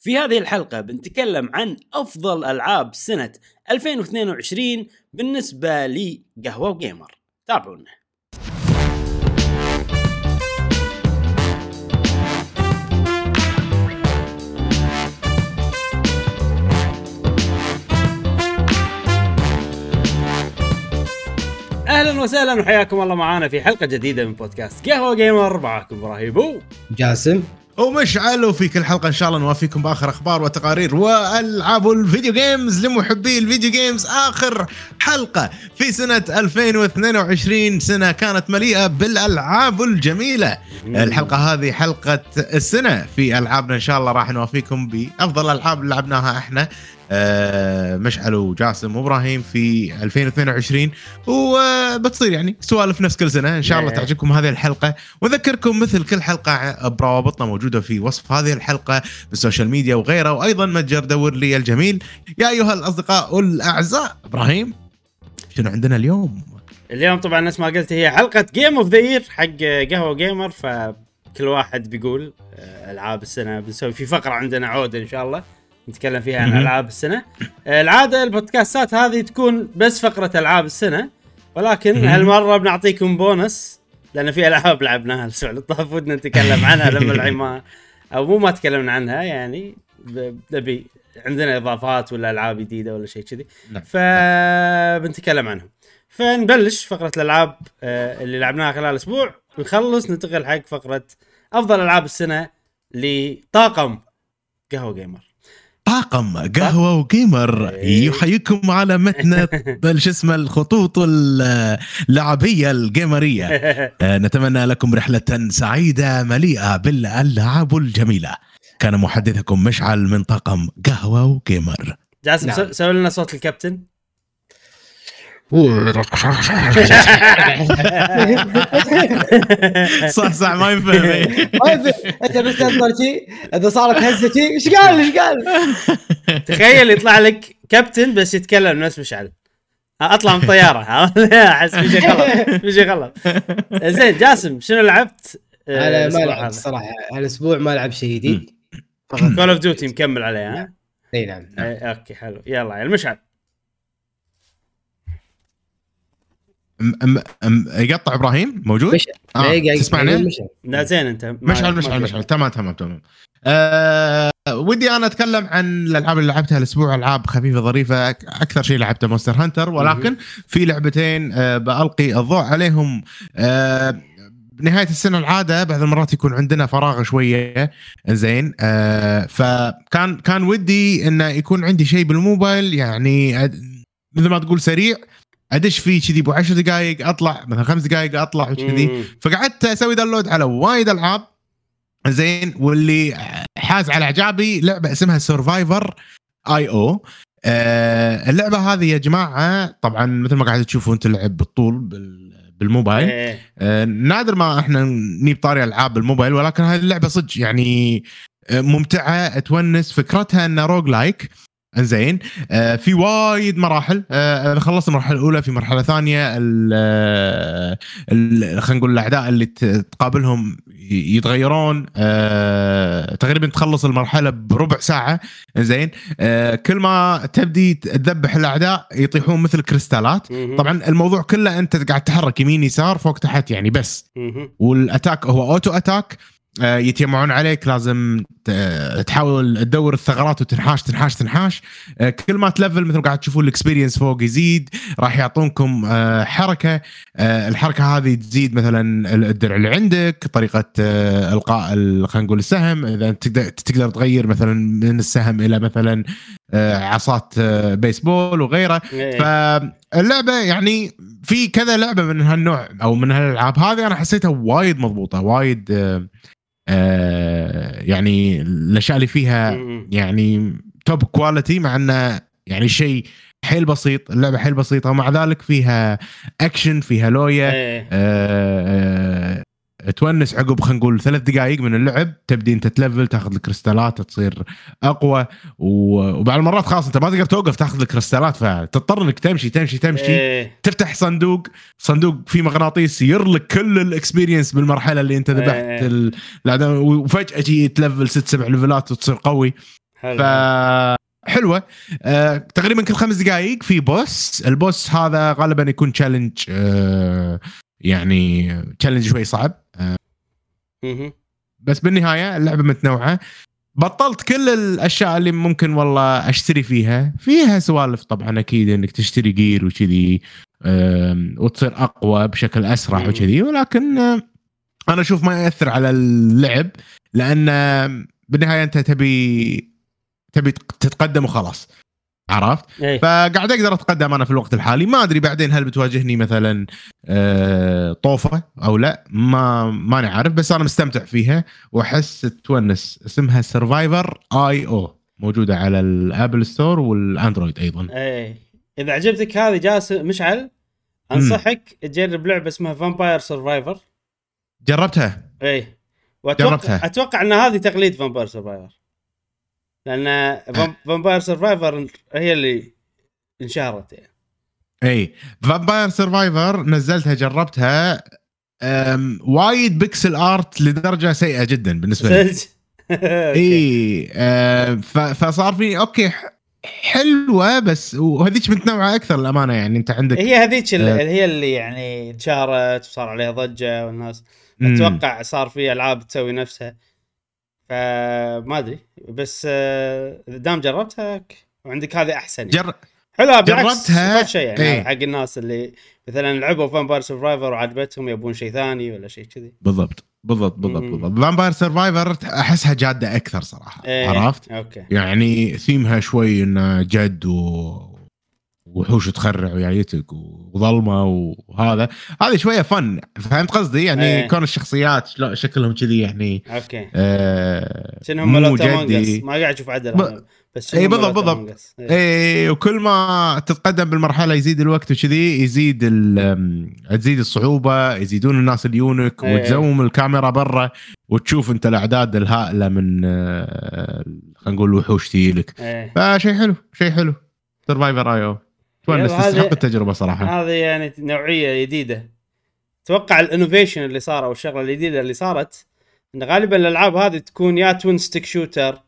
في هذه الحلقة بنتكلم عن أفضل ألعاب سنة 2022 بالنسبة لي قهوة وجيمر. تابعونا. أهلا وسهلا وحياكم الله معانا في حلقة جديدة من بودكاست قهوة جيمر معاكم إبراهيم. جاسم. ومشعل وفي كل حلقة إن شاء الله نوافيكم بآخر أخبار وتقارير وألعاب ال video games لمحبي ال video games آخر حلقة في سنة 2022 سنة كانت مليئة بالألعاب الجميلة. الحلقة هذه حلقة السنة. في ألعابنا إن شاء الله راح نوافيكم بأفضل الالعاب اللي لعبناها إحنا. مشعل وجاسم وابراهيم في 2022 وبتصير يعني سوالف نفس كل سنة. إن شاء الله. تعجبكم هذه الحلقة. واذكركم مثل كل حلقة بروابطنا موجودة في وصف هذه الحلقة بال social media وغيره وأيضا متجر دور لي الجميل. يا أيها الأصدقاء الاعزاء إبراهيم شنو عندنا اليوم؟ اليوم طبعا نفس ما قلت هي حلقة game of the year حق قهوة gamer فكل واحد بيقول آه، ألعاب السنة بنسوي في فقرة عندنا عودة إن شاء الله. نتكلم فيها عن. ألعاب السنة آه، العادة البودكاستات هذه تكون بس فقرة ألعاب السنة ولكن. هالمرة بنعطيكم بونس لأن في ألعاب لعبناها الأسبوع اللي طاف ودنا نتكلم عنها لما الحين ما أو مو ما تكلمنا عنها يعني نبي عندنا إضافات ولا ألعاب جديدة ولا شيء كذي نعم. فبنتكلم عنهم فنبلش فقرة الألعاب آه، اللي لعبناها خلال أسبوع ونخلص ننتقل حق فقرة أفضل ألعاب السنة لطاقم قهوة جيمر طاقم قهوة وجيمر إيه. يحييكم على متن شو اسمه الخطوط اللعبية الجيمريه آه، نتمنى لكم رحلة سعيدة مليئة بالألعاب الجميلة. كان محدثكم مشعل من طاقم قهوة وجيمر جاسم نعم. سو- سوي لنا صوت الكابتن. صح صح ما ينفهم أنت بس تنظر شي إذا صارت هزة شي إيش قال إيش قال؟ تخيل يطلع لك كابتن بس يتكلم نفس مشعل أطلع من الطياره أحس في شيء غلط في شيء غلط زين جاسم شنو لعبت؟ أنا ما لعبت الصراحه هالأسبوع ما لعب شيء جديد. Call of Duty مكمل عليه ها؟ إي نعم إيه، okay حلو. يلا يا المشعل. أم- أم- أم- يقطع إبراهيم؟ موجود؟ مش آه، قاعد- تسمعني؟ مشعل. لا زين أنت. مشعل مشعل مشعل تمام تمام تمام. أه ودي أنا أتكلم عن الألعاب اللي لعبتها الأسبوع ألعاب خفيفة ظريفة أكثر شيء لعبته Monster Hunter. ولكن في لعبتين أه بألقي الضوء عليهم. أه بنهايه السنة العادة بعض المرات يكون عندنا فراغ شوية. زين. آه فكان كان ودي إنه يكون عندي شيء بالموبايل يعني مثل ما تقول سريع. ادش فيه كذي ابو 10 دقائق اطلع مثلا خمس دقائق اطلع وكذي. فقعدت أسوي download على وايد العاب. زين واللي حاز على اعجابي لعبة اسمها Survivor.io اللعبة هذه يا جماعة طبعا مثل ما قاعد تشوفوا أنتم اللعب بالطول بال- بالموبايل. إيه. آه، نادر ما إحنا نجيب طاري العاب بالموبايل ولكن هذه اللعبة صدق يعني آه، ممتعة تونس فكرتها إنها roguelike زين. آه، في وايد مراحل. آه، أنا خلصت المرحلة الأولى في مرحلة ثانية آه، خلينا نقول الأعداء اللي تقابلهم يتغيرون. آه، تقريبا تخلص المرحلة بربع ساعة. زين. آه، كل ما تبدي تذبح الأعداء يطيحون مثل كريستالات. طبعا الموضوع كله أنت قاعد تحرك يمين يسار فوق تحت يعني بس. وال attack هو auto attack. يتجمعون عليك لازم تحاول تدور الثغرات وتنحاش تنحاش تنحاش. آه، كل ما تلفل مثل قاعد تشوفون ال experience فوق يزيد راح يعطونكم آه، حركة. آه، الحركة هذه تزيد مثلا الدرع اللي عندك طريقة آه، إلقاء ال- خلينا نقول السهم. إذا تقدر تقدر تغير مثلا من السهم إلى مثلا آه، عصات آه، بيسبول وغيره إيه. فاللعبة يعني في كذا لعبة من هالنوع أو من هالألعاب هذه أنا حسيتها وايد مضبوطة وايد آه، آه، يعني الأشياء اللي فيها. يعني top quality مع إنه يعني شيء حيل بسيط اللعبة حيل بسيطة ومع ذلك فيها اكشن فيها لويا إيه. آه، آه، تونس عقب خلينا نقول ثلاث دقائق من اللعب تبدي أنت تلفل تاخذ الكريستالات تصير أقوى. وبعض المرات خلاص أنت ما تقدر توقف تاخذ الكريستالات فتضطر إنك تمشي تمشي تمشي إيه. تفتح صندوق صندوق فيه مغناطيس يرلك كل ال experience بالمرحلة اللي أنت ذبحت إيه. الاعداء وفجأة تجي تلفل ست سبع ليفلات وتصير قوي. حلو. ف حلوة. آه، تقريبا كل خمس دقائق في boss. ال boss هذا غالبا يكون challenge آه، يعني challenge شوي صعب. آه،. بس بالنهاية اللعبة متنوعة. بطلت كل الأشياء اللي ممكن والله أشتري فيها. فيها سوالف طبعا أكيد إنك تشتري gear وكذي وتصير أقوى بشكل أسرع. وكذي. ولكن آم، أنا أشوف ما يأثر على اللعب لأن بالنهاية أنت تبي تبي تتقدم وخلاص. عرفت؟ اي فقاعد أقدر اتقدم أنا في الوقت الحالي. ما ادري بعدين هل بتواجهني مثلا آه، طوفة أو لا ما ماني عارف بس أنا مستمتع فيها واحس تونس اسمها Survivor.io موجودة على ال Apple Store وال Android أيضا. اي إذا عجبتك هذه جالس مشعل أنصحك تجرب لعبة اسمها Vampire Survivor جربتها؟ اي وأتوقع جربتها. أتوقع إن هذه تقليد Vampire Survivor لأن Vampire Survivor هي اللي انشهرت يعني إي Vampire Survivor نزلتها جربتها وايد pixel art لدرجة سيئة جدا بالنسبة لي. إي آه، فصار في okay حلوة بس وهذيك متنوعه أكثر الأمانة يعني أنت عندك هي هذيك اللي آه. هي اللي يعني انشهرت وصار عليها ضجة والناس. أتوقع صار في ألعاب تسوي نفسها فما أدري بس آه، دام جربتها وعندك هذه أحسن يعني. جر... حلوة بالعكس جربتها. شيء يعني إيه. حق الناس اللي مثلا لعبوا Vampire Survivor وعجبتهم يبون شيء ثاني ولا شيء كذي بالضبط بالضبط بالضبط مم. بالضبط Vampire Survivor أحسها جادة أكثر صراحة إيه. عرفت؟ okay يعني ثيمها شوي إنه جد و وحوش تخرع ويايتك وظلمة وهذا هذه شوية فن فهمت قصدي يعني إيه. كون الشخصيات شكلهم كذي يعني أوكي آه مو جدي ما قاعد أشوف عدل ب-. بس شنهم بالضبط، بالضبط. Us. إيه. إيه وكل ما تتقدم بالمرحلة يزيد الوقت وكذي يزيد تزيد الصعوبة يزيدون الناس اليونك إيه. وتزوم الكاميرا برا وتشوف انت الأعداد الهائلة من آه، خلينا نقول وحوش تجيلك إيه. فشيء حلو شيء حلو Survivor.io تونس تستحق التجربة صراحة هذه يعني نوعية جديدة أتوقع ال innovation اللي صار أو الشغلة الجديدة اللي صارت إن غالبا الألعاب هذه تكون يا twin stick shooter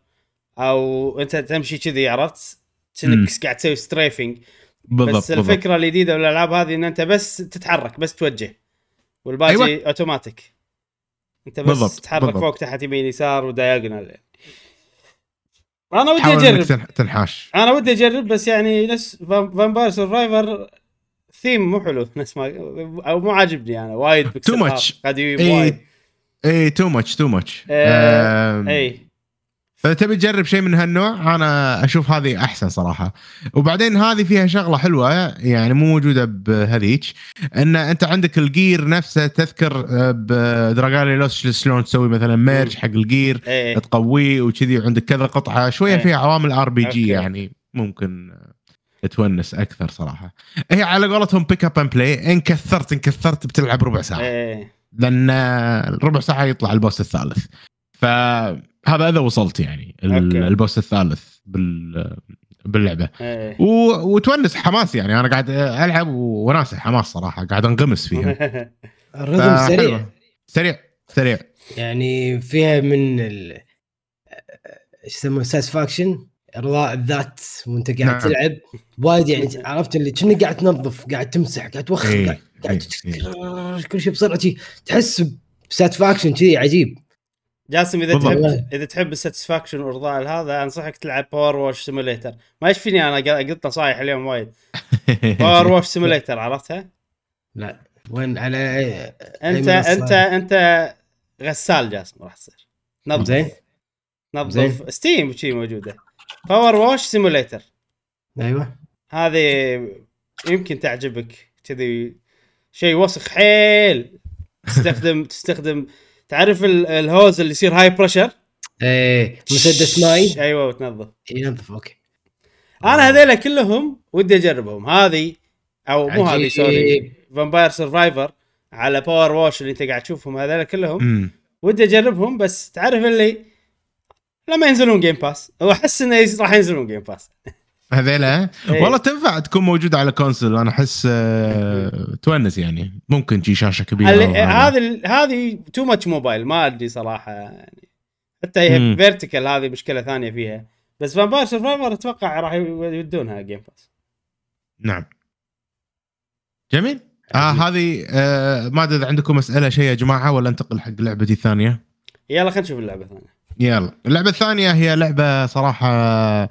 أو أنت تمشي كذي عرفت؟ كأنك قاعد تسوي strafing بالضبط بس بالضبط الفكرة الجديدة بالالعاب هذه إن أنت بس تتحرك بس توجه والباقي أيوة. أيوة. اوتوماتيك أنت بس بالضبط، تتحرك بالضبط. فوق تحت يمين يسار و diagonal أنا ودي أجرب. تنح- تنحاش. أنا ودي أجرب بس يعني نفس Vampire Survivor theme مو حلو. نفس ما أو مو عاجبني أنا وايد. قاعد يجيب إيه. وايد. اي too much too much آه، فتبي تجرب شيء من هالنوع؟ أنا أشوف هذه أحسن صراحة. وبعدين هذه فيها شغلة حلوة يعني مو موجودة بهذيك إن أنت عندك ال gear نفسه تذكر آه، ب Dragalia Lost شلون تسوي مثلا merge حق ال gear اي تقويه وكذي وعندك كذا قطعة شوية إيه. فيها عوامل RPG يعني ممكن تونس أكثر صراحة. هي على قولتهم pick up and play إن كثرت إن كثرت بتلعب ربع ساعة. اي لأن ربع ساعة يطلع ال boss الثالث. فهذا إذا وصلت يعني أوكي. ال boss الثالث بال باللعبة اي و... وتونس حماس يعني أنا قاعد ألعب وناسه حماس صراحة قاعد انغمس فيها ال rhythm سريع فحلوة. سريع سريع يعني فيها من ال إيش يسمونه satisfaction إرضاء الذات وأنت قاعد نعم. تلعب وايد يعني عرفت اللي كأنك قاعد تنظف قاعد تمسح قاعد توخر إيه، قاعد, قاعد إيه، تسكر- كل شيء بسرعة. تحس ب satisfaction كذي عجيب جاسم إذا بالضبط. تحب إذا تحب ال satisfaction وارضاء هذا أنصحك تلعب PowerWash Simulator ما يشفيني أنا قلت نصايح اليوم وايد. PowerWash Simulator عرفتها؟ لا. وين؟ على انت؟ انت أنت غسال جاسم راح تصير. نظف. زين. نظف. Steam شي موجودة. PowerWash Simulator أيوه. هذه يمكن تعجبك. كذي شيء وسخ حيل. تستخدم تستخدم تعرف ال- ال hose اللي يصير high pressure إيه مسدس ماي. أيوه وتنظف. ينظف أوكي. أنا هذيلا كلهم ودي أجربهم. هذه أو مو هذه. sorry Vampire Survivor على PowerWash اللي أنت قاعد تشوفهم. هذيلا كلهم. ودي أجربهم. بس تعرف اللي لما ينزلون Game Pass واحس إنه راح ينزلون Game Pass هذيلا إيه. والله تنفع تكون موجودة على console أنا أحس آه، تونس يعني. ممكن شي شاشة كبيرة. هذه هذه too much mobile ما أدري صراحة يعني. حتى هي. vertical هذه مشكلة ثانية فيها. بس Vampire Survivor أتوقع راح يودونها Game Pass نعم. جميل. آه هذه آه ما أدري إذا عندكم أسئلة شيء يا جماعة ولا انتقل حق لعبتي الثانية؟ يلا خلينا نشوف اللعبة الثانية. يلا. اللعبة الثانية هي لعبة صراحة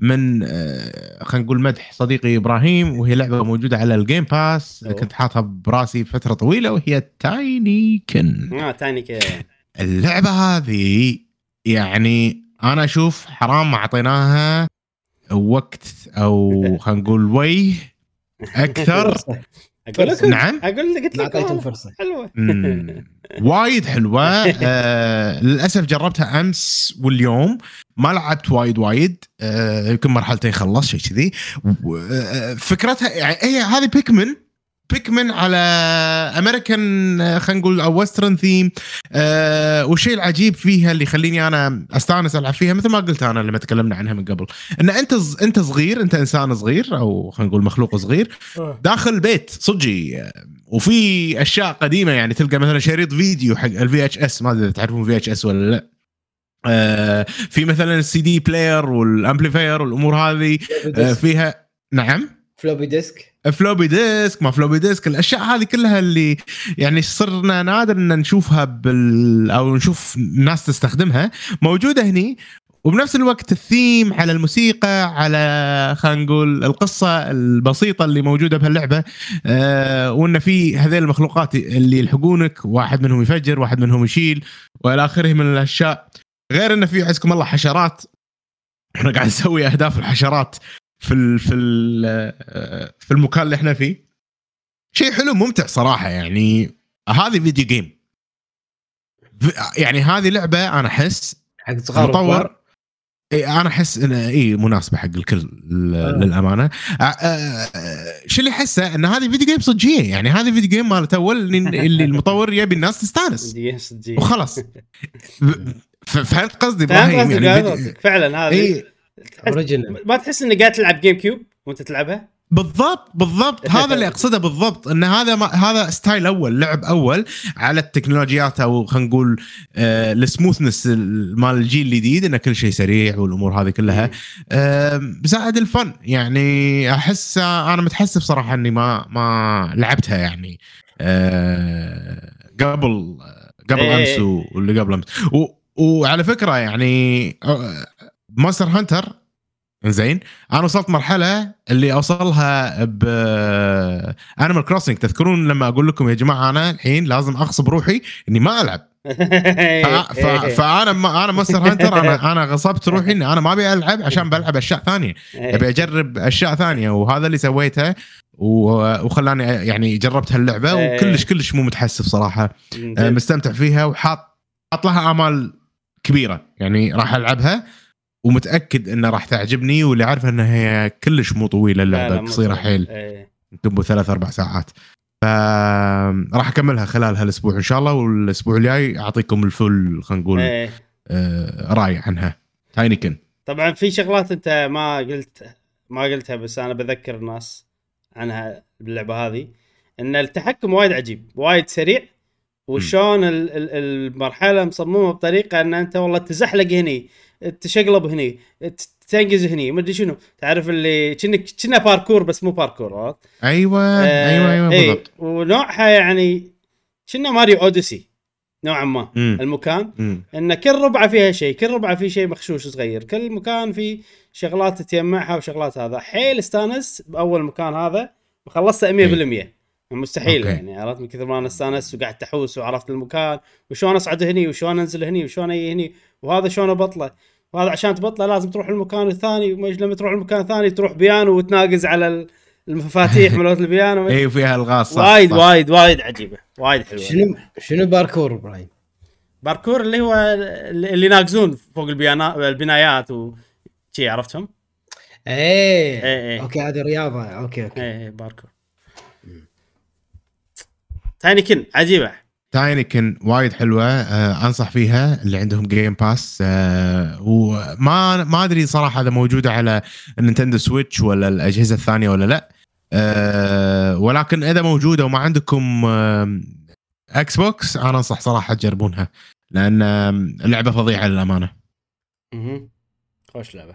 من آه، خلينا نقول مدح صديقي إبراهيم وهي لعبة موجودة على ال Game Pass أوه. كنت حاطها براسي فترة طويلة وهي Tinykin آه Tinykin اللعبة هذه يعني أنا أشوف حرام ما أعطيناها وقت أو خلينا نقول وي أكثر. أقول لكم نعم. أقول لك قلت لك أعطيتهم. فرصة. حلوة. وايد حلوة. آه للأسف جربتها أمس واليوم. ما لعبت وايد وايد. آه يمكن مرحلتين خلص شيء كذي. آه، فكرتها يعني هي هذه Pikmin Pikmin على امريكان آه، خلينا نقول أو western theme آه والشيء العجيب فيها اللي يخليني أنا أستانس ألعب فيها مثل ما قلت أنا لما تكلمنا عنها من قبل إن أنت أنت صغير أنت إنسان صغير أو خلينا نقول مخلوق صغير داخل بيت صجي آه، وفي أشياء قديمة يعني تلقى مثلا شريط فيديو حق ال VHS ما أدري تعرفون VHS ولا لا. آه في مثلا ال CD player وال amplifier والأمور هذه آه فيها نعم؟ floppy disk floppy disk ما floppy disk الأشياء هذه كلها اللي يعني صرنا نادر إن نشوفها بال أو نشوف ناس تستخدمها موجودة هني. وبنفس الوقت الثيم على الموسيقى على خلينا نقول القصة البسيطة اللي موجودة بهاللعبة آه وإن في هذيل المخلوقات اللي يلحقونك واحد منهم يفجر واحد منهم يشيل وإلى آخره من الأشياء. غير انه في عزكم الله حشرات. إحنا قاعد نسوي أهداف الحشرات. في ال في ال آه، في المكان اللي إحنا فيه. شيء حلو ممتع صراحة يعني. هذه فيديو جيم يعني هذه لعبة أنا أحس حق صغار مطور. أنا أحس انها إي مناسبة حق الكل آه. للأمانة. آه، شو اللي أحسه؟ إن هذه video game صجيه يعني هذه video game مالت أول اللي المطور يبي الناس تستانس. وخلاص. فهمت قصدي فهمت إبراهيم؟ يعني. فعلا هذه original ما تحس انك قاعد تلعب GameCube وأنت تلعبها؟ بالضبط بالضبط. هذا اللي أقصده بالضبط إن هذا ما هذا style أول لعب أول على التكنولوجيات أو خلينا نقول آه ال smoothness مال الجيل الجديد إن كل شيء سريع والأمور هذه كلها. آه بساعد الفن. يعني أحس آه، أنا متحسف صراحة إني ما ما لعبتها يعني آه قبل قبل إيه. أمس واللي قبل أمس. و- وعلى فكرة يعني Monster Hunter زين أنا وصلت مرحلة اللي أوصلها ب Animal Crossing تذكرون لما أقول لكم يا جماعة أنا الحين لازم أغصب روحي إني ما ألعب. ف- فأنا ما أنا Monster Hunter أنا أنا غصبت روحي إني أنا ما أبي ألعب عشان بلعب أشياء ثانية. إيه. أبي أجرب أشياء ثانية وهذا اللي سويته و- وخلاني يعني جربت هاللعبة إيه. وكلش كلش مو متحسف صراحة. مستمتع فيها وحاط حاط لها آمال كبيرة. يعني راح ألعبها. ومتأكد انها راح تعجبني واللي عارفه إنها هي كلش مو طويلة اللعبة قصيرة. حيل إيه. تبو ثلاث أربع ساعات ف راح أكملها خلال هالأسبوع إن شاء الله والأسبوع الجاي أعطيكم الفل خلينا نقول إيه. آه، رأي عنها تاينيكن طبعا في شغلات أنت ما قلت ما قلتها بس أنا بذكر الناس عنها باللعبة هذه إن التحكم وايد عجيب وايد سريع وشون ال- ال- المرحلة مصممة بطريقة إن أنت والله تزحلق هني تشقلب هني ت- تنقز هني ما أدري شنو. تعرف اللي كأنك كنا باركور بس مو باركور عرفت؟ أيوه آه، أيوه أيوه إيه، بالضبط. ونوعها يعني كنا ماريو أوديسي نوعا ما. مم. المكان مم. إن كل ربعة فيها شيء كل ربعة في شيء مخشوش صغير. كل مكان في شغلات تجمعها وشغلات هذا. حيل استانس بأول مكان هذا وخلصته 100% مستحيل okay. يعني عرفت؟ من كثر ما أنا استانست وقاعد تحوس وعرفت المكان وشلون أصعد هني وشلون أنزل هني وشلون أجي هني. وهذا شلون ابطله وهذا عشان تبطله لازم تروح المكان الثاني لما تروح المكان الثاني تروح بيانو وتناقز على ال- المفاتيح مالت البيانو اي فيها الغاز صح وايد. وايد وايد عجيبة وايد حلوة شنو شنو باركور إبراهيم؟ باركور اللي هو اللي يناقزون فوق البيانا البنايات و شي عرفتهم؟ إيه إيه، إيه. okay هذه رياضة okay okay إيه إيه، باركور تايني كن عجيبة Tinykin وايد حلوة آه أنصح فيها اللي عندهم Game Pass آه وما ما أدري صراحة إذا موجودة على النينتندو سويتش ولا الأجهزة الثانية ولا لأ آه ولكن إذا موجودة وما عندكم آه إكس بوكس أنا أنصح صراحة تجربونها لأن آه اللعبة فظيعة للأمانة مهم. خوش لعبة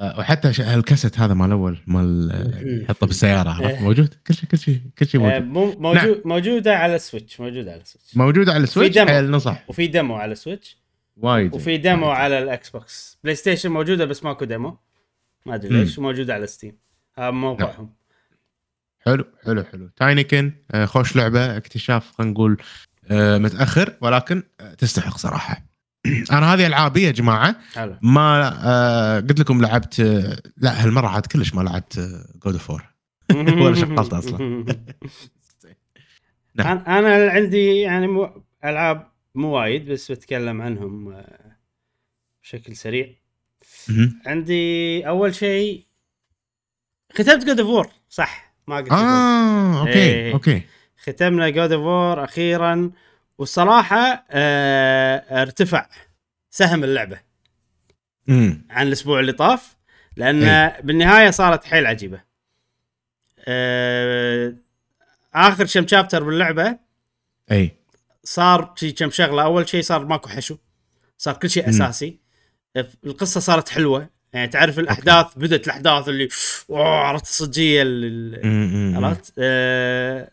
وحتى ش- الكاسيت هذا مال الأول مال مم. يحطه بالسياره عرفت؟ إيه. موجود؟ كل شيء كل شيء كل شيء آه، موجود. مو- موجود موجودة على السويتش موجودة على السويتش. موجود على السويتش؟ demo. حيل نصح. وفي demo على السويتش. وايد. وفي demo وايد. على الاكس بوكس بلاي ستيشن موجودة بس ماكو demo ما أدري. ليش. وموجودة على ستيم هذا موقعهم. حلو حلو حلو. Tinykin آه، خوش لعبة اكتشاف خلينا نقول آه، متأخر ولكن آه، تستحق صراحة. أنا هذه ألعابي يا جماعة حلو ما آه، قلت لكم لعبت آه، لا هالمرة عاد كلش ما لعبت God of War ولا شغلت أصلاً. نعم. أنا عندي يعني مو... ألعاب مو وايد بس بتكلم عنهم آه، بشكل سريع عندي أول شيء ختمت God of War صح ما قلت. آه okay إيه. okay ختمنا God of War أخيرا والصراحة آه ارتفع سهم اللعبة امم عن الأسبوع اللي طاف لأن بالنهاية صارت حيل عجيبة. آه آخر كم شابتر باللعبة اي صار شي كم شغلة. أول شيء صار ماكو حشو صار كل شيء مم. أساسي. القصة صارت حلوة. يعني تعرف الأحداث بدت الأحداث اللي عرفت الصجية عرفت؟ آه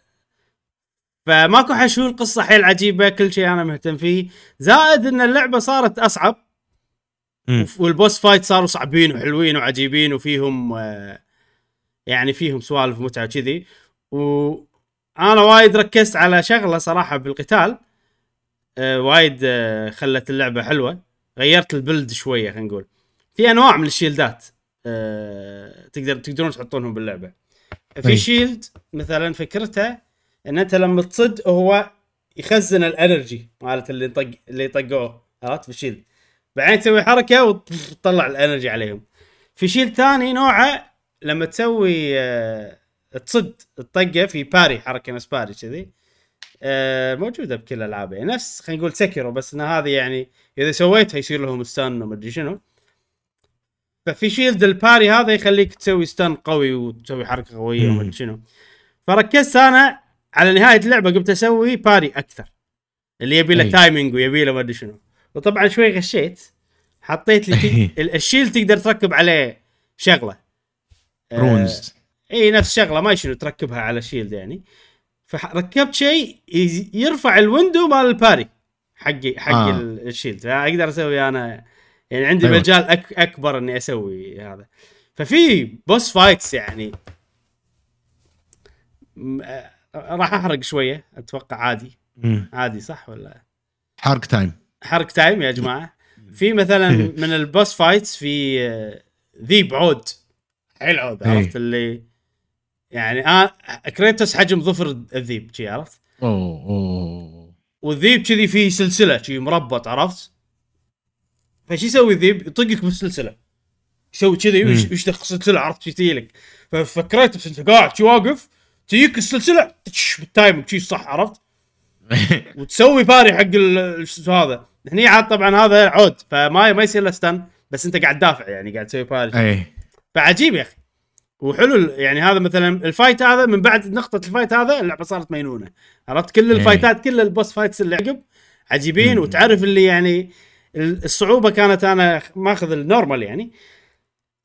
فماكو حشو القصة حيل عجيبة كل شيء أنا مهتم فيه. زائد إن اللعبة صارت أصعب. والبوس فايت صاروا صعبين وحلوين وعجيبين وفيهم آه، يعني فيهم سوالف متعة كذي وأنا وايد ركزت على شغلة صراحة بالقتال. آه، وايد آه، خلت اللعبة حلوة. غيرت البلد شوية خلينا نقول. في أنواع من الشيلدات تقدر تقدرون تحطونهم باللعبة. في أي. shield مثلا فكرته إن أنت لما تصد هو يخزن ال energy مالت اللي طق اللي طقوه عرفت؟ بال shield بعدين تسوي حركة وتطلع ال energy عليهم. في shield ثاني نوعه لما تسوي آه، تصد الطقه في parry حركة نفس parry كذي. آه، موجودة بكل الالعاب يعني نفس خلينا نقول Sekiro بس إن هذه يعني إذا سويتها يصير لهم stun وما أدري شنو. ففي shield ال parry هذا يخليك تسوي stun قوي وتسوي حركة قوية وما أدري شنو. فركزت أنا على نهاية اللعبة قمت أسوي parry أكثر. اللي يبي له. timing ويبي له ما أدري شنو. وطبعا شوي غشيت. حطيت لي ال- ال shield تقدر تركب عليه شغلة. آه، runes إي نفس شغلة ما شنو تركبها على shield يعني. فركبت شيء يرفع ال window مال ال parry حقي حق آه. آه. ال shield فأقدر أسوي أنا يعني عندي أيوة. مجال أك أكبر إني أسوي هذا. ففي boss fights يعني. آه، راح أحرق شوية أتوقع عادي. أمم. عادي صح ولا؟ حرق time حرق time يا جماعة. في مثلا من ال boss fights في آه، ذيب عود حيل عود إيه. عرفت اللي يعني آه كريتوس حجم ظفر الذيب شي عرفت؟ أوه أوه والذيب كذي فيه سلسلة شي مربط عرفت؟ فشي يسوي الذيب؟ يطقك بالسلسلة. يسوي كذي مم. ويش- ويشدخ السلسله عرفت؟ شي ففكرت بس أنت قاعد شي واقف تجيك السلسلة بال time شي صح عرفت؟ وتسوي parry حق شو هذا. هني عاد طبعا هذا عود فما ما يصير له stun بس انت قاعد تدافع يعني قاعد تسوي parry اي فعجيب يا أخي. وحلو يعني هذا مثلا ال fight هذا من بعد نقطة ال fight هذا اللعبة صارت مينونة. عرفت؟ كل إيه. الفايتات كل ال boss fights اللي عقب عجيبين. وتعرف اللي يعني ال- الصعوبة كانت أنا ماخذ ال normal يعني.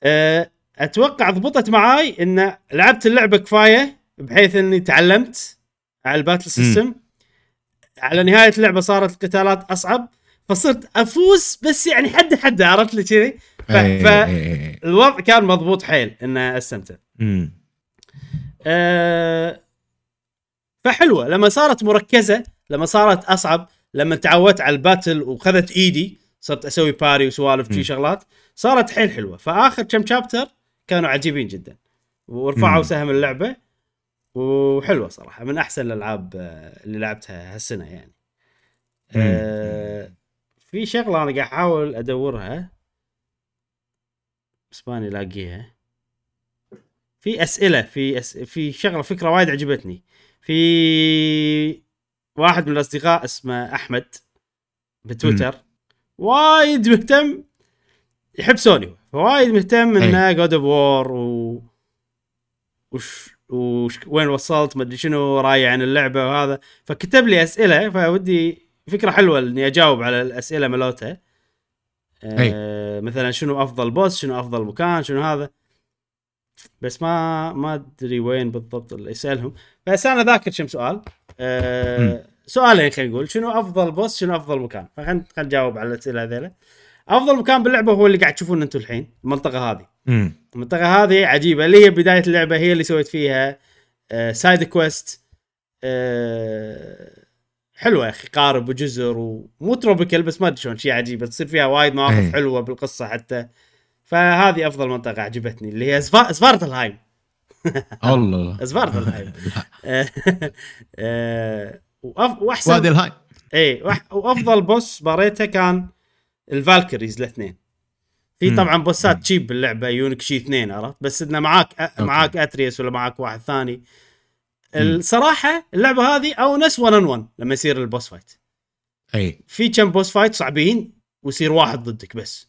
أه، أتوقع ضبطت معاي إن لعبت اللعبة كفاية بحيث إني تعلمت على ال battle system على نهاية اللعبة صارت القتالات أصعب فصرت أفوز بس يعني حد حد عرفت لي كذي ف... إي، ف... إي، إي. الوضع كان مضبوط حيل ان أستمتع. أه فحلوة لما صارت مركزة لما صارت أصعب لما تعودت على ال battle وخذت إيدي صرت أسوي parry وسوالف. شي شغلات صارت حيل حلوة فآخر كم شابتر كانوا عجيبين جدا ورفعوا. سهم اللعبة وحلوة صراحة من أحسن الألعاب آه، اللي لعبتها هالسنة يعني. أه في شغلة أنا قاعد أحاول أدورها بس ماني لاقيها. في أسئلة في أس... في شغلة فكرة وايد عجبتني. في واحد من الأصدقاء اسمه أحمد بتويتر وايد مهتم يحب سوني فوايد مهتم إنه God of War و وش وين وصلت ما أدري شنو راي عن اللعبة وهذا. فكتب لي أسئلة فودي فكرة حلوة إني أجاوب على الأسئلة مالتها. آه مثلا شنو أفضل boss شنو أفضل مكان شنو هذا. بس ما ما أدري وين بالضبط اللي يسألهم. بس أنا ذاكر كم سؤال. آه سؤالين خلينا نقول. شنو أفضل boss شنو أفضل مكان؟ فخلينا خلينا نجاوب على الأسئلة هذيلا. أفضل مكان باللعبة هو اللي قاعد تشوفونه أنتم الحين المنطقة هذه. مم. المنطقة هذه عجيبة اللي هي بداية اللعبة هي اللي سويت فيها آه side quest آه حلوة يا أخي قارب وجزر ومو tropical بس ما أدري شلون شيء عجيب تصير فيها وايد مواقف إيه. حلوة بالقصة حتى. فهذه أفضل منطقة عجبتني اللي هي سفا- سفارتلهايم. الله. سفارتلهايم. آه، آه، واحسن وادي الهاي اي وأفضل boss حاربته كان ال Valkyries الاثنين. في. طبعا بوسات cheap باللعبة يجونك شي اثنين عرفت؟ بس إنه معاك أ... معاك أتريس ولا معاك واحد ثاني. الصراحة اللعبة هذه أونس 1 on 1 لما يصير ال boss fight أي. في كم boss fight صعبين ويصير واحد ضدك بس.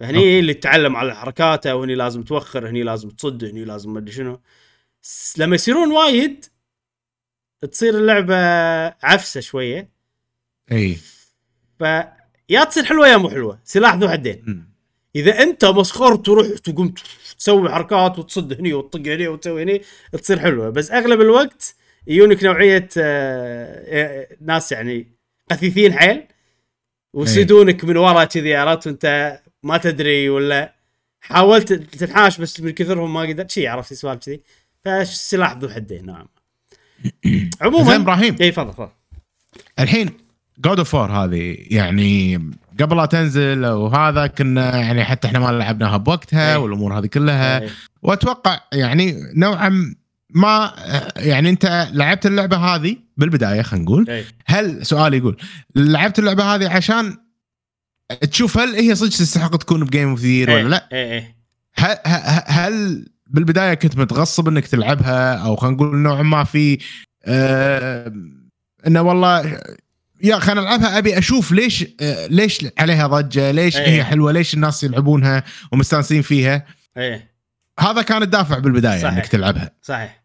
فهني أوكي. اللي تتعلم على حركاته وهني لازم توخر هني لازم تصد هني لازم ما أدري شنو. لما يصيرون وايد تصير اللعبة عفسة شوية. أي. فيا تصير حلوة يا مو حلوة. سلاح ذو حدين. إذا أنت مسخر تروح تقوم تسوي حركات وتصد هني وتطق هني وتسوي هني تصير حلوة. بس أغلب الوقت يجونك نوعية آه، آه، ناس يعني قثيثين حيل ويصيدونك من ورا كذي عرفت؟ وأنت ما تدري ولا حاولت تنحاش بس من كثرهم ما قدرت شي عرفت سوالف كذي. فالسلاح ذو حدين نعم. عموما إبراهيم. اي تفضل تفضل. الحين God of War هذه يعني قبل لا تنزل وهذا كنا يعني حتى إحنا ما لعبناها بوقتها إيه. والأمور هذه كلها إيه. وأتوقع يعني نوعا ما يعني أنت لعبت اللعبة هذه بالبداية خلينا نقول إيه. هل سؤالي يقول لعبت اللعبة هذه عشان تشوف هل هي صدق تستحق تكون ب game of the ولا لا اي اي هل, هل- هل بالبداية كنت متغصب إنك تلعبها أو خلينا نقول نوعا ما في آه إنه والله يا خلينا نلعبها أبي أشوف ليش آه ليش عليها ضجة ليش إيه. هي حلوة ليش الناس يلعبونها ومستانسين فيها اي هذا كان الدافع بالبداية صحيح. إنك تلعبها صحيح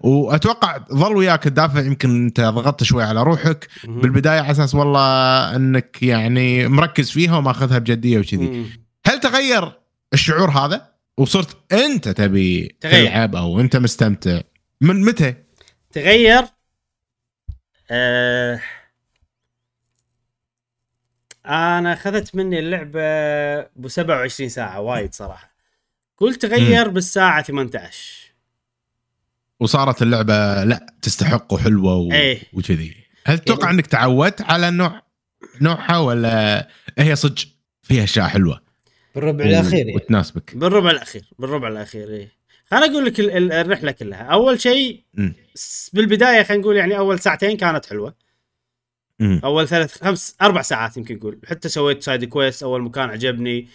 وأتوقع ظل وياك الدافع يمكن أنت ضغطت شوي على روحك مهم. بالبداية على أساس والله أنك يعني مركز فيها وماخذها بجدية وكذي مم. هل تغير الشعور هذا وصرت أنت تبي تغير. تلعب أو أنت مستمتع من متى تغير آه أنا أخذت مني اللعبة ب 27 ساعة وايد صراحة. قلت تغير بالساعة 18 وصارت اللعبة لا تستحق وحلوة و... إيه. وكذي. هل تتوقع يعني- إنك تعودت على نوع نوعها ولا هي صدق فيها أشياء حلوة؟ بالربع الأخير يعني. وتناسبك. بالربع الأخير بالربع الأخير إيه. خليني أقول لك ال- ال- الرحلة كلها. أول شيء بالبداية خلينا نقول يعني أول ساعتين كانت حلوة. مم. أول ثلاث خمس أربع ساعات يمكن نقول حتى سويت side quest أول مكان عجبني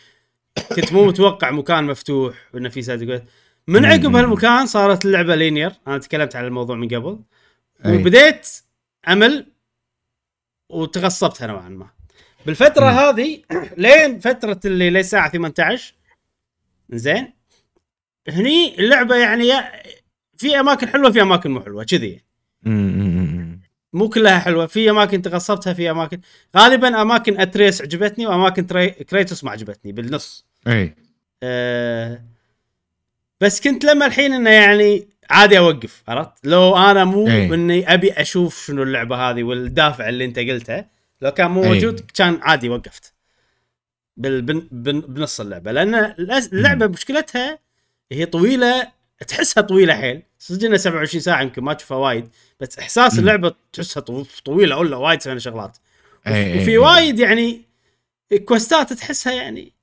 كنت مو متوقع مكان مفتوح وإنه في side quest من عقب. هالمكان صارت اللعبة linear أنا تكلمت عن الموضوع من قبل أي. وبديت امل وتغصبتها نوعا ما بالفترة مم. هذه لين فترة اللي للساعه 18 زين هني اللعبة يعني في أماكن حلوة في أماكن مو حلوة كذي. مم. مو كلها حلوة. في أماكن تغصبتها في أماكن. غالبا أماكن أتريس عجبتني وأماكن تري... كريتوس ما عجبتني بالنص. إي. أه... بس كنت لما الحين إنه يعني عادي أوقف عرفت؟ لو أنا مو إيه. إني أبي أشوف شنو اللعبة هذه والدافع اللي أنت قلته لو كان مو. موجود كان عادي وقفت. بال... بن... بن... بنص اللعبة. لأن اللعبة مشكلتها هي طويلة تحسها طويلة حيل. انها 27 ساعة يمكن ما تشوفها وايد بس إحساس. اللعبة تحسها طو- طويلة ولا وايد سوينا شغلات. إيه. وفي وايد يعني كويستات تحسها يعني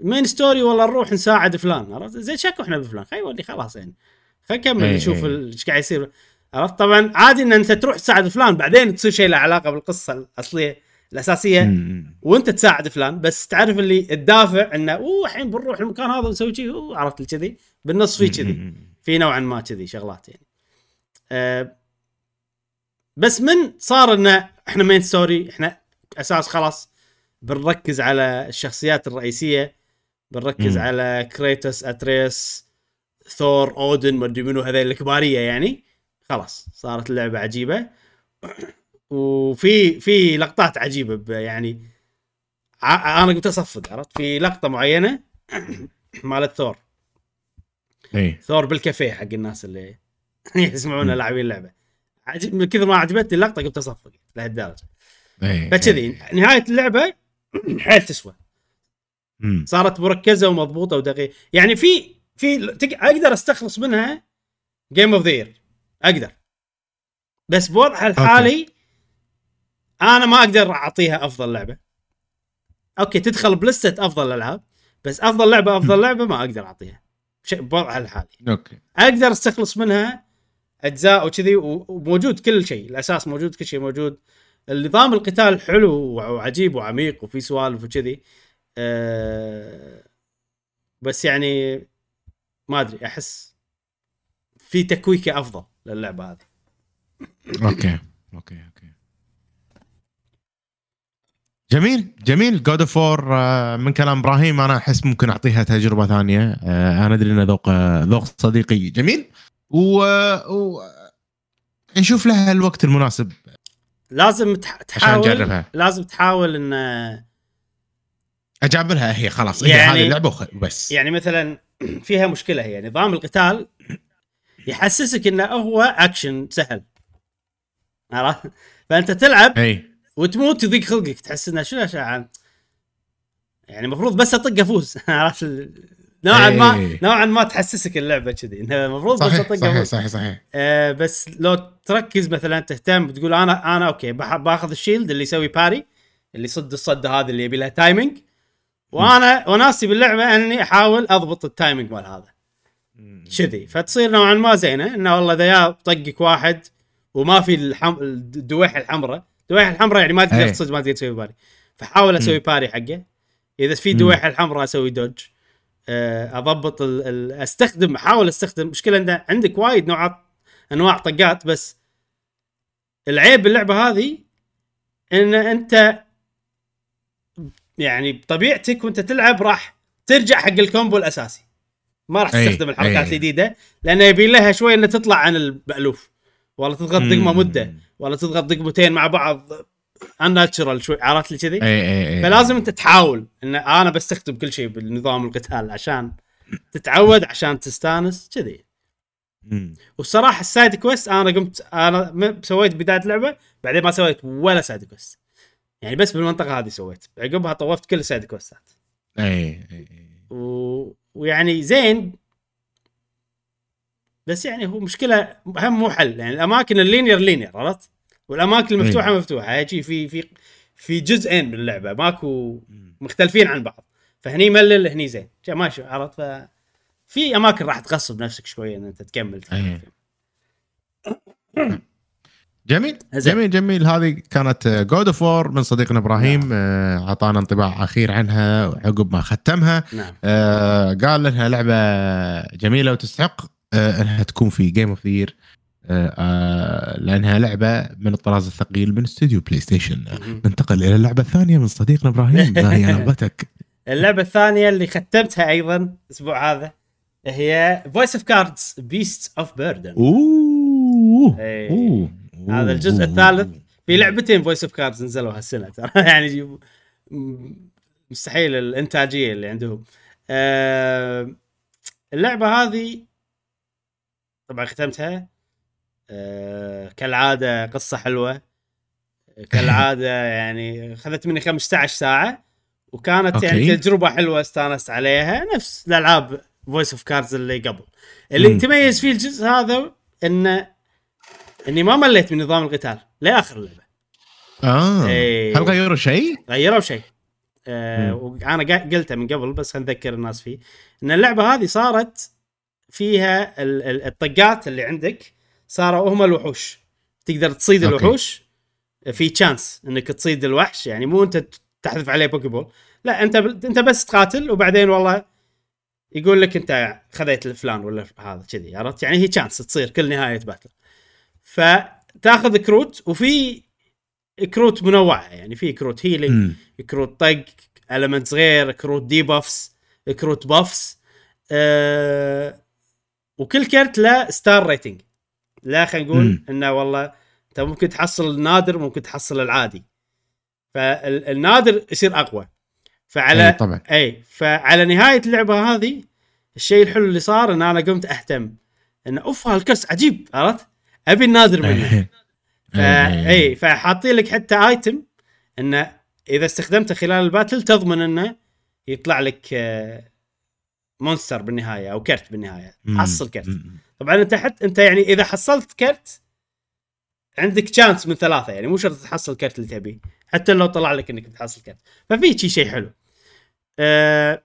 main story والله نروح نساعد فلان عرفت؟ زين شكو إحنا بفلان؟ خلي يولي خلاص يعني. خلينا نكمل إيه، نشوف إيه. إيش قاعد يصير. عرفت؟ طبعا عادي إن أنت تروح تساعد فلان بعدين تصير شيء له علاقة بالقصة الأصلية. الأساسية مم. وأنت تساعد فلان بس تعرف اللي الدافع إنه أوه الحين بنروح المكان هذا ونسوي كذي عرفت لي كذي بالنص في كذي. في نوعا ما كذي شغلات يعني أه بس من صار إنه إحنا main story إحنا أساس خلاص بنركز على الشخصيات الرئيسية بنركز مم. على كريتوس اتريس ثور اودن ما أدري منو هذول الكبارية يعني خلاص صارت اللعبه عجيبة وفي في لقطات عجيبة يعني أنا قمت أصفق عرفت؟ في لقطة معينة مالت ثور. اي ثور بالكافيه حق الناس اللي يسمعون لاعبين اللعبة. عجب من كثر ما عجبتني اللقطة قمت أصفق لهالدرجة. فكذي نهاية اللعبة حيل تسوى. صارت مركزة ومضبوطة ودقيقة. يعني في في أقدر أستخلص منها game of the أقدر. بس بوضعها الحالي أنا ما أقدر أعطيها أفضل لعبة. okay تدخل بلستة أفضل الالعاب بس أفضل لعبة أفضل لعبة ما أقدر أعطيها. شيء بوضعها الحالي. okay. أقدر أستخلص منها أجزاء وكذي وموجود كل شيء. الأساس موجود كل شيء موجود. النظام القتال حلو وعجيب وعميق وفي سوالف وكذي. أه بس يعني ما أدري أحس في تكويكة أفضل للعبة هذه. أوكي okay okay. جميل جميل. God of War من كلام إبراهيم أنا أحس ممكن أعطيها تجربة ثانية. آه، أنا أدري إن ذوق آه، ذوق صديقي جميل. و, و... نشوف لها الوقت المناسب. لازم تح- عشان تحاول نجربها. لازم تحاول إن اجابلها هي خلاص. يعني- هذه اللعبة وبس يعني مثلا فيها مشكلة هي. نظام القتال يحسسك إنه هو اكشن سهل. عرفت؟ فأنت تلعب أي. وتموت يضيق خلقك تحس إنه شنو عن يعني المفروض بس اطق أفوز. عرفت؟ ال- نوعا ما إيه. نوعا ما تحسسك اللعبة كذي. إنه المفروض بس اطق صحيح أفوز. صحيح صحيح. آه بس لو تركز مثلا تهتم تقول أنا أنا okay بأخذ ال shield اللي يسوي parry اللي يصد الصده هذه اللي يبي لها timing وأنا وناسي باللعبة إني أحاول أضبط ال timing مال هذا. كذي. فتصير نوعا ما زينة إنه والله إذا يا طقك واحد وما في الحم... الدويحة الحمراء الدويحه الحمراء يعني ما تقدر أي. تصد ما تقدر تسوي باري. فحاول أسوي باري حقه. إذا في دويحه الحمراء أسوي دوج. آه، أضبط ال... ال... أستخدم أحاول أستخدم. مشكلة إن عندك وايد نوعات أنواع طقات بس العيب باللعبة هذه إن أنت يعني بطبيعتك وأنت تلعب راح ترجع حق ال combo الأساسي. ما راح أي، تستخدم الحركات أي. الجديدة لأن يبي لها شوي إنها تطلع عن المالوف والله تضغط دقمه. مدة. ولا تضغط دقمتين مع بعض unnatural شوي عرفت لي كذي؟ اي اي اي فلازم أنت تحاول. إن أنا بستخدم كل شيء بالنظام القتال عشان تتعود عشان تستانس كذي. والصراحة ال side quest أنا قمت أنا سويت بداية اللعبه بعدين ما سويت ولا side quest. يعني بس بالمنطقة هذه سويت. عقبها طوفت كل ال side quest ات. اي اي اي و... ويعني زين بس يعني هو مشكلة هم مو حل يعني الأماكن ال linear linear عرفت؟ والأماكن المفتوحة إيه. مفتوحه هيجي في في في جزئين من اللعبة ماكو مختلفين عن بعض. فهني ملل هني زين. ماشي عرفت؟ ف في أماكن راح تغصب نفسك شوية إن أنت تكمل أيه. جميل. جميل جميل. هذه كانت God of War من صديقنا إبراهيم. آه، أعطانا انطباع أخير عنها عقب ما ختمها. نعم. آه، قال إنها لعبة جميلة وتستحق انها تكون في Game of Year لأنها لعبة من الطراز الثقيل من استوديو PlayStation. ننتقل إلى اللعبة الثانية من صديقنا إبراهيم. ما هي لعبتك؟ اللعبة الثانية اللي ختمتها أيضا الأسبوع هذا هي Voice of Cards Beasts of Burden أوه. هذا الجزء. الثالث. في لعبتين Voice of Cards نزلوا هالسنه ترى. يعني مستحيل الإنتاجية اللي عندهم. آه، اللعبة هذه طبعا ختمتها آه، كالعادة قصة حلوة كالعادة يعني أخذت مني 15 ساعة وكانت يعني okay. تجربة حلوة استانست عليها نفس الألعاب Voice of Cards اللي قبل اللي مم. تميز فيه الجزء هذا إنه إني ما مليت من نظام القتال لآخر اللعبة آه إيه. هل غيروا شيء؟ غيروا شيء آه. وأنا قلته من قبل بس خلينا نذكر الناس فيه إن اللعبة هذه صارت فيها ال- ال- الطقات اللي عندك صاروا هم الوحوش تقدر تصيد okay. الوحوش في chance إنك تصيد الوحش يعني مو أنت تحذف عليه Pokéball لا أنت ب... أنت بس تقاتل وبعدين والله يقول لك أنت خذيت فلان ولا هذا كذي عرفت يعني هي chance تصير كل نهاية battle فتاخذ كروت وفي كروت منوعة يعني في كروت healing. كروت طق elements غير كروت debuffs كروت buffs أه وكل كرت له star rating لا خلينا نقول. إنه والله أنت ممكن تحصل النادر ممكن تحصل العادي. فالنادر يصير أقوى. فعلى إي طبعا. اي فعلى نهاية اللعبة هذه الشيء الحلو اللي صار إن أنا قمت أهتم إن أوف هالكرت عجيب عرفت؟ أبي النادر منه. فا اي فحاطين لك حتى item انه إذا استخدمته خلال ال battle تضمن إنه يطلع لك آه، monster بالنهاية أو كرت بالنهاية حصل كرت. طبعا أنت حت أنت يعني إذا حصلت كرت عندك chance من ثلاثة يعني مو شرط تحصل الكرت اللي تبيه حتى لو طلع لك إنك بتحصل كرت. ففي شيء شيء حلو. أه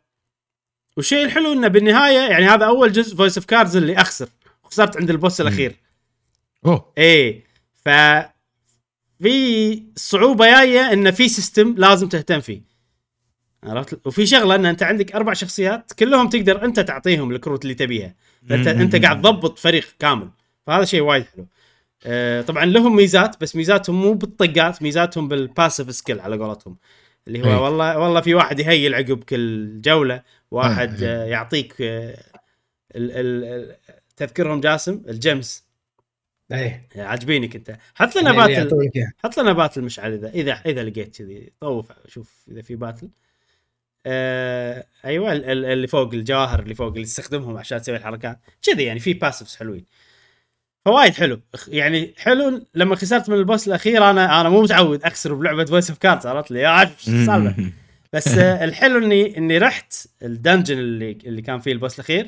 والشيء الحلو إنه بالنهاية يعني هذا أول جزء Voice of Cards اللي أخسر. خسرت عند ال boss الأخير. أوه. إيه. ف في صعوبة جاية إن في system لازم تهتم فيه. عرفت؟ وفي شغلة إن أنت عندك أربع شخصيات كلهم تقدر أنت تعطيهم الكروت اللي تبيها. فانت. أنت قاعد تضبط فريق كامل. فهذا شيء وايد حلو. آه طبعا لهم ميزات بس ميزاتهم مو بالطقات ميزاتهم بال passive skill على قولتهم. اللي هو أي. والله والله في واحد ي heal عقب كل جولة واحد أي. آه يعطيك آه ال ال تذكرهم جاسم ال gems إيه. عاجبينك أنت. حط لنا اللي battle. حط لنا battle مشعل اذا اذا إذا لقيت كذي. طوف شوف إذا في battle. آه أيوه ال- ال- اللي فوق الجواهر اللي فوق اللي تستخدمهم عشان تسوي الحركات. كذي يعني في passives حلوين. فوايد حلو. يعني حلو لما خسرت من ال boss الأخير أنا أنا مو متعود أخسر بلعبة Voice of Cards عرفت لي؟ عارف شو السالفة. بس آه، الحلو إني إني رحت ال dungeon اللي اللي كان فيه ال boss الأخير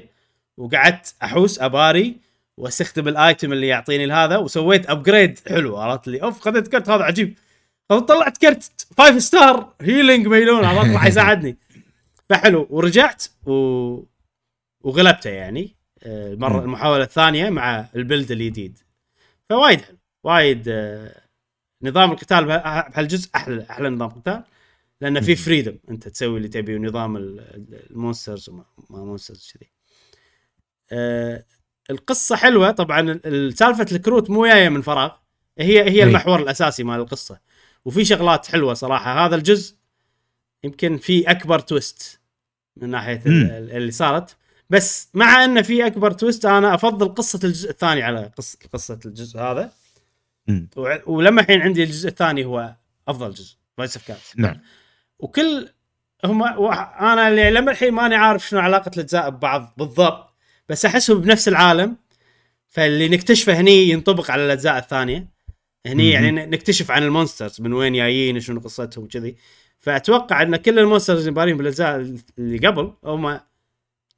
وقعدت أحوس أباري وأستخدم ال item اللي يعطيني هذا وسويت upgrade حلو عرفت لي؟ أوف خذيت كرت هذا عجيب. طلعت كرت 5 star healing ميلون عرفت؟ راح يساعدني. فحلو ورجعت و... وغلبته يعني آه، المره مم. المحاولة الثانية مع ال build الجديد فوايد حلو وايد آه، نظام القتال بها- بهالجزء أحلى أحلى نظام قتال لأنه في. freedom أنت تسوي اللي تبي ونظام ال- ال- ال monsters وما ما monsters كذي آه، القصة حلوة. طبعا ال- ال- سالفة الكروت مو جاية من فراغ. هي هي أي. المحور الأساسي مال القصة. وفي شغلات حلوة صراحة. هذا الجزء يمكن في أكبر twist من ناحية اللي صارت. بس مع انه في أكبر twist أنا أفضل قصة الجزء الثاني على قصه قصة الجزء هذا. ولما الحين عندي الجزء الثاني هو أفضل جزء Voice of نعم. وكل هم أنا اللي لما الحين ماني عارف شنو علاقة الأجزاء ببعض بالضبط بس أحسهم بنفس العالم فاللي نكتشفه هني ينطبق على الأجزاء الثانية. هني. يعني نكتشف عن ال monsters من وين جايين وشنو قصتهم وكذي فأتوقع أن كل ال monsters اللي بارين بالأجزاء اللي قبل هم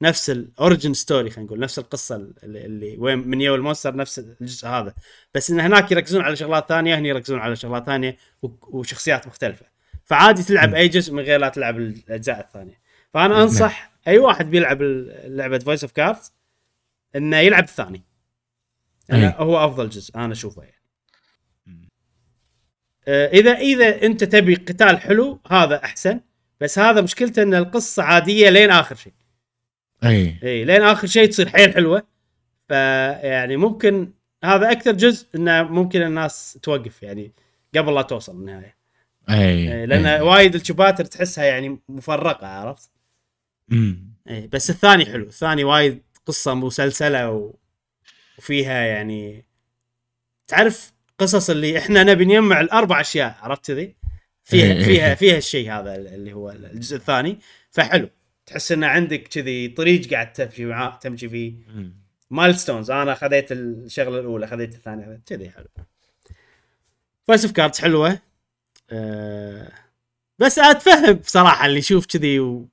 نفس ال origin story خلينا نقول نفس القصة اللي, اللي وين من يو ال monster نفس الجزء هذا بس إن هناك يركزون على شغلات ثانية هني يركزون على شغلات ثانية وشخصيات مختلفة فعادي تلعب. أي جزء من غير لا تلعب الأجزاء الثانية فأنا. أنصح أي واحد بيلعب لعبة Voice of Cards إنه يلعب الثاني أي. هو أفضل جزء أنا أشوفه يعني اذا إذا أنت تبي قتال حلو هذا أحسن. بس هذا مشكلته إن القصة عادية لين آخر شيء. أي. إي لين آخر شيء تصير حيل حلوة. فيعني ممكن هذا أكثر جزء إنه ممكن الناس توقف يعني قبل لا توصل النهاية. أي إيه لأن وايد الشباتر تحسها يعني مفرقة عرفت؟ مم. إيه بس الثاني حلو. الثاني وايد قصة مسلسلة و... وفيها يعني تعرف قصص اللي إحنا نبي نجمع الأربع أشياء عرفت كذي؟ فيها إيه. فيها فيها الشيء هذا اللي هو الجزء الثاني. فحلو. تحس إن عندك كذي طريق قاعد تمشي معاه تمشي فيه. مم. milestones أنا خذيت الشغلة الأولى خذيت الثانية كذي حلو. Voice of Cards حلوة. أه بس أتفهم بصراحة اللي يشوف كذي و...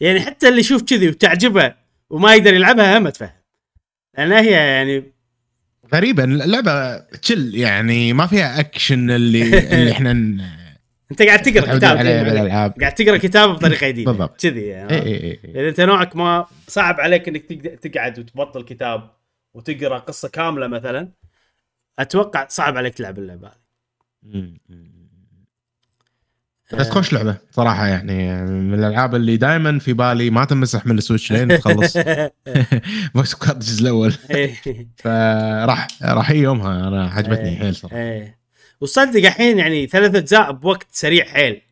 يعني حتى اللي يشوف كذي وتعجبه وما يقدر يلعبها هم أتفهم. لأن هي يعني غريبة اللعبة chill يعني ما فيها اكشن اللي اللي إحنا ن- أنت قاعد تقرأ كتاب يعني قاعد تقرأ كتاب بطريقة جديدة. بالضبط. كذي يعني. اي اي اي يعني أنت نوعك ما صعب عليك إنك تقعد وتبطل كتاب وتقرأ قصة كاملة مثلا أتوقع صعب عليك تلعب اللعبة هذه. بس خوش لعبة صراحة يعني من الألعاب اللي دائما في بالي ما تمسح من ال Switch لين تخلص. Voice of Cards الجزء الأول. إيه. فراح راح هي يومها أنا عجبتني إيه. حيل صراحة. إيه. وصدق الحين يعني ثلاث أجزاء بوقت سريع حيل.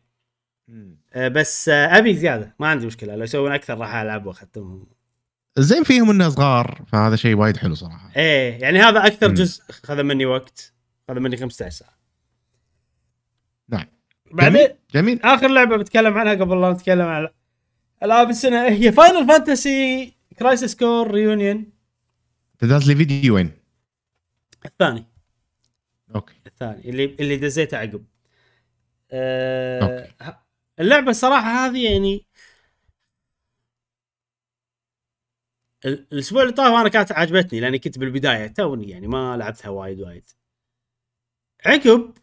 آه، بس آه، أبي زيادة ما عندي مشكلة لو يسوون أكثر راح ألعب وأختمهم. زين فيهم انه صغار فهذا شيء وايد حلو صراحة. إيه يعني هذا أكثر مم. جزء خذ مني وقت خذ مني 15 ساعه نعم. بعدين جميل آخر لعبة بتكلم عنها قبل لا نتكلم عن العاب السنة هي Final Fantasy Crisis Core Reunion داز لي فيديو وين؟ الثاني. أوكي. الثاني اللي اللي دزيته عقب. أه okay. اللعبة الصراحه هذه يعني ال- الأسبوع اللي طاف أنا كانت عجبتني لأني كنت بالبداية توني يعني ما لعبتها وايد وايد. عقب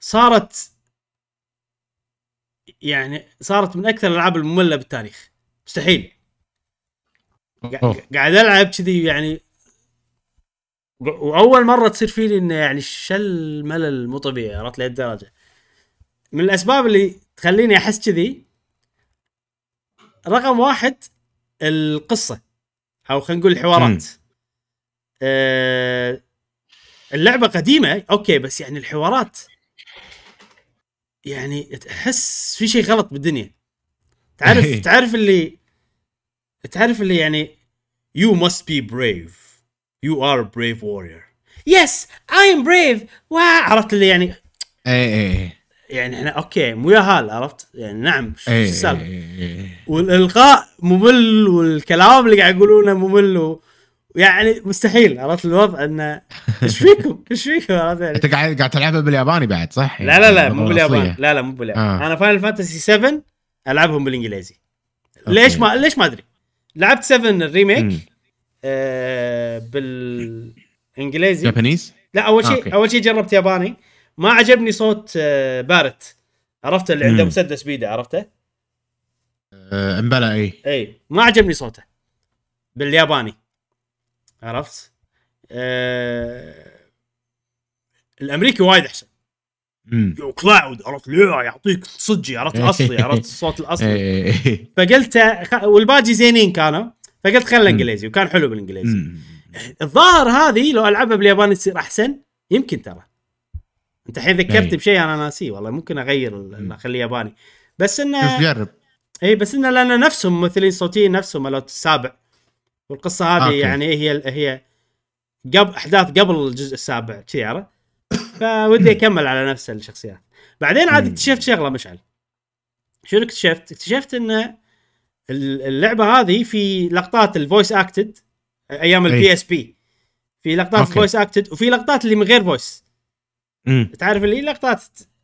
صارت يعني صارت من أكثر الألعاب المملة بالتاريخ. مستحيل. قاعد ألعب كذي يعني. وأول مرة تصير فيني إنه يعني شل ملل مو طبيعي عرفت لهالدرجه من الأسباب اللي تخليني أحس كذي رقم واحد القصة أو خلينا نقول الحوارات. آه اللعبة قديمة أوكي بس يعني الحوارات يعني تحس في شيء غلط بالدنيا. تعرف إيه. تعرف اللي تعرف اللي يعني you must be brave. You are a brave warrior. Yes I am brave. وا عرفت اللي يعني اي اي يعني إحنا okay مو يهال عرفت؟ يعني نعم شو السالفة؟ والإلقاء ممل والكلام اللي قاعد يقولونه ممل. يعني مستحيل عرفت الوضع انه إيش فيكم؟ إيش فيكم؟ عرفت يعني أنت قاعد قاعد تلعبها بالياباني بعد صح؟ لا لا لا مو اللغة باليابان الأصلية. لا لا مو باليابان آه. أنا Final Fantasy 7 ألعبهم بالإنجليزي ليش ما ليش ما أدري لعبت 7 ال Remake. آه بالإنجليزي Japanese؟ لا أول شيء okay. أول شيء جربت ياباني ما عجبني صوت آه Barret عرفته اللي عنده. مسدس بيده عرفته؟ آه، امبلا اي اي ما عجبني صوته بالياباني عرفت؟ آه الأمريكي وايد أحسن. يو Cloud عرفت؟ يعطيك صجي عرفت؟ الاصلي عرفت؟ الصوت الأصلي. اي اي فقلت خ- والباقي زينين كانوا فقلت خلنا انجليزي وكان حلو بالإنجليزي. الظاهر هذه لو ألعبها بالياباني تصير أحسن يمكن ترى. أنت الحين ذكرتني أي. بشيء أنا ناسيه والله ممكن أغير أخليه ياباني. بس انه جرب. اي بس إنه لأن نفسهم ممثلين صوتيين نفسهم السابع والقصة هذه okay. يعني هي هي قبل أحداث قبل الجزء السابع كذي عرفت فودي أكمل على نفس الشخصيات بعدين عاد. اكتشفت شغلة مشعل شنو اكتشفت؟ اكتشفت إن ال- اللعبة هذه في لقطات ال voice acted أيام. ال PSP في لقطات. ال voice acted وفي لقطات اللي من غير voice مم. تعرف اللي لقطات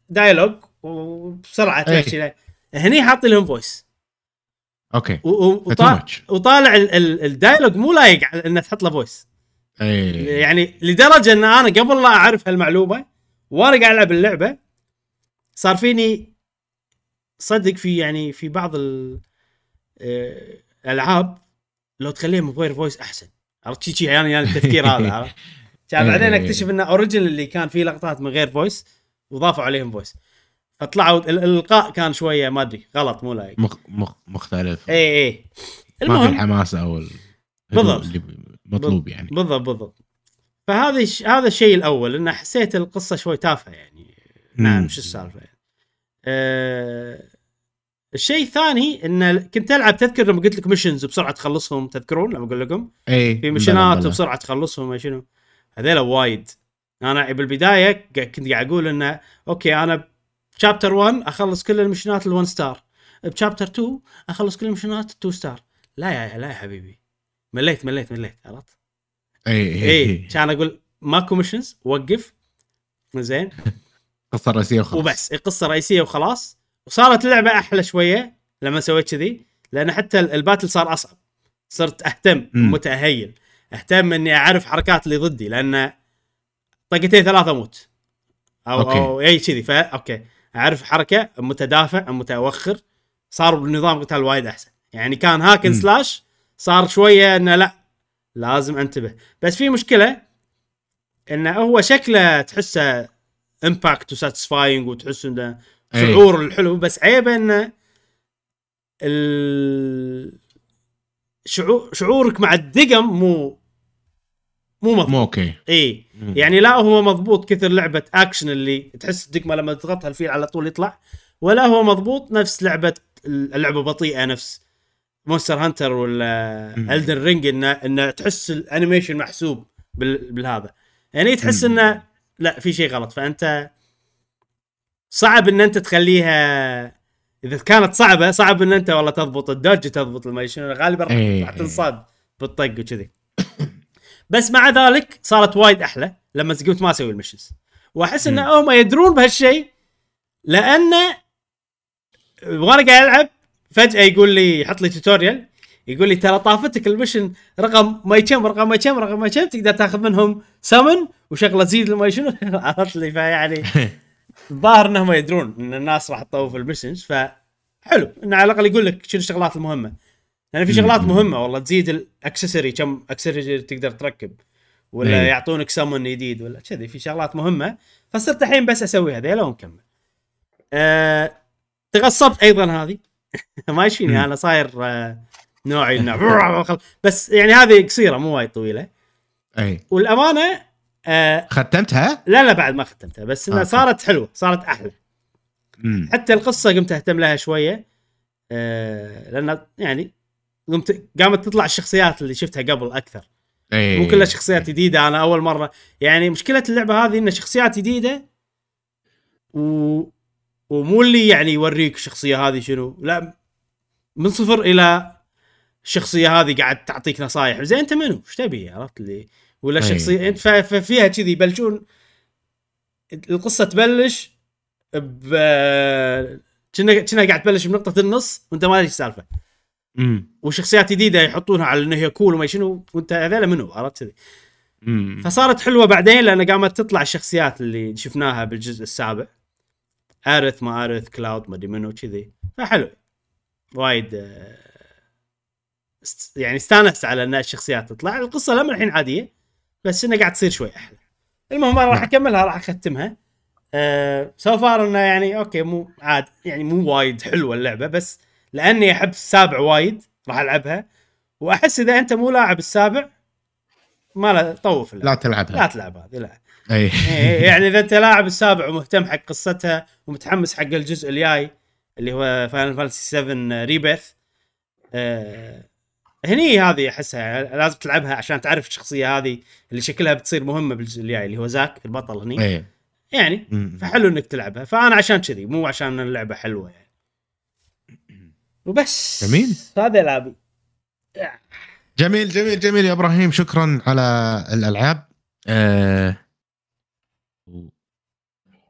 dialogue وبسرعة. تمشي هني حاط لهم voice okay. وطالع ال- ال- ال dialogue مو لايق على إنه تحط له voice اي يعني لدرجة إن أنا قبل لا أعرف هالمعلومة وأنا قاعد ألعب اللعبة صار فيني صدق في يعني في بعض ال- آه، الالعاب لو تخليهم من غير voice أحسن. عرفت شي شي يعني يعني التفكير هذا عرفت؟ بعدين إيه. أكتشف انه original اللي كان فيه لقطات من غير voice وضافوا عليهم voice فطلعوا ال- الإلقاء كان شوية ما أدري غلط مو لايق. مخ... مخ... مختلف. اي اي ما في المهم الحماسه أو ال... بالضبط. اللي مطلوب يعني. بالضبط بالضبط. فهذا هذا الشيء الأول انه حسيت القصة شوي تافهة يعني. نعم. شو السالفة؟ يعني. أه الشيء الثاني إن كنت ألعب تذكر لما قلت لك missions وبسرعه تخلصهم تذكرون لما أقول لكم؟ اي في mission ات وبسرعه تخلصهم ما شنو. هذيلا وايد. أنا بالبداية كنت قاعد أقول انه okay أنا ب chapter 1 أخلص كل ال missions ات ال1 star ب chapter 2 أخلص كل ال missions ات 2 star لا يا لا يا حبيبي. مليت مليت مليت عرفت؟ إي إي كان أقول ماكو missions وقف. زين. قصة رئيسية وخلاص. وبس القصة رئيسية وخلاص. وصارت اللعبة أحلى شوية لما سويت كذي لأن حتى ال- ال battle صار أصعب. صرت أهتم. متى هي أهتم إني أعرف حركات اللي ضدي لأن طقتين ثلاثة أموت. أو okay. أو أي كذي فا okay. اعرف حركه متدافع متاخر صار بنظام قتال وايد احسن يعني كان hack and. slash صار شوية انه لا لازم انتبه بس في مشكله انه هو شكله تحسه impact و satisfying وتحس انه. شعور الحلو بس عيبه انه ال... شعور شعورك مع الدقم مو مو مضبوط مو okay إي. يعني لا هو مضبوط كثر لعبة أكشن اللي تحس الدقمه لما تضغطها ال feel على طول يطلع ولا هو مضبوط نفس لعبة اللعبة بطيئة نفس Monster Hunter ولا. Elden Ring انه انه تحس ال animation محسوب بال... بالهذا يعني تحس. إنه لا في شيء غلط فأنت صعب إن أنت تخليها إذا كانت صعبة صعب إن أنت والله تضبط ال dodge تضبط ما شنو غالبا راح إيه. راح تنصاد بالطق وكذي بس مع ذلك صارت وايد أحلى لما قمت ما أسوي ال missions وأحس إن. هم يدرون بهالشيء لأن وأنا قاعد ألعب فجأة يقول لي يحط لي tutorial يقول لي ترى طافتك ال mission رقم ما كم رقم ما كم رقم ما كم تقدر تاخذ منهم سمن وشغلة تزيد ما شنو عرفت لي؟ فيعني الظاهر انهم يدرون إن الناس راح تطوف ال missions فحلو. انه على الأقل يقول لك شنو الشغلات المهمة. لأن في شغلات مم. مهمة والله تزيد ال accessory كم accessory تقدر تركب ولا إيه. يعطونك سمن جديد ولا كذي في شغلات مهمة فصرت الحين بس أسوي هذيلا ونكمل. أه تغصبت أيضا هذه ما يشفيني مم. أنا صاير أه نوعي إنه بس يعني هذه قصيرة مو وايد طويلة أي والأمانة أه ختمتها؟ لا لا بعد ما ختمتها بس إنها okay. صارت حلوة صارت أحلى مم. حتى القصة قمت أهتم لها شوية أه لأن يعني قمت قامت تطلع الشخصيات اللي شفتها قبل أكثر. اي مو كلها شخصيات جديدة أنا أول مره يعني مشكلة اللعبة هذه إن شخصيات جديدة و... ومو اللي يعني يوريك الشخصية هذه شنو. لا من صفر إلى الشخصية هذه قاعد تعطيك نصايح. زين أنت منو؟ إيش تبي؟ عرفت لي؟ ولا أي. شخصيه أنت ففيها كذي يبلشون القصة تبلش ب كنا كنا قاعد تبلش بنقطة النص وأنت ما ادري السالفه مم. وشخصيات جديدة يحطونها على إنه هي cool وما شنو وأنت هذول منو؟ عرفت كذي. فصارت حلوة بعدين لأن قامت تطلع الشخصيات اللي شفناها بالجزء السابع. Aerith ما Aerith Cloud ما أدري منو كذي. فحلو. وايد آه، يعني استانست على إن الشخصيات تطلع. القصة لما الحين عادية بس انها قاعد تصير شوي أحلى. المهم أنا راح نعم. أكملها راح أختمها. أه so far إنه يعني okay مو عاد يعني مو وايد حلوة اللعبة بس لأني أحب السابع وايد راح ألعبها. وأحس إذا أنت مو لاعب السابع ما لا طوف. لا تلعبها. لا تلعب هذه لا. أي. إيه، يعني إذا أنت لاعب السابع ومهتم حق قصتها ومتحمس حق الجزء الجاي اللي هو Final Fantasy 7 Rebirth آه هني هذه أحسها لازم تلعبها عشان تعرف الشخصية هذه اللي شكلها بتصير مهمة بالجزء الجاي اللي هو زاك البطل هني. أي. يعني. فحلو إنك تلعبها. فأنا عشان كذي مو عشان اللعبة حلوة يعني. وبس. جميل. هذا العابي جميل جميل جميل يا إبراهيم. شكرا على الألعاب. آه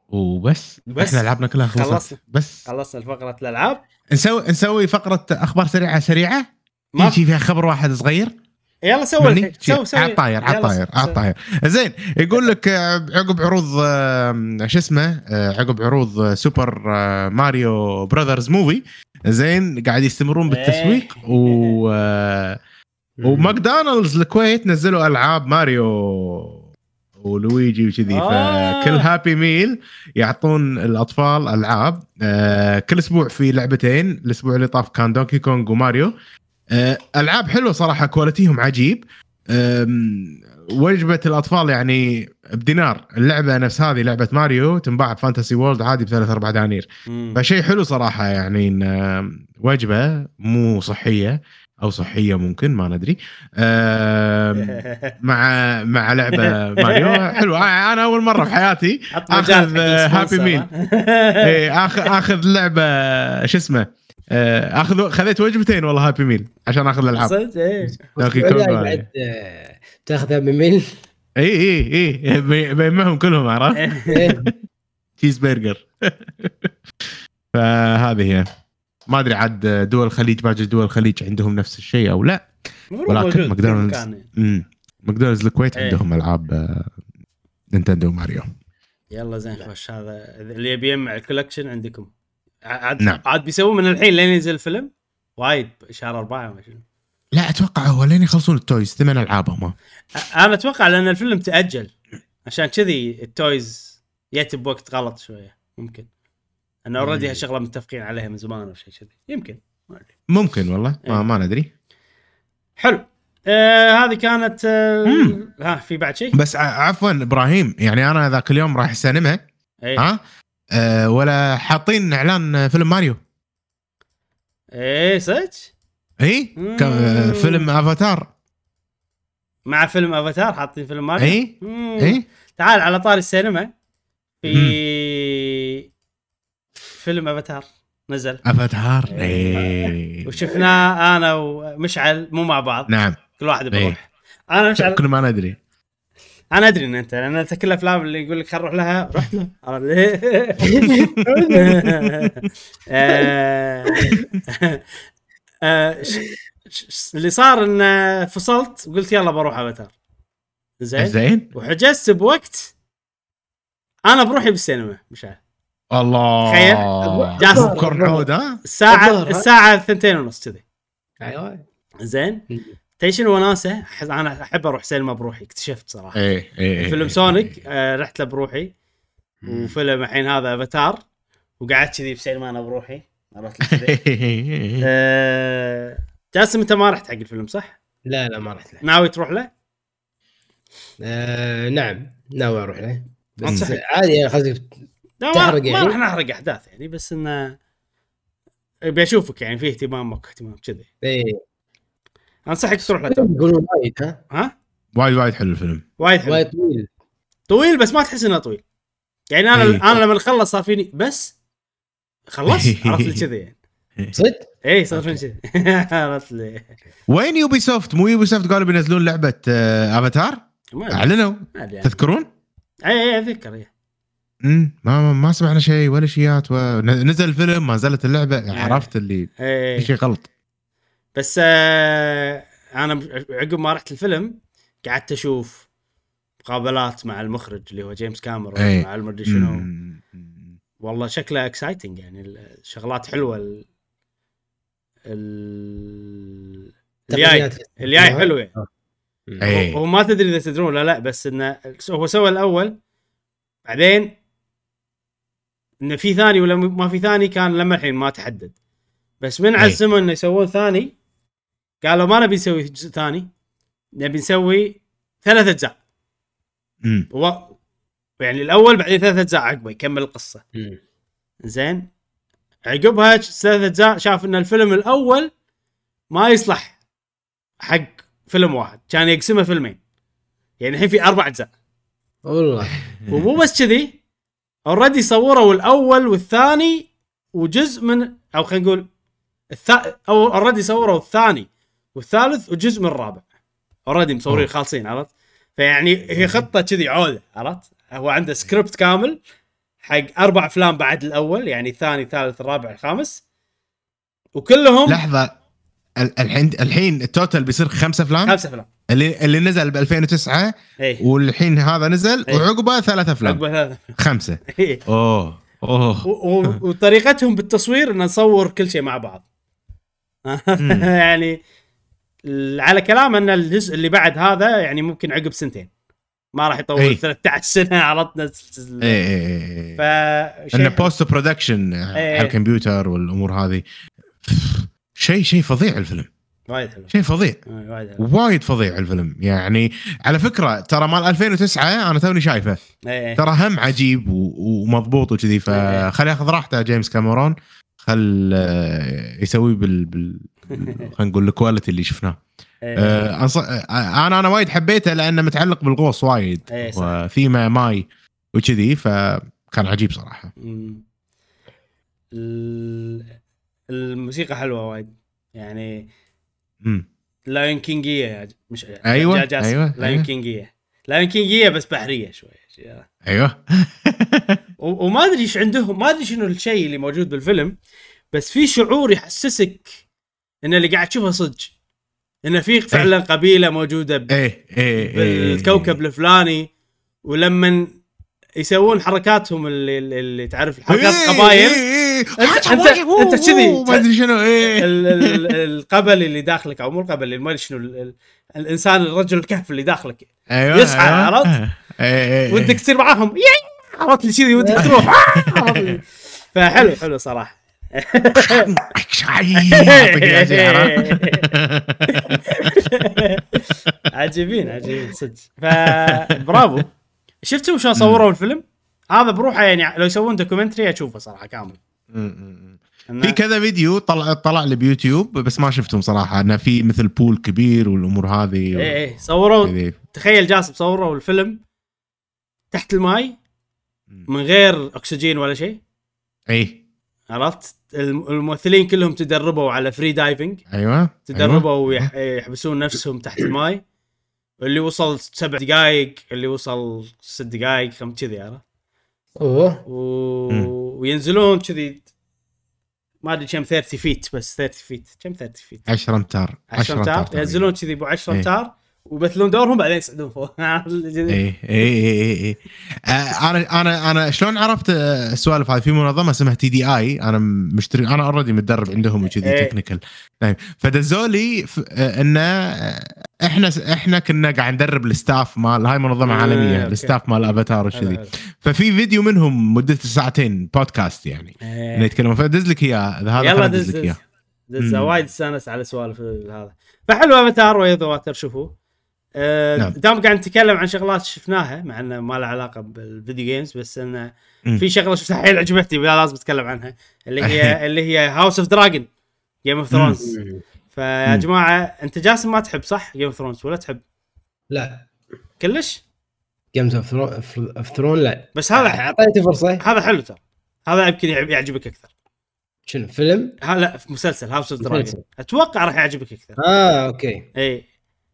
وبس. بس. إحنا لعبنا كلها خلصت. بس. خلصنا فقرة الألعاب. نسوي نسوي فقرة أخبار سريعة سريعة. ما يجي فيها خبر واحد صغير. يلا سوي الحين. سوي سوي سوي. على الطاير زين يقول لك آه، عقب عروض آه، شو اسمه آه، عقب عروض Super Mario Brothers Movie زين قاعد يستمرون بالتسويق إيه. و وماكدونالدز الكويت نزلوا ألعاب ماريو ولويجي وكذي آه. فكل Happy Meal يعطون الأطفال ألعاب آه كل أسبوع في لعبتين الأسبوع اللي طاف كان دونكي كونغ وماريو ألعاب حلوة صراحة quality هم عجيب. وجبة الأطفال يعني بدينار. اللعبة نفس هذه لعبة ماريو تنباع ب Fantasy World عادي بثلاث أربع دنانير. فشيء حلو صراحة يعني وجبة مو صحية أو صحية ممكن ما ندري. مع مع لعبة ماريو. حلو. أنا أول مرة في حياتي حط آخذ، مجال حق آه، ال sponsor، Happy Meal. اخذ آخذ لعبة شو اسمه؟ آه، اخذ خذيت وجبتين والله Happy Meal عشان أخذ الألعاب. صدق؟ إيه. بعد آه، تاخذها ب meal إي إي إي. بي- بينهم كلهم عرفت؟ إيه. cheese burger فهذه هي. ما أدري عاد دول الخليج باقي دول الخليج عندهم نفس الشيء أو لا. ولكن ماكدونالدز- مكان. ماكدونالدز الكويت إيه. عندهم ألعاب آه، نينتندو ماريو يلا زين خوش هذا اللي يبي يجمع ال collection عندكم. عاد نعم. عاد بيسوون من الحين لين ينزل الفيلم وايد شهر أربعة ما شنو لا أتوقع هو لين يخلصون ال toys ثمان العاب هم أنا أتوقع لأن الفيلم تأجل عشان كذي ال toys جت بوقت غلط شوية ممكن انه already. هالشغلة متفقين عليها من زمان أو شيء كذي يمكن ممكن والله ما, إيه. ما ندري حلو آه هذه كانت آه مم. ها في بعد شيء؟ بس عفوا إبراهيم يعني أنا ذاك اليوم رايح السينما إيه ها أه ولا حاطين إعلان فيلم ماريو. إيه صدق؟ إي. ك- فيلم أفاتار. مع فيلم أفاتار حاطين فيلم ماريو؟ إي. إي؟ تعال على طاري السينما. في فيلم أفاتار نزل. أفاتار. إيه. وشفناه أنا ومشعل مو مع بعض. نعم. كل واحد. بيروح أنا مشعل كل ما ندري أنا أدري إن أنت لأن انت كل الأفلام اللي يقول لك خل نروح لها. رحت له. عرفت؟ ليه؟ آه، آه، اللي صار إن فصلت وقلت يلا بروح أفاتار. زين؟ زين. وحجزت بوقت أنا بروحي بالسينما مش عارف. الله. تخيل. جاسم. عود ها؟ الساعة؟ الساعة ثنتين ونص كذي. أيوه. زين؟ تدري شنو وناسه؟ أنا أحب أروح سينما بروحي اكتشفت صراحة إيه إيه فيلم سونيك آه رحت له بروحي وفيلم الحين هذا افاتار وقعدت كذي بسينما أنا بروحي عرفت آه، جاسم أنت ما رحت حق الفيلم صح؟ لا لا ما رحت له ناوي تروح له؟ آه نعم ناوي أروح له بس أنصحك. عادي يعني قصدي ما, تحرق ما يعني؟ راح نحرق أحداث يعني بس إنه أبي أشوفك يعني في اهتمام ماكو اهتمام كذي إيه أنصحك تروح له. يقولون وايد ها ها؟ وايد وايد حلو الفيلم وايد حلو وايد طويل طويل بس ما تحس إنه طويل يعني أنا إيه. أنا لما خلص صار فيني بس خلص عرفت كذي يعني صدق؟ اي صار فيني كذي عرفت لي وين Ubisoft مو Ubisoft قالوا بينزلون لعبة آه، افاتار أدري. أعلنوا يعني. تذكرون؟ اي اي أتذكر إي. امم ما ما- ما سمعنا شيء ولا شيات و... نزل الفيلم ما نزلت اللعبة عرفت اللي إي. في شيء غلط بس آه أنا عقب ما رحت الفيلم قعدت أشوف مقابلات مع المخرج اللي هو جيمس كاميرون إيه. مع المدري شنو. والله شكله exciting يعني الشغلات حلوة ال... ال... الجاي. الجاي حلو يعني إيه. هو ما تدري إذا تدرون ولا لا بس إنه هو سوى الأول بعدين إنه في ثاني ولا ما في ثاني كان لما الحين ما تحدد بس من أي. عزموا إنه يسوون ثاني قالوا ما نبي نسوي جزء ثاني. نبي نسوي ثلاث أجزاء. مم. و... يعني الأول بعدين ثلاث أجزاء عقبه يكمل القصة. مم. زين. عقبها ثلاث أجزاء شاف إن الفيلم الأول ما يصلح حق فيلم واحد. كان يقسمه فيلمين. يعني الحين في أربع أجزاء. والله. ومو بس كذي. already صوروا الأول والثاني وجزء من أو خلينا نقول الثا... أو already صوروا الثاني. والثالث وجزء من الرابع. already مصورين. خالصين عرفت؟ فيعني هي خطة كذي عودة عرفت؟ هو عنده سكريبت كامل حق أربع أفلام بعد الأول يعني الثاني الثالث الرابع الخامس. وكلهم لحظة. ال- الحين الحين التوتال بيصير خمس أفلام؟ خمس أفلام. اللي اللي نزل ب 2009 اي والحين هذا نزل إيه. وعقبه ثلاث أفلام. عقب ثلاثة خمسة. إيه. أوه. أوه. وطريقتهم بالتصوير إن نصور كل شيء مع بعض. يعني على كلام أن الجزء اللي بعد هذا يعني ممكن عقب سنتين. ما راح يطول إيه. 13 سنة عرضنا إيه إيه إيه ف انه شيء post production إيه. على الكمبيوتر والأمور هذه. شيء شيء فظيع الفيلم. وايد حلو. شيء فظيع. آه، وايد فظيع الفيلم. يعني على فكرة ترى مال 2009 أنا توني شايفه. إيه. ترى هم عجيب ومضبوط وكذي. فخل ياخذ راحته جيمس كاميرون. خل آه، يسوي بال, بال... خلينا نقول ال quality اللي شفناه إيه. آه،. آه، أنا أنا وايد حبيته لأنه متعلق بالغوص وايد إيه،. وثيمة ماي وكذي فكان عجيب صراحة الموسيقى حلوة وايد يعني لاين كينجيه مش جاسم. أيوة، لاين. كينجيه لاين كينجيه بس بحرية شوي أيوه وما أدري إيش عندهم ما أدري شنو الشيء اللي موجود بالفيلم بس في شعور يحسسك إن اللي قاعد تشوفه صدق إن في فعلا قبيلة موجودة ب- إيه إيه إيه. بالكوكب الفلاني ولما يسوون حركاتهم اللي, اللي تعرف حركات إيه، قبايل إيه، إيه. أنت- حاجة أنت- واجد، أوه، أنت كذي. ما أدري شنو ال- ال- القبل اللي داخلك أو مو القبل اللي ما أدري شنو ال- ال- الإنسان الرجل الكهف اللي داخلك أيوه يسعى، أيوة. عرفت؟ إيه، إيه، ودك تصير معاهم عرفت كذي ودك تروح؟ فحلو حلو صراحة. عجيبين عجيبين صدق. فبرافو شفتوا شلون صوروا الفيلم؟ هذا بروحه يعني لو يسوون documentary أشوفه صراحة كامل. في كذا فيديو طلع طلع لي بيوتيوب بس ما شفتهم صراحة. إنه في مثل بول كبير والأمور هذه إيه إيه. صوروا. تخيل جاسم صوروا الفيلم تحت الماي من غير أكسجين ولا شيء. إيه. عرفت؟ الممثلين كلهم تدربوا على free diving أيوه تدربوا أيوة. ويح- يحبسون نفسهم تحت الماي. اللي وصل سبع دقائق اللي وصل ست دقائق خم كذي عرفت؟ أوه. و... وينزلون كذي ما أدري كم 30 feet بس 30 feet. كم 30 feet؟ 10 أمتار 10 أمتار. ينزلون كذي ابو 10 إيه. أمتار. ويمثلون دورهم بعدين يصعدون فوق. اي اي اي أنا أنا أنا شلون عرفت آه، السوالف هذه في منظمة اسمها TDI أنا مشتري أنا already متدرب عندهم وكذي إيه. technical طيب فدزوا لي آه، انه آه، إحنا إحنا كنا قاعد ندرب ال staff مال هاي منظمة إيه، عالمية. ال staff مال افاتار وكذي. ففي فيديو منهم مدته ساعتين بودكاست يعني إيه. إنه يتكلمون. فدز لك إياه هذا يلا دز لك دز اياه. وايد استانس على سوالف هذا. فحلو Avatar Way of the Water شوفوه. آه، نعم. دام قاعد نتكلم عن شغلات شفناها مع إنه ما لها علاقة بال video games بس إنه. في شغلة شفتها حيل عجبتني ولا لازم أتكلم عنها اللي هي اللي هي House of the Dragon Game of Thrones فيا. جماعة أنت جاسم ما تحب صح؟ Game of Thrones ولا تحب؟ لا. كلش؟ Games of Throne لا. بس هذا أعطيته فرصة. هذا حلو ترى. هذا يمكن يعجب- يعجبك أكثر. شنو فيلم؟ هذا في مسلسل House of Dragon. أتوقع راح يعجبك أكثر. آه أوكي. اي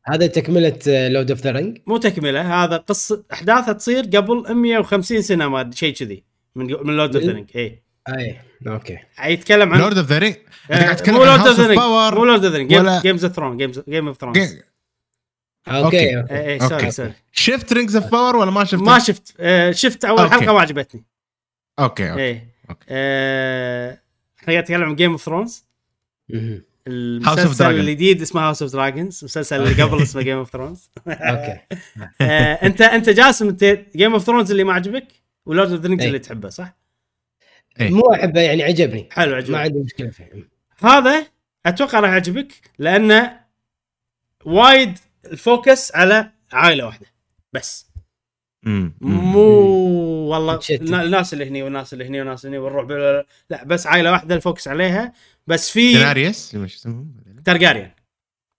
هذا تكملة Lord of the Ring مو تكملة هذا قصة أحداثها تصير قبل 150 سنة ما أدري، شيء كذي من من Lord of the Ring اي اي أوكي. يتكلم عن Lord of the Ring أنت آه، قاعد تتكلم مو عن Lord of House the of Ring مو Power Lord of the Ring Games of Throne Game of Thrones أوكي أوكي. sorry sorry شفت Rings of Power ولا ما شفت؟ ما شفت آه، شفت أول أوكي. حلقة ما عجبتني أوكي. أوكي أوكي. آه، إحنا قاعد نتكلم عن Game of Thrones. المسلسل. الجديد اسمه House of Dragons المسلسل اللي قبل اسمه Game of Thrones أوكي أنت أنت جاسم أنت Game of Thrones اللي ما عجبك و Lord of the. اللي تحبه صح؟ إيه. مو أحبه يعني عجبني حلو ما عجبك عندي مشكلة فيه هذا أتوقع راح يعجبك لأنه وايد ال focus على عائلة واحدة بس. مو والله الناس اللي هني والناس اللي هني والناس اللي هني ونروح بال- لا بس عائلة واحدة ال focus عليها. بس في Daenerys شو اسمهم؟ Targaryen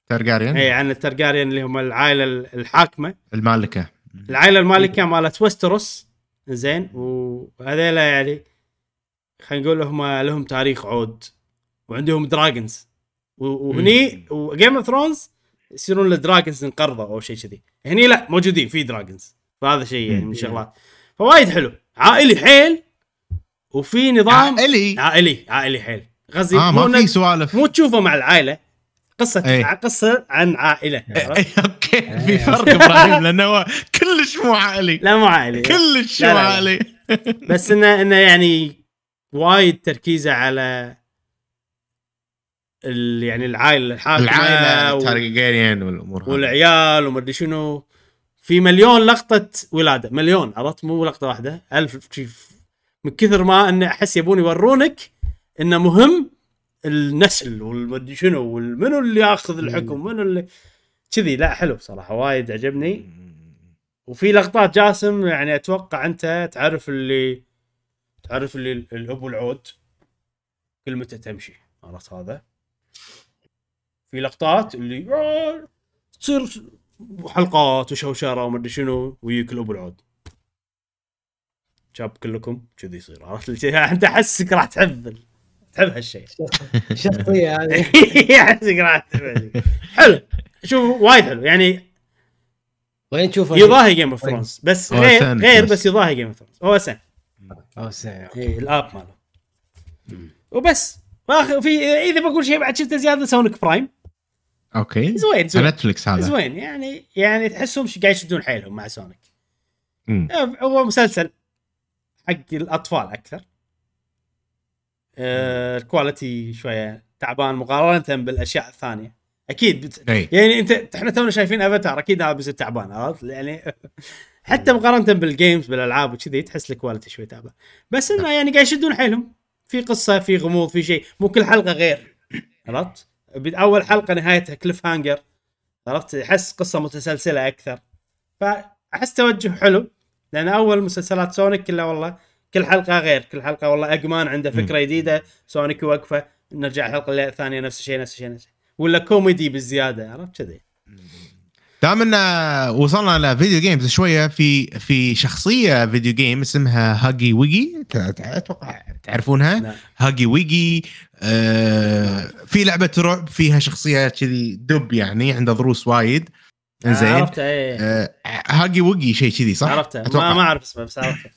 Targaryen اي عن ال Targaryen اللي هم العائلة الحاكمة. المالكة. العائلة المالكة مالت Westeros زين وهذيلا يعني خلينا نقول هم لهم تاريخ عود وعندهم dragons و- وهني و Game of Thrones يصيرون ال dragons انقرضوا أو شيء كذي. هني لا موجودين في dragons فهذا شيء يعني من الشغلات. فوايد حلو. عائلي حيل وفي نظام عائلي؟ عائلي عائلي حيل. غزي مو ما في سوالف. مو تشوفه مع العائلة. قصة إيه. قصة عن عائلة. عرفت؟ إيه، أوكي. في فرق إبراهيم لأنه هو كلش مو عائلي. لا مو عائلي. كلش مو. عائلي. بس انه إنه يعني وايد تركيزه على ال يعني العائلة الحاكمة العائلة و- تارجيريان والأمور. والعيال ومدري شنو. في مليون لقطة ولادة. مليون عرفت؟ مو لقطة واحدة. ألف من كثر ما انه أحس يبون يورونك إنه مهم النسل والمدري شنو والمنو اللي ياخذ الحكم منو اللي كذي. لا حلو صراحة وايد عجبني. وفي لقطات جاسم يعني أتوقع أنت تعرف اللي تعرف اللي الاب والعود كلمته تمشي عرفت هذا؟ في لقطات اللي تصير حلقات وشوشره ومدري شنو ويجيك الأب والعود. shut up كلكم كذي يصير عرفت؟ أنت أحسك راح تحب تحب هالشيء. الشخصيه هذه. أحسك راح تحب. حلو. شوف وايد حلو. يعني وين تشوفه؟ يضاهي Game of Thrones بس غير غير بس. يضاهي Game of Thrones هو سن أو ساعة. إي الآب ماله. وبس. واخر في إذا بقول شيء بعد شفته زيادة Sonic Prime. okay. زوين زوين. Netflix هذا. زوين يعني يعني تحسهم قاعد يشدون حيلهم مع Sonic. مم. هو مسلسل حق الأطفال أكثر. آه ال quality شوية تعبان مقارنة بالأشياء الثانية. أكيد بت... يعني أنت إحنا تونا شايفين أفاتار أكيد هذا بيصير تعبان عرفت؟ يعني حتى مقارنة بال games بالألعاب وكذي تحس ال quality شوي تعبان. بس إنه يعني قاعد يشدون حيلهم. في قصة في غموض في شيء. مو كل حلقة غير عرفت؟ أول حلقة نهايتها cliffhanger عرفت؟ أحس قصة متسلسلة أكثر. فأحس توجه حلو لأن أول مسلسلات Sonic كلها والله كل حلقة غير كل حلقة والله Eggman عنده فكرة جديدة Sonic يوقفه نرجع الحلقة الثانية نفس الشيء نفس الشيء نفس الشيء. ولا كوميدي بالزيادة عرفت كذي؟ دام إن وصلنا ل video games شوية في في شخصية video game اسمها هاجي ويجي أتوقع تعرفونها؟ نعم. هاجي ويجي آه في لعبة رعب فيها شخصيه كذي دب يعني عنده ضروس وايد. زين عرفته إيه. آه هاجي ويجي شيء كذي صح؟ عرفته. ما. ما أعرف اسمه بس عرفته.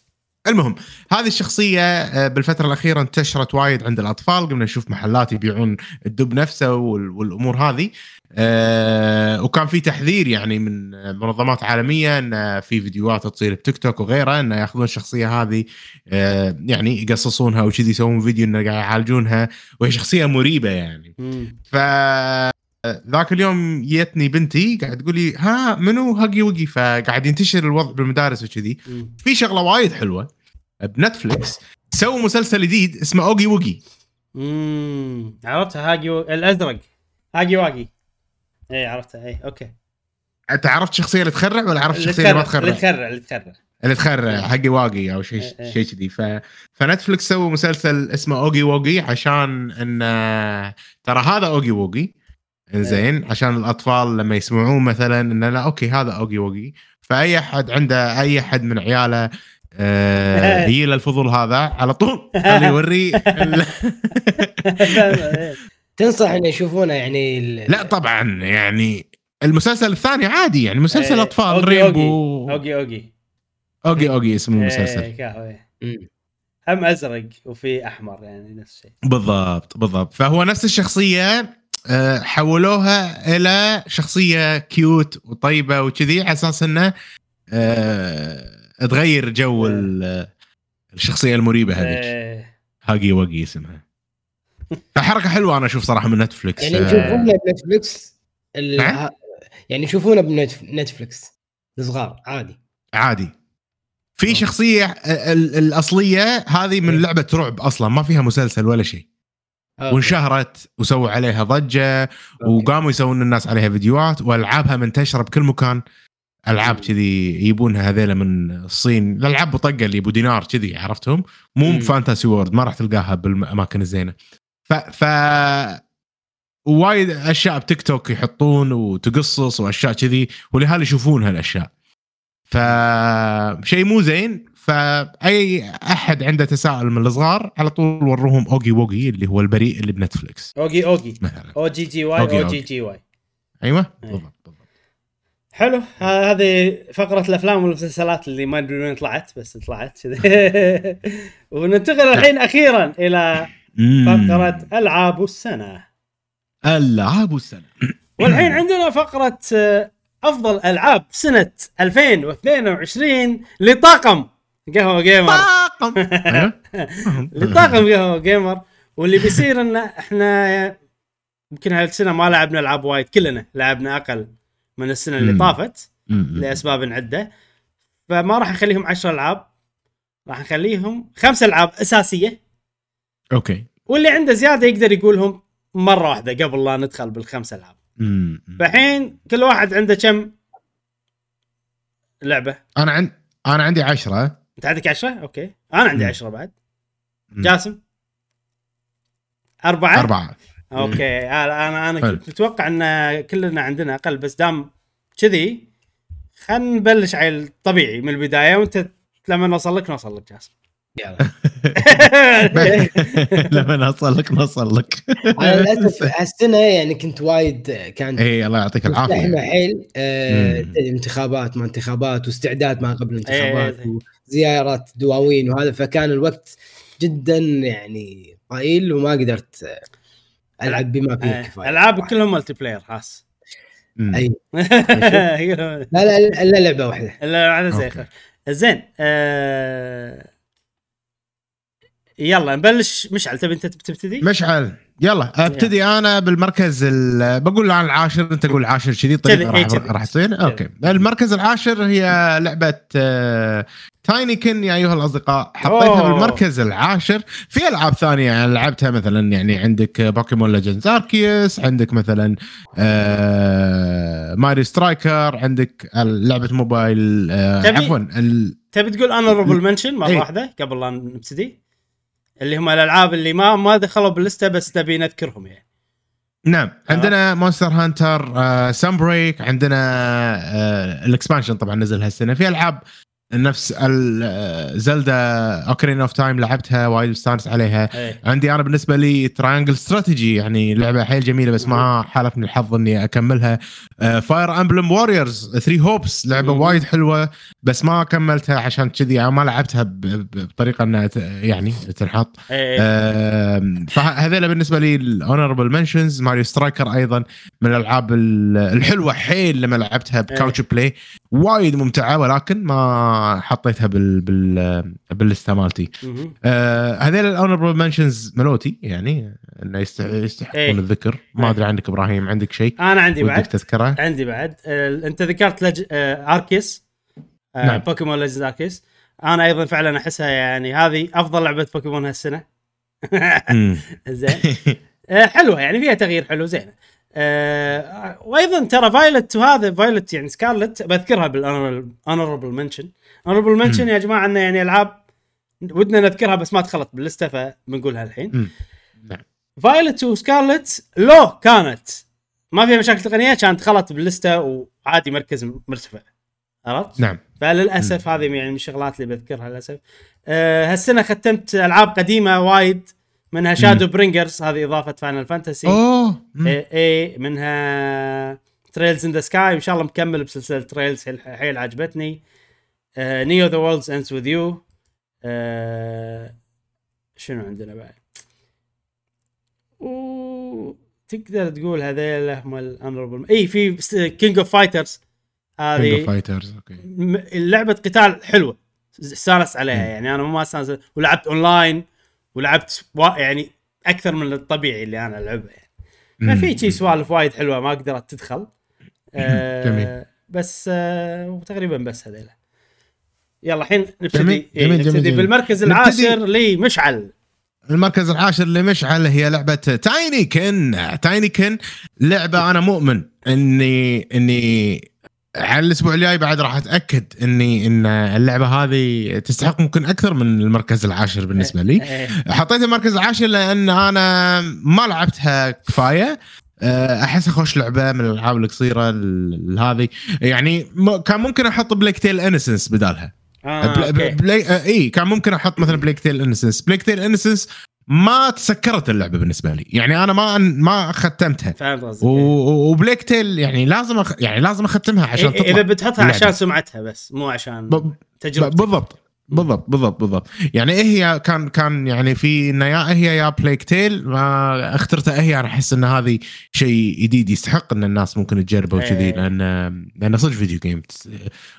المهم هذه الشخصية آه، بالفترة الأخيرة انتشرت وايد عند الأطفال. قمنا نشوف محلات يبيعون الدب نفسه وال- والأمور هذه. آه، وكان في تحذير يعني من منظمات عالمية إن في فيديوهات تصير بتيك توك وغيره إنه يأخذون الشخصية هذه آه، يعني يقصصونها وكذي يسوون فيديو إنه قاعد يعالجونها وهي شخصية مريبة يعني. مم. ف ذاك اليوم جتني بنتي قاعد تقول لي ها منو؟ هاجي وقي. فقاعد ينتشر الوضع بالمدارس وكذي. في شغلة وايد حلوة بنتفلكس سووا مسلسل جديد اسمه اوجي ووجي مم. عرفته هاجي و... الأزرق. هاجي واجي إيه عرفته إيه okay. أنت عرفت الشخصيه اللي تخرع ولا عرفت الشخصيه اللي ما تخرع اللي تخرع؟ اللي تخرع. اللي تخرع Huggy Wuggy أو شيء إيه، إيه. شيء كذي. ف... ف Netflix سووا مسلسل اسمه اوجي ووجي عشان إن ترى هذا اوجي ووجي إنزين عشان الأطفال لما يسمعون مثلا إنه لا okay هذا اوجي ووجي فأي أحد عنده أي أحد من عياله آه هي له الفضول هذا على طول. خليه يوري. إيه. تنصح ان يشوفونه يعني ال- لا طبعا يعني المسلسل الثاني عادي يعني مسلسل إيه، أطفال أوجي رينبو. أوجي أوجي أوجي. أوجي اسم إيه، المسلسل. إيه. مم. هم أزرق وفي أحمر يعني نفس الشيء. بالضبط بالضبط. فهو نفس الشخصية آه، حولوها إلى شخصية cute وطيبة وكذي على أساس إنه آه، تغير جو ال- الشخصية المريبة هذيك. إيه. Huggy Wuggy اسمها. فحركه حلوة أنا أشوف صراحة من Netflix يعني آه، يشوفونه ب Netflix ال- نعم؟ يعني يشوفونه ب Netflix الصغار عادي. عادي. في okay. شخصية آه، ال- الأصلية هذه من لعبة رعب أصلا ما فيها مسلسل ولا شيء. وانشهرت وسووا عليها ضجة وقاموا يسوون الناس عليها فيديوهات وألعابها منتشرة بكل مكان. ألعاب. كذي يجيبونها هذيلا من الصين. الألعاب بطقة اللي ابو دينار كذي عرفتهم؟ مو. Fantasy World ما راح تلقاها بالاماكن الزينة. ف ف وايد أشياء بتيك توك يحطون وتقصص وأشياء كذي والاهالي يشوفون هالأشياء. فشيء مو زين فأي أحد عنده تساؤل من الصغار على طول وروهم أوجي ووجي اللي هو البريء اللي ب Netflix أوجي أوجي. مثلا. أو جي جي واي أوجي، أو جي. جي واي. أيوه إيه. بالضبط حلو. هذه فقرة الأفلام والمسلسلات اللي ما أدري وين طلعت بس طلعت وننتقل الحين أخيرا إلى مم. فقرة ألعاب السنة. ألعاب السنة. والحين عندنا فقرة آه، أفضل ألعاب سنة 2022 لطاقم. قهوة جيمر طاقم. أيوة. لطاقم قهوة جيمر واللي بيصير إن إحنا يمكن هالسنة ما لعبنا ألعاب وايد كلنا لعبنا أقل من السنة اللي. طافت مم. لأسباب عدة. فما راح نخليهم 10 ألعاب راح نخليهم خمس ألعاب أساسية. أوكي. واللي عنده زيادة يقدر يقولهم مرة واحدة قبل لا ندخل بالخمس ألعاب. فالحين كل واحد عنده كم لعبة؟ أنا عند أنا عندي عشرة. أنت عندك 10 okay. أنا عندي مم. 10 بعد. مم. جاسم؟ أربعة؟ أربعة. okay. أنا أنا. كنت متوقع إن كلنا عندنا أقل بس دام كذي خلينا نبلش على الطبيعي من البداية وأنت لما نوصل لك نوصل لك جاسم. لما نوصل لك نوصل لك أنا للاسف هالسنة يعني كنت وايد كان اي الله يعطيك العافية. حيل آه. انتخابات ما انتخابات واستعداد ما قبل الانتخابات إيه. وزيارات دواوين وهذا فكان الوقت جدا يعني قليل وما قدرت آه، ألعب بما فيه الكفاية. ألعاب كلهم multiplayer خاص. أي. لا لا لا إلا لعبة واحدة زي okay. زين آه... يلا نبلش. مشعل تبي انت تبتدي؟ مشعل يلا. أبتدي أنا بالمركز ال- بقول أنا العاشر أنت قول العاشر كذي إيه راح, تصير؟ okay. المركز العاشر هي لعبة آه، Tinykin يا أيها الأصدقاء. حطيتها أوه. بالمركز العاشر. في ألعاب ثانية يعني لعبتها مثلا يعني عندك Pokémon Legends Arceus عندك مثلا آه Mario Strikers عندك لعبة موبايل آه عفوا تبي تقول honorable mention مرة إيه. واحدة قبل لا نبتدي؟ اللي هم الألعاب اللي ما ما دخلوا باللستة بس تبي نذكرهم يعني. نعم. عندنا Monster Hunter Sunbreak عندنا آه، ال expansion طبعا نزل هالسنة. في ألعاب نفس Zelda Ocarina of Time لعبتها وايد مستانس عليها. إيه. عندي أنا بالنسبة لي Triangle Strategy يعني لعبة حيل جميلة بس ما حالفني الحظ إني أكملها. Fire Emblem Warriors 3 Hopes لعبة مم. وايد حلوة بس ما كملتها عشان كذي ما لعبتها بطريقة إنها يعني تنحط. إيه. آم، فهذول بالنسبة لي ال honorable mentions Mario Strikers أيضا من الألعاب ال- الحلوة حيل لما لعبتها ب couch play وايد ممتعة ولكن ما حطيتها بال بال باللستة مالتي. آه، هذول ال honorable mentions مالوتي يعني إنه يستح- يستحقون إيه. الذكر. ما أدري عندك إبراهيم عندك شيء أنا عندي بعد. تذكره؟ عندي بعد. آه، أنت ذكرت لج... آه، Arceus آه، نعم. Pokémon Legends Arceus أنا أيضا فعلا أحسها يعني هذه أفضل لعبة بوكيمون هالسنة. زين. آه، حلوة يعني فيها تغيير حلو زين. آه وأيضا ترى Violet وهذا Violet يعني Scarlet بذكرها بال honorable mention honorable mention يا جماعة أنه يعني ألعاب ودنا نذكرها بس ما دخلت باللستة فبنقولها الحين. مم. نعم. Violet و Scarlet لو كانت ما فيها مشاكل تقنية كانت دخلت باللستة وعادي مركز مرتفع. عرفت؟ نعم. فللأسف هذه يعني من الشغلات اللي بذكرها للأسف. أه هالسنة ختمت ألعاب قديمة وايد. منها Shadowbringers هذه إضافة Final Fantasy أوه. اي اي منها Trails in the Sky ان شاء الله مكمل بسلسلة Trails حيل, عجبتني. NEO The World Ends with You شنو عندنا بعد؟ تقدر تقول هذيل هم ال honorable اي في King of Fighters هذه Fighters okay. لعبة قتال حلوة استانس عليها يعني أنا ما استانس ولعبت اونلاين ولعبت. يعني أكثر من الطبيعي اللي أنا ألعبه يعني. ففي شي سوالف وايد حلوة ما قدرت تدخل. آه جميل. بس آه تقريبا بس هذيلا. يلا الحين نبتدي. جميل، إيه جميل، نبتدي جميل. بالمركز العاشر لمشعل المركز العاشر لمشعل هي لعبة Tinykin Tinykin لعبة أنا مؤمن إني إني على الأسبوع الجاي بعد راح أتأكد إني إن اللعبة هذه تستحق ممكن أكثر من المركز العاشر بالنسبة لي. إيه. حطيت المركز العاشر لأن أنا ما لعبتها كفاية. أه، أحس خوش لعبة من الألعاب القصيرة ال- هذه. يعني كان ممكن أحط Plague Tale Innocence بدالها. آه okay. Plague آه، اي كان ممكن أحط مثلا Plague Tale Innocence Plague Tale Innocence ما تسكرت اللعبة بالنسبة لي. يعني أنا ما ما ختمتها. فهمت قصدك. و- و Plague Tale يعني لازم أخ... يعني لازم أختمها عشان تطلع إذا بتحطها اللعبة. عشان سمعتها بس مو عشان ب- تجربتك. بالضبط. بالضبط بالضبط بالضبط. يعني إيه هي كان كان يعني في إنه يا هي يا Plague Tale ما اخترتها هي؟ أنا أحس إن هذه شيء جديد يستحق إن الناس ممكن تجربه وكذي إيه. لأن لأن صدق video game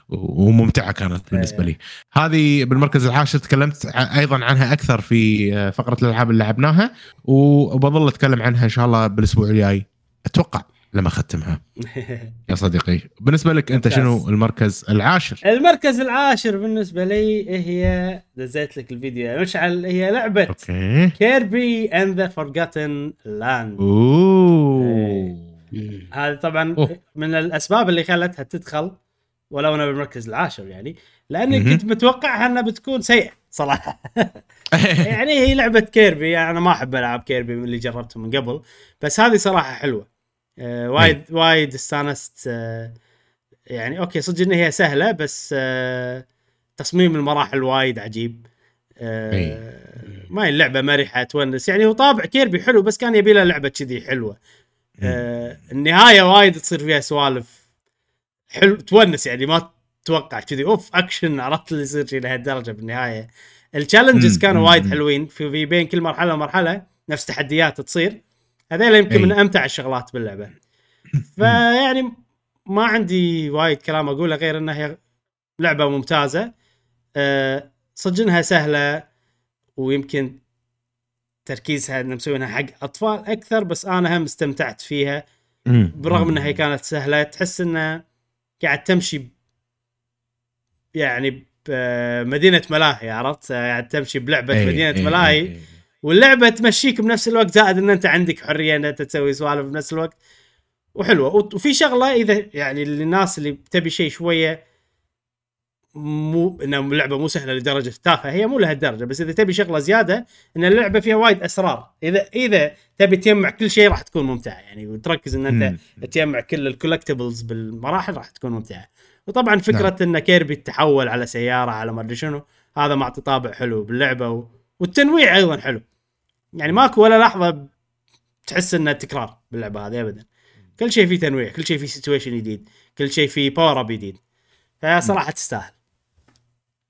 وممتعة كانت بالنسبة لي. هذه بالمركز العاشر تكلمت أيضا عنها أكثر في آه، فقرة الألعاب اللي لعبناها وبظل أتكلم عنها إن شاء الله بالأسبوع الجاي. أتوقع. لما أختمها يا صديقي بالنسبة لك أنت. شنو المركز العاشر المركز العاشر بالنسبة لي هي دزيت لك الفيديو يا مشعل هي لعبة okay Kirby and the Forgotten Land أوه مم. هذه طبعا أوه. من الأسباب اللي خلتها تدخل ولو أنا بالمركز العاشر يعني لأني مهم. كنت متوقعها إنها بتكون سيئة صراحة يعني هي لعبة Kirby يعني أنا ما أحب العاب Kirby من اللي جربتهم من قبل بس هذه صراحة حلوة آه وايد وايد استانست آه يعني okay صدق إن هي سهلة بس آه تصميم المراحل وايد عجيب. آه ما هي اللعبة مرحة تونس. يعني هو طابع Kirby حلو بس كان يبي له لعبة كذي حلوة. آه النهاية وايد تصير فيها سوالف حلو تونس يعني ما تتوقع كذي. أوف أكشن عرفت اللي يصير لهالدرجة بالنهاية. ال challenges كانوا وايد. حلوين في, في بين كل مرحلة ومرحلة نفس تحديات تصير. هذول يمكن أي. من أمتع الشغلات باللعبة. فيعني ما عندي وايد كلام أقوله غير إنها هي لعبة ممتازة. أه صدق انها سهلة ويمكن تركيزها ان مسوينها حق أطفال أكثر بس أنا هم استمتعت فيها. بالرغم إنها هي كانت سهلة تحس إنها قاعد تمشي يعني بمدينه ملاهي عرفت؟ قاعد تمشي بلعبة إيه، مدينة إيه، ملاهي. إيه، إيه. واللعبة تمشيك بنفس الوقت زائد إن أنت عندك حرية إن أنت تسوي سوالف بنفس الوقت. وحلوة. وفي شغلة إذا يعني للناس اللي تبي شيء شوية مو انها لعبة مو سهلة لدرجة تافهة. هي مو لهالدرجة بس إذا تبي شغلة زيادة إن اللعبة فيها وايد أسرار. إذا إذا تبي تجمع كل شيء راح تكون ممتعة. يعني وتركز إن أنت. تجمع كل ال collectibles بالمراحل راح تكون ممتعة. وطبعا فكرة نعم. إن Kirby تحول على سيارة على ما أدري شنو هذا معطي طابع حلو باللعبة. و... والتنويع أيضا حلو. يعني ماكو ولا لحظة تحس انه تكرار باللعبة هذه ابدا. كل شيء فيه تنويع كل شيء فيه situation جديد كل شيء فيه power up جديد. فصراحة تستاهل.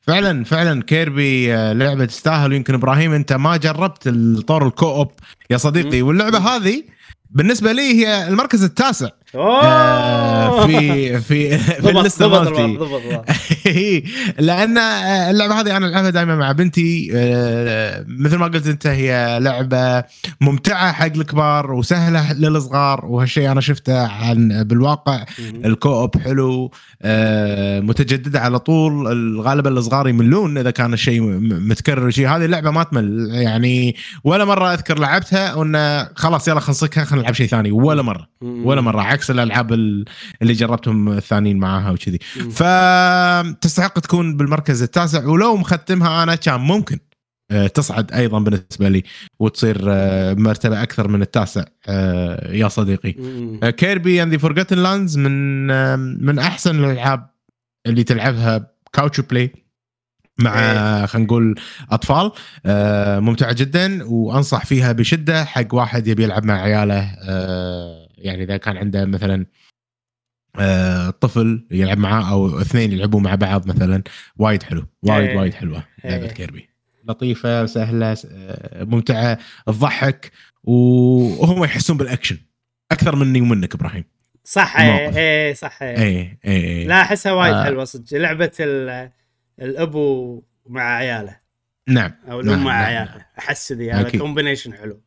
فعلا فعلا كيربي آه، لعبة تستاهل. ويمكن إبراهيم أنت ما جربت الطور الكوب يا صديقي. واللعبة هذه بالنسبة لي هي المركز التاسع. آه، في في في اللسته ضبط مالتي لأن اللعبة هذه أنا ألعبها دائما مع بنتي آه، مثل ما قلت أنت هي لعبة ممتعة حق الكبار وسهلة للصغار وهالشيء أنا شفته عن بالواقع. الكوب حلو آه، متجددة على طول. غالبا الصغار يملون إذا كان الشيء متكرر. شيء هذه اللعبة ما تمل. يعني ولا مرة أذكر لعبتها وانه خلاص يلا خلينا نصكها خلينا نلعب شيء ثاني. ولا مرة. ولا مرة. عكس الألعاب ال- اللي جربتهم الثانيين معاها وكذي. فتستحق تكون بالمركز التاسع ولو مختمها أنا كان ممكن آه، تصعد أيضا بالنسبة لي وتصير آه، مرتبة أكثر من التاسع آه، يا صديقي. Kirby and the Forgotten Land من من أحسن الألعاب اللي تلعبها couch play مع إيه. خلينا نقول أطفال ممتعة جدا وأنصح فيها بشدة حق واحد يبي يلعب مع عياله يعني إذا كان عنده مثلا آه، طفل يلعب معاه أو اثنين يلعبوا مع بعض مثلا وايد حلو وايد إيه. وايد حلوة لعبة إيه. Kirby لطيفة سهلة آه، ممتعة تضحك وهم يحسون بالأكشن أكثر مني ومنك إبراهيم صح. إيه إيه صح اي اي لا أحسها وايد آه. حلوة صدق لعبة ال- الأبو مع عياله نعم أو الأم نعم، مع نعم. عياله أحس ذي هذا. combination حلو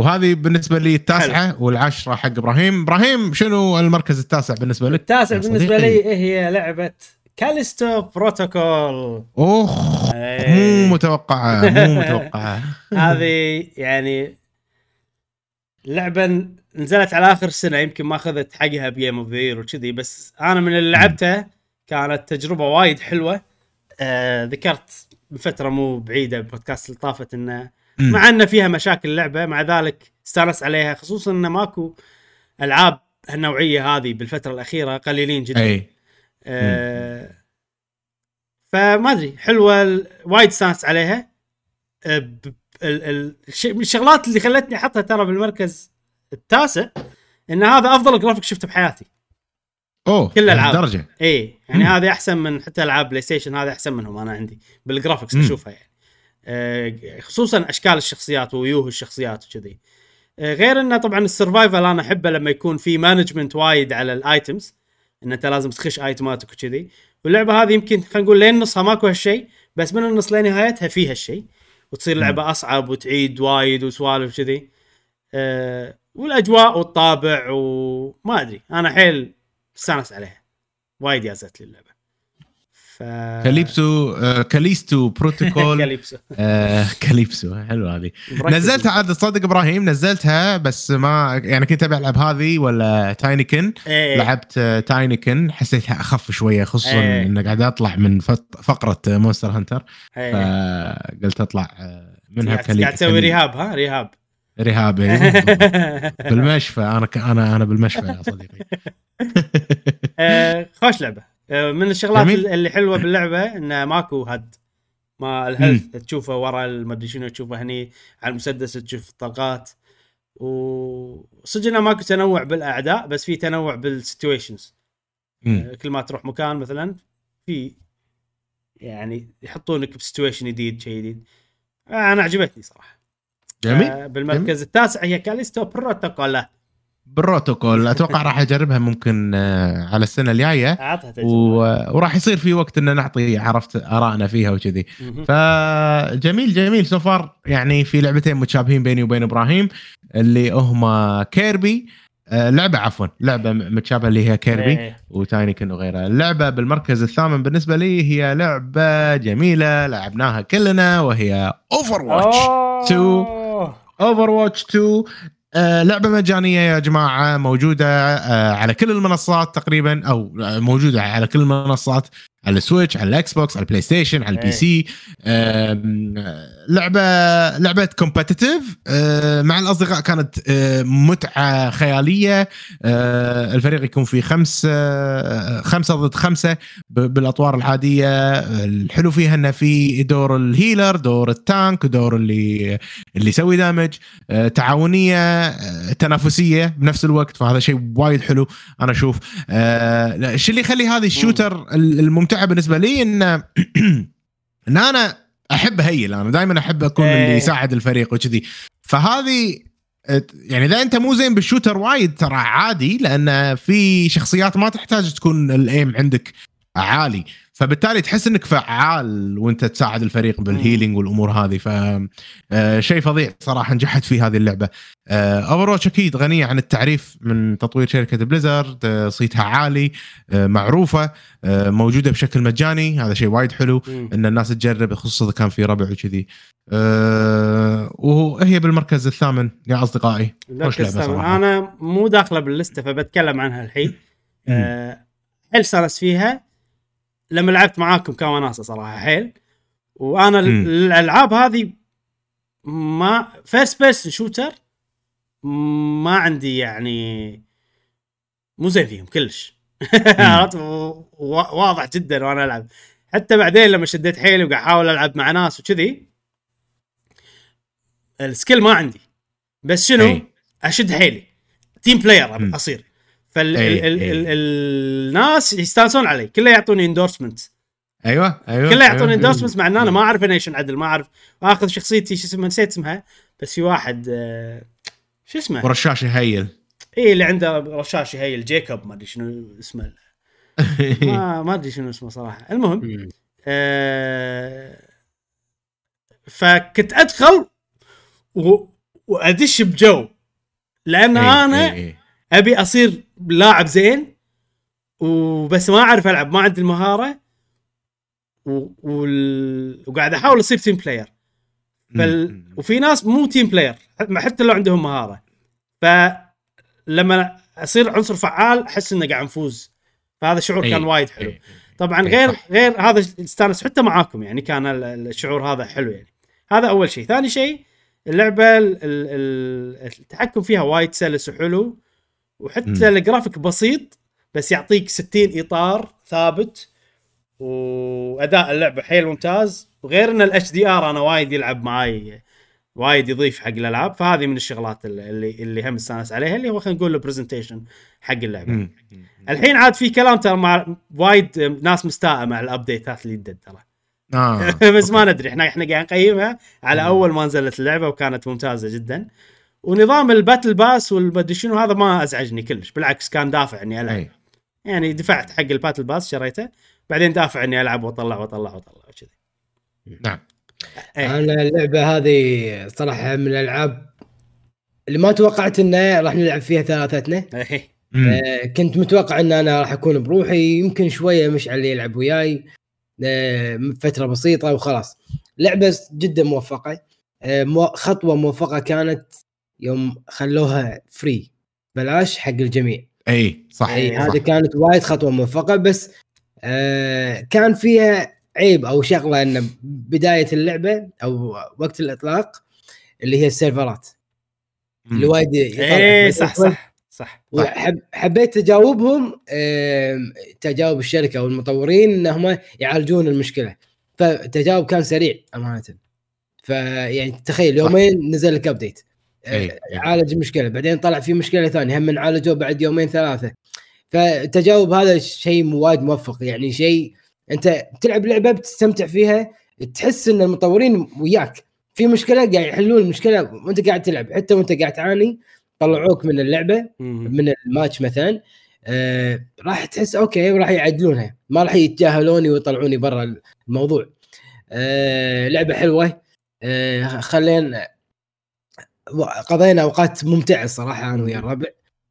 وهذه بالنسبة لي التاسعة والعشرة حق إبراهيم. إبراهيم شنو المركز التاسع بالنسبة لك؟ التاسع بالنسبة. لي هي لعبة Callisto Protocol. اخ إيه. مو متوقعة مو متوقعة. هذه يعني لعبة نزلت على آخر السنة يمكن ما أخذت حقها ب game of the وكذي بس أنا من اللي لعبته كانت تجربة وايد حلوة. آه ذكرت بفتره مو بعيدة بودكاست اللي طافت إنه مع ان فيها مشاكل اللعبه مع ذلك استانس عليها خصوصا انه ماكو ألعاب هالنوعية هذه بالفترة الأخيرة قليلين جدا. أي. آه فما أدري حلوة وايد استانست عليها. آه الشغلات اللي خلتني أحطها ترى بالمركز التاسع إن هذا أفضل جرافيك شفته بحياتي. أوه كل الألعاب. درجه اي يعني مم. هذه أحسن من حتى ألعاب PlayStation هذه أحسن منهم أنا عندي بال graphics مم. أشوفها يعني. خصوصا أشكال الشخصيات وويوه الشخصيات وكذي. آه، غير إنه طبعا ال survival أنا أحبه لما يكون في management وايد على ال items إن أنت لازم تخش ايتماتك وكذي. واللعبة هذه يمكن خلينا نقول لين نصها ماكو هالشيء بس من النص لنهايتها فيها الشيء وتصير. لعبة أصعب وتعيد وايد وسوالف كذي أه والأجواء والطابع وما أدري. أنا حيل استانس عليها. وايد يازت لي اللعبه ف Calypso آه Callisto Protocol Calypso. آه Calypso. حلوة هذه. نزلتها عاد تصدق إبراهيم نزلتها بس ما يعني كنت أبي ألعب هذه ولا Tinykin إيه. لعبت آه، Tinykin حسيتها أخف شوية خصوصا إيه. إنه قاعد أطلع من فقرة Monster Hunter إيه. فقلت أطلع آه، منها بكالي- قاعد تسوي رهاب ها؟ رهاب. رهاب أيوه. بالمشفى. أنا أنا أنا بالمشفى يا صديقي. آه، خوش لعبة. آه، من الشغلات جميل. اللي حلوة باللعبة إنه ماكو HUD. ما ال health تشوفه ورا المدري شنو تشوفه هني على المسدس تشوف الطلقات وصدق إنه ماكو تنوع بالأعداء بس في تنوع بال situations مم. كل ما تروح مكان مثلا في يعني يحطونك ب situation جديد شيء جديد. آه، أنا عجبتني صراحة. جميل. آه، بالمركز التاسع هي كاليستو بروتوكول بالروتوكول أتوقع راح أجربها ممكن آه، على السنة الجاية و- وراح يصير في وقت إن نعطي عرفت آرائنا فيها وكذي. فجميل جميل so far يعني في لعبتين متشابهين بيني وبين إبراهيم اللي هما Kirby آه، لعبة عفوا لعبة متشابهة اللي هي Kirby إيه. و Tinykin وغيرها اللعبة بالمركز الثامن بالنسبة لي هي لعبة جميلة لعبناها كلنا وهي Overwatch أوه. 2. Overwatch 2 آه، لعبة مجانية يا جماعة موجودة آه، على كل المنصات تقريبا أو آه، موجودة على كل المنصات. على ال Switch على ال Xbox على ال PlayStation على ال P إيه. C آه، لعبة لعبه competitive مع الأصدقاء كانت آه، متعة خيالية. آه، الفريق يكون في خمس آه، خمسة ضد خمسة بالأطوار العادية. الحلو فيها إنه في دور ال healer دور ال tank ودور اللي اللي يسوي damage. آه، تعاونية آه، تنافسية بنفس الوقت. فهذا شيء وايد حلو أنا أشوف. آه، الشيء اللي يخلي هذه ال shooter الممتعه بالنسبة لي إن إن أنا احب heal أنا دائما احب أكون إيه. اللي يساعد الفريق وكذي فهذه يعني إذا أنت مو زين بال shooter وايد ترى عادي لأن في شخصيات ما تحتاج تكون ال aim عندك عالي فبالتالي تحس إنك فعال وإنت تساعد الفريق بال healing والأمور هذه. ف آه، شيء فظيع صراحة نجحت في هذه اللعبة. Over أكيد غنية عن التعريف من تطوير شركة Blizzard آه، صيتها عالي آه، معروفة آه، موجودة بشكل مجاني هذا شيء وايد حلو. إن الناس تجرب خصوصا إذا كان في ربع وكذي. وهي بالمركز الثامن يا أصدقائي. لكن صراحة. أنا مو داخلة باللستة فبتكلم عنها الحين. آه، حيل استانست فيها. لما لعبت معاكم كوناسه صراحة حيل. وأنا مم. الألعاب هذه ما first person shooter ما عندي يعني مو زين فيهم كلش. عرفت؟ واضح جدا وأنا ألعب. حتى بعدين لما شديت حيلي وقاعد أحاول ألعب مع ناس وكذي ال skill ما عندي. بس شنو. أشد حيلي. team player. أصير. فال أي، ال ال أي. ال الناس يستانسون علي. كله يعطوني endorsement أيوه أيوه كله يعطوني أيوة. endorsement مع إن أنا ما أعرف انيشن عدل ما أعرف. آخذ شخصيتي شو اسمها نسيت اسمها. بس في واحد آه، شو اسمه؟ ورشاش يهيل. اي اللي عنده رشاش هي الجيكوب ما أدري شنو اسمه. ما ما أدري شنو اسمه صراحة. المهم. آه فكنت أدخل و... وأدش بجو. لأن إيه، أنا إيه، إيه. أبي أصير لاعب زين وبس ما أعرف ألعب ما عندي المهارة و... وال... وقاعد أحاول أصير team player فال... وفي ناس مو team player حتى لو عندهم مهارة. فلما أصير عنصر فعال أحس إنه قاعد نفوز. فهذا شعور إيه، كان وايد حلو. إيه. طبعا إيه، غير. غير هذا استانس حتى معاكم يعني كان ال- ال- الشعور هذا حلو يعني. هذا أول شيء. ثاني شيء اللعبة ال- ال- ال- التحكم فيها وايد سلس وحلو. وحتى. الجرافيك بسيط بس يعطيك 60 إطار ثابت وأداء اللعبة حيل ممتاز وغير إن ال HDR أنا وايد يلعب معاي وايد يضيف حق الألعاب فهذه من الشغلات اللي اللي, هم استانس عليها اللي هو خلينا نقول ال presentation حق اللعبة مم. الحين عاد في كلام ترى مع وايد ناس مستاءة مع الابديتات اللي جدد ترى آه. بس ما ندري إحنا إحنا قاعد نقيمها على أول ما نزلت اللعبة وكانت ممتازة جدا ونظام ال Battle Pass والمدري شنو هذا ما أزعجني كلش. بالعكس كان دافع إني ألعب. أي. يعني دفعت حق ال Battle Pass شريته. بعدين دافع إني ألعب وأطلع وأطلع وأطلع وكذي. نعم. إيه. أنا اللعبة هذه صراحة من الألعاب اللي ما توقعت إنه راح نلعب فيها ثلاثتنا. إيه. آه، كنت متوقع إن أنا راح أكون بروحي. يمكن شوية مشعل يلعب وياي. آه، فترة بسيطة وخلاص. لعبة جدا موفقة. آه، خطوة موفقة كانت يوم خلوها free بلاش حق الجميع. إي صح. اي صح. هذه كانت وايد خطوة موفقة بس آه كان فيها عيب أو شغلة إن بداية اللعبة أو وقت الإطلاق اللي هي السيرفرات. اللي. وايد إيه صح صح صح وحب حبيت تجاوبهم آم، تجاوب الشركة أو المطورين انهم يعالجون المشكلة. فالتجاوب كان سريع أمانة. فيعني تخيل يومين نزل لك update إي، إي. عالج المشكلة بعدين طلع في مشكلة ثانية هم عالجوه بعد يومين ثلاثة. فالتجاوب هذا شيء وايد موفق يعني شيء أنت تلعب لعبة بتستمتع فيها تحس إن المطورين وياك. في مشكلة قاعد يحلون المشكلة وأنت قاعد تلعب حتى وأنت قاعد تعاني طلعوك من اللعبة. من الماتش مثلا آه راح تحس okay وراح يعدلونها. ما راح يتجاهلوني ويطلعوني برا الموضوع. آه لعبة حلوة. آه خلينا قضينا أوقات ممتعة الصراحه أنا ويا الربع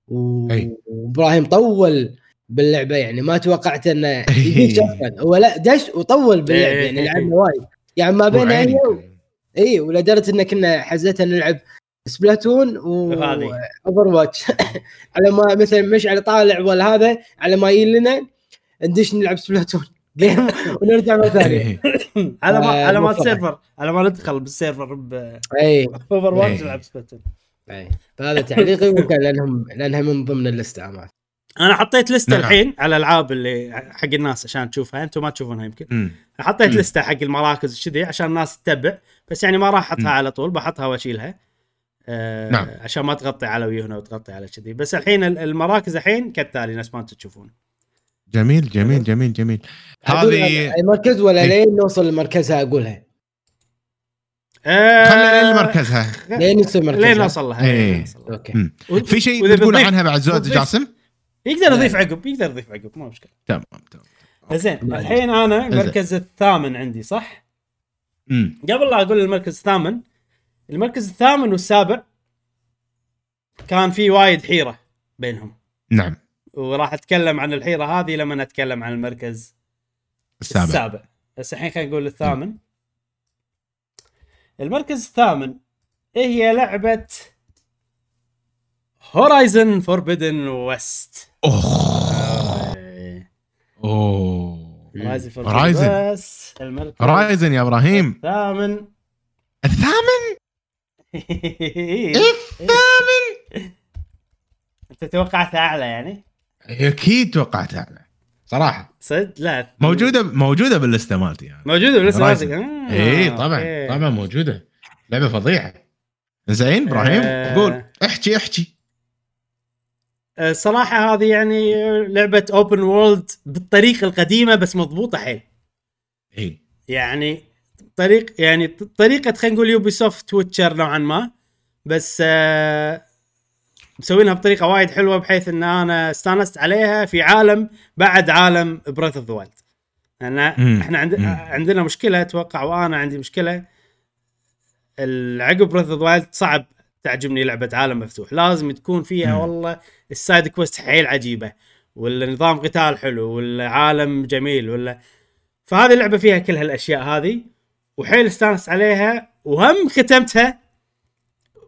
و-. وإبراهيم طول باللعبة يعني ما توقعت إنه هو لا دش وطول باللعبة يعني لعبنا وايد. يعني ما بين هي كان. اي ولدرجة إن كنا حزتها نلعب Splatoon وهذه. و Overwatch على ما مثلا مش على طالع ولا هذا على ما يجي لنا ندش نلعب Splatoon. Game ونرجع مرة ثانية إيه. على ما آه، على ما موفقة. ال server على ما ندخل بال server ب اي Overwatch. نلعب Splatoon اي فهذا تعليقي وكان لانهم لأنها من ضمن اللستة أنا حطيت لستة نعم. الحين على الألعاب اللي حق الناس عشان تشوفها أنتم ما تشوفونها يمكن مم. حطيت مم. لستة حق المراكز كذي عشان الناس تتبع بس يعني ما راح أحطها. على طول بحطها وأشيلها آه نعم. عشان ما تغطي على ويوهنا وتغطي على كذي بس الحين ال- المراكز الحين كالتالي نفس ما أنتم تشوفون جميل جميل جميل جميل هذه اي مركز ولا إيه. لين نوصل لمركزها أقولها آه خلينا لمركزها لين يصير مركزها لين نوصل لها إيه. لين نوصل لها. okay مم. في شيء بتضيف- عنها بعد زود جاسم؟ يقدر يضيف عقب يقدر يضيف عقب مو مشكلة تمام تمام زين. الحين أنا. المركز الثامن عندي صح؟ مم. قبل لا أقول المركز الثامن المركز الثامن والسابع كان في وايد حيرة بينهم نعم وراح أتكلم عن الحيرة هذه لما اتكلم عن المركز السابع. السابع. بس الحين خلينا نقول الثامن. المركز الثامن إيه هي لعبة Horizon Forbidden West أوه. Horizon Horizon. Forbidden West المركز رايزن يا إبراهيم. الثامن. الثامن؟ الثامن؟ أنت توقعتها أعلى يعني؟ أكيد توقعت اعلى صراحة. صدق؟ لا. موجوده موجودة باللستة مالتي يعني. موجودة بس Horizon. ماسك آه، اي طبعا okay. طبعا موجودة. لعبة فظيعة. زين إبراهيم آه. قول. احكي احكي. الصراحه هذه يعني لعبة open world بالطريقة القديمة بس مضبوطة حيل. إي. يعني طريق يعني طريقة خلينا نقول Ubisoft Witcher نوعا ما. بس آه مسوينها بطريقة وايد حلوة بحيث إن أنا استانست عليها في عالم بعد عالم Breath of the Wild لأن. إحنا عند... عندنا مشكلة أتوقع وأنا عندي مشكلة العقب Breath of the Wild صعب تعجبني لعبة عالم مفتوح لازم تكون فيها مم. والله ال side quest حيل عجيبة ولا نظام قتال حلو ولا عالم جميل ولا فهذه اللعبة فيها كل هالأشياء هذه وحيل استانس عليها وهم ختمتها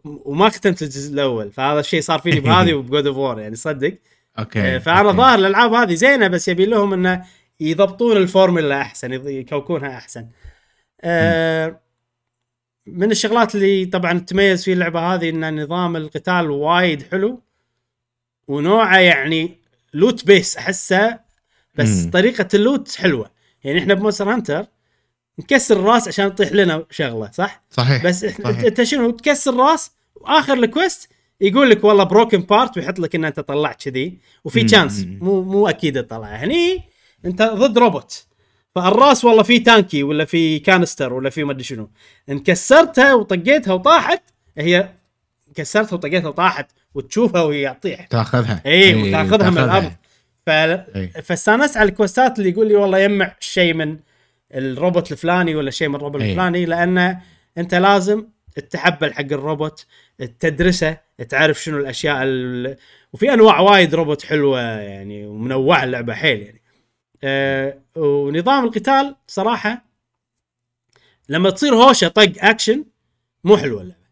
وما ختمت الجزء الأول فهذا الشيء صار فيني بهذه وب God of War يعني صدق okay آه، فأنا. ظاهر الألعاب هذه زينة بس يبي لهم إنه يضبطون الفورمولا أحسن يكوكونها أحسن. آه، من الشغلات اللي طبعا تميز في اللعبة هذه ان نظام القتال وايد حلو ونوعه يعني loot based أحسه بس مم. طريقة ال loot حلوة يعني إحنا ب Monster Hunter نكسر الراس عشان تطيح لنا شغلة صح؟ صحيح بس صحيح. أنت شنو تكسر راس وآخر ال quest يقول لك والله broken part ويحط لك إن أنت طلعت كذي وفي chance. مو مو أكيد تطلع هني أنت ضد روبوت فالراس والله في تانكي ولا في canister ولا في ما أدري شنو إن كسرتها وطقيتها وطاحت هي كسرتها وطقيتها وطاحت وتشوفها وهي تطيح تاخذها اي إيه، وتاخذها من الأرض ف... إي. فاستانست على ال quest ات اللي يقول لي والله يجمع شيء من الروبوت الفلاني ولا شيء من الروبوت إي. الفلاني لأن أنت لازم تتحبل حق الروبوت تدرسه تعرف شنو الأشياء ال... وفي أنواع وايد روبوت حلوة يعني ومنوعة اللعبة حيل يعني آه ونظام القتال صراحة لما تصير هوشة طق أكشن مو حلوة اللعبة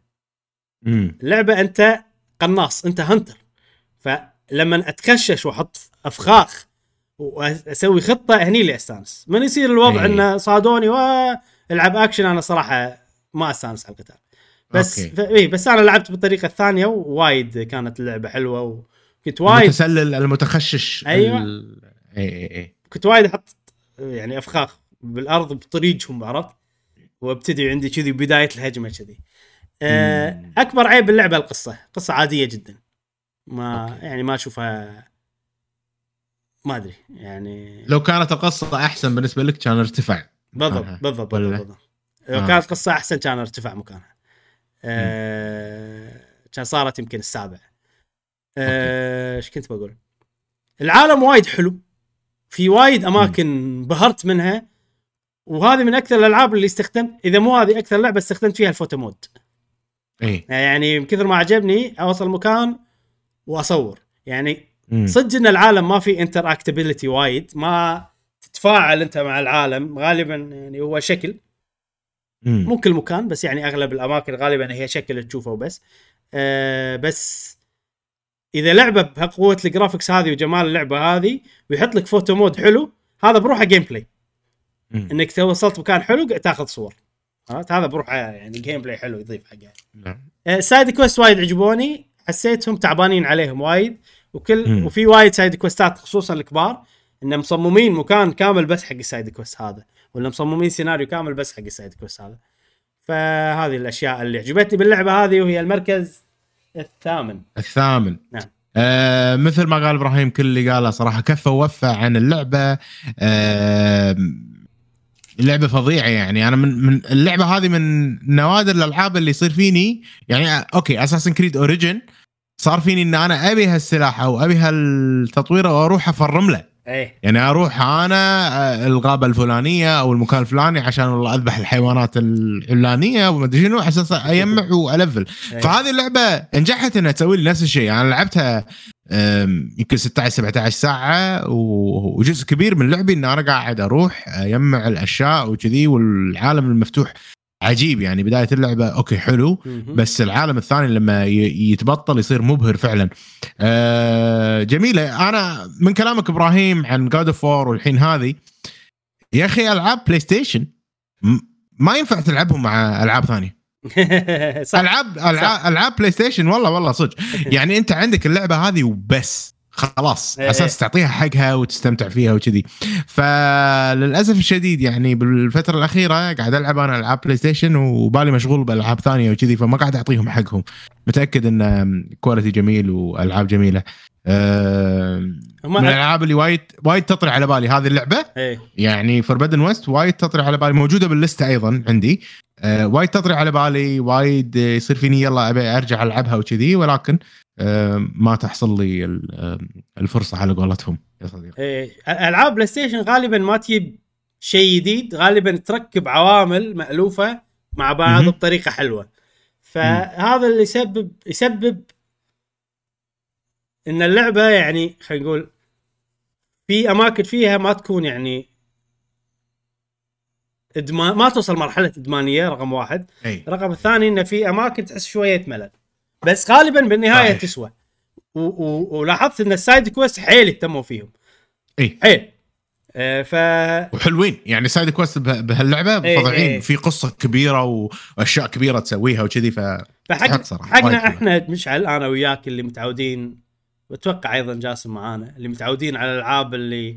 مم. اللعبة أنت قناص أنت hunter فلما اتخشش وأحط أفخاخ وأسوي خطة هني اللي استانس من يصير الوضع إيه. إنه صادوني والعب أكشن أنا صراحة ما أستانس على القتال بس. ف... إيه بس أنا لعبت بالطريقة الثانية ووايد كانت اللعبة حلوة وكنت وايد المتسلل المتخشش أيوة. ال... اي اي اي كنت وايد أحط يعني أفخاخ بالأرض بطريقهم عرفت وأبتدي عندي كذي بداية الهجمة كذي آه. أكبر عيب باللعبة القصة قصة عادية جدا ما أوكي. يعني ما أشوفها ما أدري يعني لو كانت القصة أحسن بالنسبة لك كان ارتفع بالضبط. بالضبط؟ بالضبط. لو آه. كانت قصة أحسن كان ارتفع مكانها. آه كان صارت يمكن السابع. آه، إيش كنت بقول؟ العالم وايد حلو. في وايد أماكن بهرت منها. وهذه من أكثر الألعاب اللي استخدمت إذا مو هذه أكثر لعبة استخدمت فيها ال photo mode. اي يعني من كثر ما عجبني أوصل مكان وأصور. يعني. صدق إن العالم ما في interactability وايد ما تتفاعل أنت مع العالم غالبا يعني هو شكل. مم. مو كل مكان بس يعني أغلب الأماكن غالبا هي شكل تشوفه وبس. آه بس إذا لعبة بقوة ال graphics هذه وجمال اللعبة هذه ويحط لك photo mode حلو هذا بروحه gameplay مم. إنك توصلت مكان حلو تاخذ صور. هذا بروحه يعني gameplay حلو يضيف حقها نعم. side quest وايد عجبوني حسيتهم تعبانين عليهم وايد. وكل مم. وفي وايد side quest ات خصوصا الكبار انه مصممين مكان كامل بس حق ال side quest هذا ولا مصممين سيناريو كامل بس حق ال side quest هذا. فهذه الأشياء اللي عجبتني باللعبة هذه وهي المركز الثامن. الثامن. نعم. آه مثل ما قال إبراهيم كل اللي قاله صراحة كفى ووفى عن اللعبة. آه اللعبه فظيعة يعني. أنا من من اللعبة هذه من نوادر الألعاب اللي يصير فيني يعني آه، okay Assassin's Creed Origins صار فيني إن أنا أبي هالسلاح أو أبي هالتطوير وأروح أفرم له. إيه. يعني أروح أنا آه، الغابة الفلانية أو المكان الفلاني عشان والله أذبح الحيوانات الفلانيه وما أدري شنو عشان اجمع وألفل. إيه. فهذه اللعبة نجحت إنها تسوي لي نفس الشيء. أنا لعبتها يمكن 16 17 ساعة وجزء كبير من لعبي إن أنا قاعد أروح اجمع الأشياء وكذي والعالم المفتوح عجيب يعني بداية اللعبة okay حلو. بس العالم الثاني لما يتبطل يصير مبهر فعلا. آه جميلة. أنا من كلامك إبراهيم عن God of War والحين هذه يا أخي ألعاب PlayStation ما ينفع تلعبهم مع ألعاب ثانية. صح. ألعاب ألعاب ألعاب PlayStation والله والله صدق. يعني أنت عندك اللعبة هذه وبس. خلاص إيه. أساس تعطيها حقها وتستمتع فيها وكذي. فللأسف الشديد يعني بالفترة الأخيرة قاعد ألعب أنا ألعاب PlayStation وبالي مشغول بألعاب ثانية وكذي فما قاعد أعطيهم حقهم. متأكد إن quality جميل وألعاب جميلة. آه، من الألعاب اللي وايد وايد تطري على بالي. هذه اللعبة؟ إيه. يعني Forbidden West وايد تطري على بالي. موجودة باللسته أيضا عندي. آه وايد تطري على بالي. وايد يصير فيني يلا أبي أرجع ألعبها وكذي ولكن آه ما تحصل لي ال- الفرصة على قولتهم يا صديقي. إيه، ألعاب PlayStation غالبا ما تجيب شيء جديد غالبا تركب عوامل مألوفة مع بعض مهم. بطريقة حلوة. فهذا اللي يسبب يسبب إن اللعبة يعني خلينا نقول في أماكن فيها ما تكون يعني إدمان ما توصل مرحلة إدمانية رقم واحد. إي. الرقم الثاني انه في أماكن تحس شوية ملل. بس غالبا بالنهاية صحيح. تسوى. و- و- ولاحظت إن ال side quest حيل اهتموا فيهم. إي. حيل. آه ف وحلوين. يعني side quest به- بهاللعبة فظيعين. إيه. في قصة كبيرة وأشياء كبيرة تسويها وكذي ف فحق حقنا. إحنا مشعل أنا وياك اللي متعودين وأتوقع أيضا جاسم معانا اللي متعودين على الألعاب اللي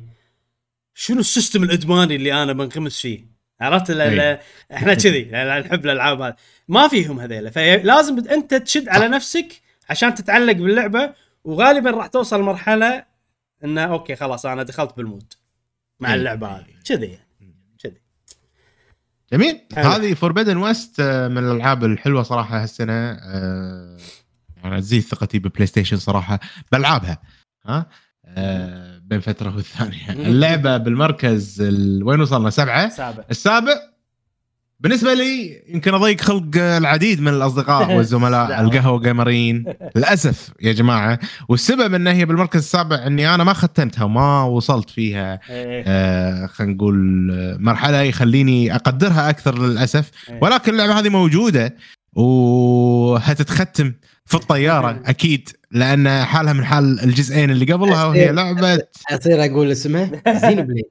شنو ال system الإدماني اللي أنا بنغمس فيه. عرفت؟ إيه. إحنا كذي نحب الألعاب هذه. ما فيهم هذيلا. فلازم أنت تشد على نفسك عشان تتعلق باللعبة وغالبا راح توصل مرحلة إنه okay خلاص أنا دخلت بال mood مع إيه. اللعبة هذه. كذي يعني. كذي. جميل. هذه Forbidden West من الألعاب الحلوة صراحة هالسنة آه، يعني تزيد ثقتي ب PlayStation صراحة بألعابها. ها؟ آه، بين فترة والثانية. اللعبة بالمركز ال- وين وصلنا؟ سبعة؟ سابع. السابع. بالنسبة لي يمكن أضيق خلق العديد من الأصدقاء والزملاء. القهوة جيمرين للأسف يا جماعة والسبب انه هي بالمركز السابع إني أنا ما ختمتها وما وصلت فيها إيه. آه خلينا نقول آه، مرحلة يخليني أقدرها أكثر للأسف. إيه. ولكن اللعبة هذه موجودة. وهتتختم في الطيارة أكيد لأن حالها من حال الجزئين اللي قبلها وهي لعبة أصير أقول اسمها Xenoblade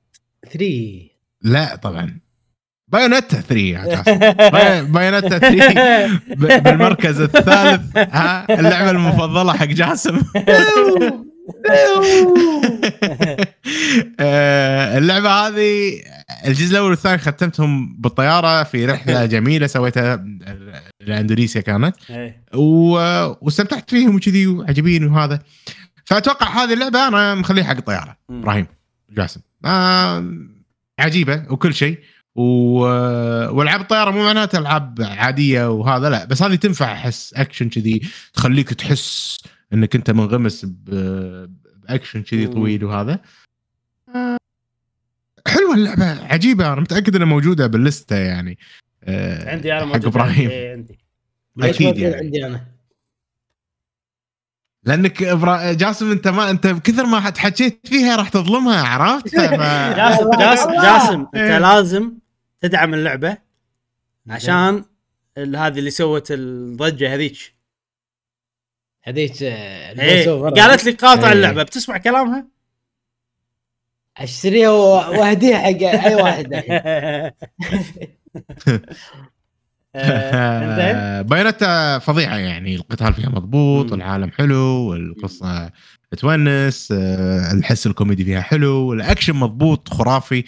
3 لا طبعا. Bayonetta 3 يا جاسم. Bay- Bayonetta 3 ب- بالمركز الثالث ها اللعبة المفضلة حق جاسم. آه، اللعبة هذه الجزء الأول والثاني ختمتهم بالطيارة في رحلة جميلة سويتها لاندونيسيا كانت. إيه. و... واستمتعت فيهم وكذي وعجبيني وهذا. فأتوقع هذه اللعبة أنا مخليها حق الطيارة. إبراهيم جاسم. آه عجيبة وكل شيء. و... والعاب الطيارة مو معناتها ألعاب عادية وهذا لا. بس هذه تنفع احس أكشن كذي تخليك تحس إنك أنت منغمس ب... بأكشن كذي. طويل وهذا. آه، حلوة اللعبة عجيبة أنا متأكد إنها موجودة باللستة يعني آه، عندي أنا حق موجود إبراهيم عندي, تكون يعني. عندي أنا لأنك إبرا... جاسم أنت ما أنت بكثر ما تحكيت فيها راح تظلمها عرفت؟ ف... جاسم جاسم جاسم أنت إيه. لازم تدعم اللعبة عشان هذه اللي سوت الضجة هذيك هذيك آه، إيه. قالت لي قاطع إيه. اللعبة بتسمع كلامها؟ أشتريها وأهديها حق أي واحد Bayonetta فظيعة يعني. القتال فيها مضبوط. والعالم حلو والقصة تونس آه، الحس الكوميدي فيها حلو والأكشن مضبوط خرافي.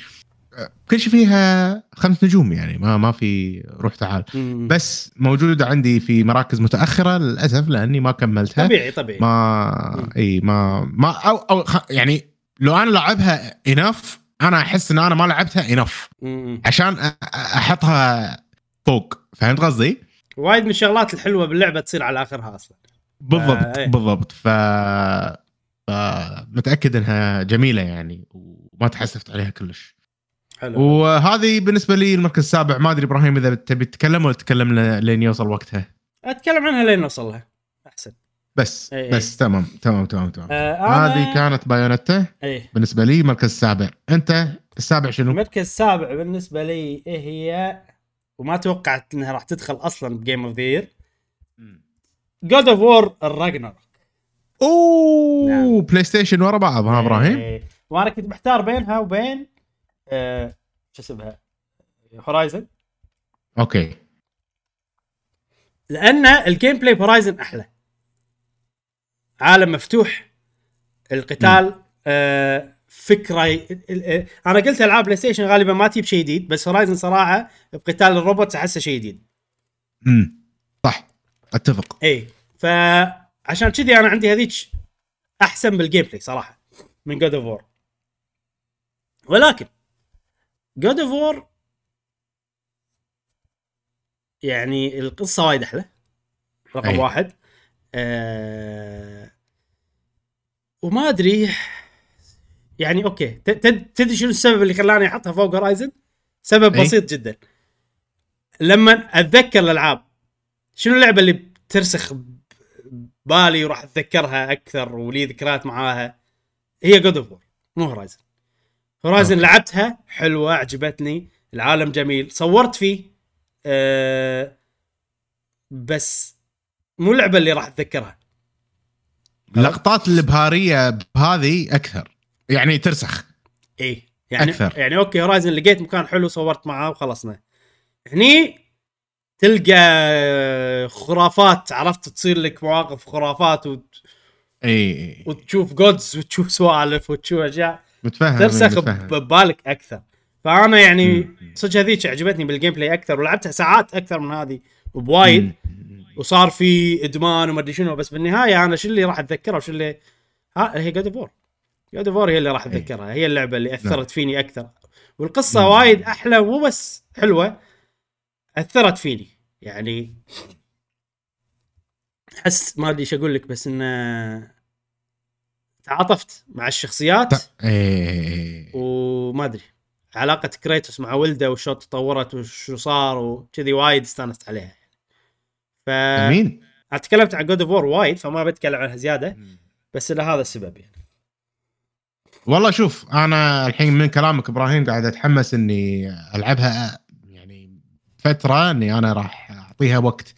آه، كل شيء فيها خمس نجوم يعني. ما ما في روح تعال. بس موجودة عندي في مراكز متأخرة للأسف لأني ما كملتها. طبيعي طبيعي. ما. إي ما ما أو أو خ- يعني لو أنا لعبها انف أنا أحس إن أنا ما لعبتها انف. عشان أحطها فوق. فهمت قصدي؟ وايد من الشغلات الحلوة باللعبة تصير على آخرها أصلا. بالضبط آه، إيه. بالضبط. ف متأكد إنها جميلة يعني وما تحسفت عليها كلش. حلو. وهذه بالنسبة لي المركز السابع. ما أدري إبراهيم إذا تبي تتكلم ولا تتكلم لين يوصل وقتها. أتكلم عنها لين نوصل لها احسن بس إيه، بس تمام تمام تمام تمام. آه أنا... هذه كانت Bayonetta إيه. بالنسبة لي مركز السابع. أنت السابع شنو؟ المركز السابع بالنسبة لي إيه هي؟ وما توقعت إنها راح تدخل أصلا ب game of the year God of War ال Ragnarok أوه نعم. PlayStation ورا بعض ها إبراهيم؟ إيه. وأنا كنت محتار بينها وبين آه شو اسمها؟ Horizon okay. لأن ال gameplay Horizon أحلى. عالم مفتوح القتال آه فكرة ي... ال- أنا قلت ألعاب PlayStation غالبا ما تجيب شيء جديد بس Horizon صراحة بقتال الروبوت أحسه شيء جديد. امم صح أتفق. اي فعشان كذي أنا عندي هذيك أحسن بال gameplay صراحة من God of War ولكن God of War يعني القصة وايد أحلى رقم. واحد. آه وما أدري يعني okay تدري شنو السبب اللي خلاني أحطها فوق Horizon؟ سبب أي. بسيط جدا لما أتذكر الألعاب شنو اللعبة اللي بترسخ بالي وراح أتذكرها أكثر ولي ذكريات معاها هي God of مو Horizon Horizon. لعبتها حلوة عجبتني العالم جميل صورت فيه أه بس مو اللعبه اللي راح أتذكرها اللقطات الابهاريه بهذه أكثر يعني ترسخ إيه يعني أكثر. يعني okay Horizon لقيت مكان حلو صورت معاه وخلصنا هني تلقى خرافات عرفت تصير لك مواقف خرافات وت... إي وتشوف gods وتشوف سوالف وتشوف أشياء متفهم ترسخ. ببالك أكثر فأنا يعني. صدق هذيك عجبتني بال gameplay أكثر ولعبتها ساعات أكثر من هذه وبوايد. وصار في إدمان وما أدري شنو بس بالنهاية أنا شو اللي راح أتذكره وشو اللي ها هي God of God of هي اللي راح أتذكرها هي اللعبة اللي أثرت فيني أكثر. والقصة مم. وايد أحلى مو بس حلوة أثرت فيني. يعني أحس ما أدري إيش أقول لك بس إنه تعاطفت مع الشخصيات اي وما أدري علاقة Kratos مع ولده وشو تطورت وشو صار وكذي وايد استانست عليها. ف مين؟ أنا تكلمت عن God of War وايد فما بتكلم عنها زيادة بس لهذا السبب يعني والله شوف أنا الحين من كلامك إبراهيم قاعد أتحمس إني ألعبها يعني فترة إني أنا راح أعطيها وقت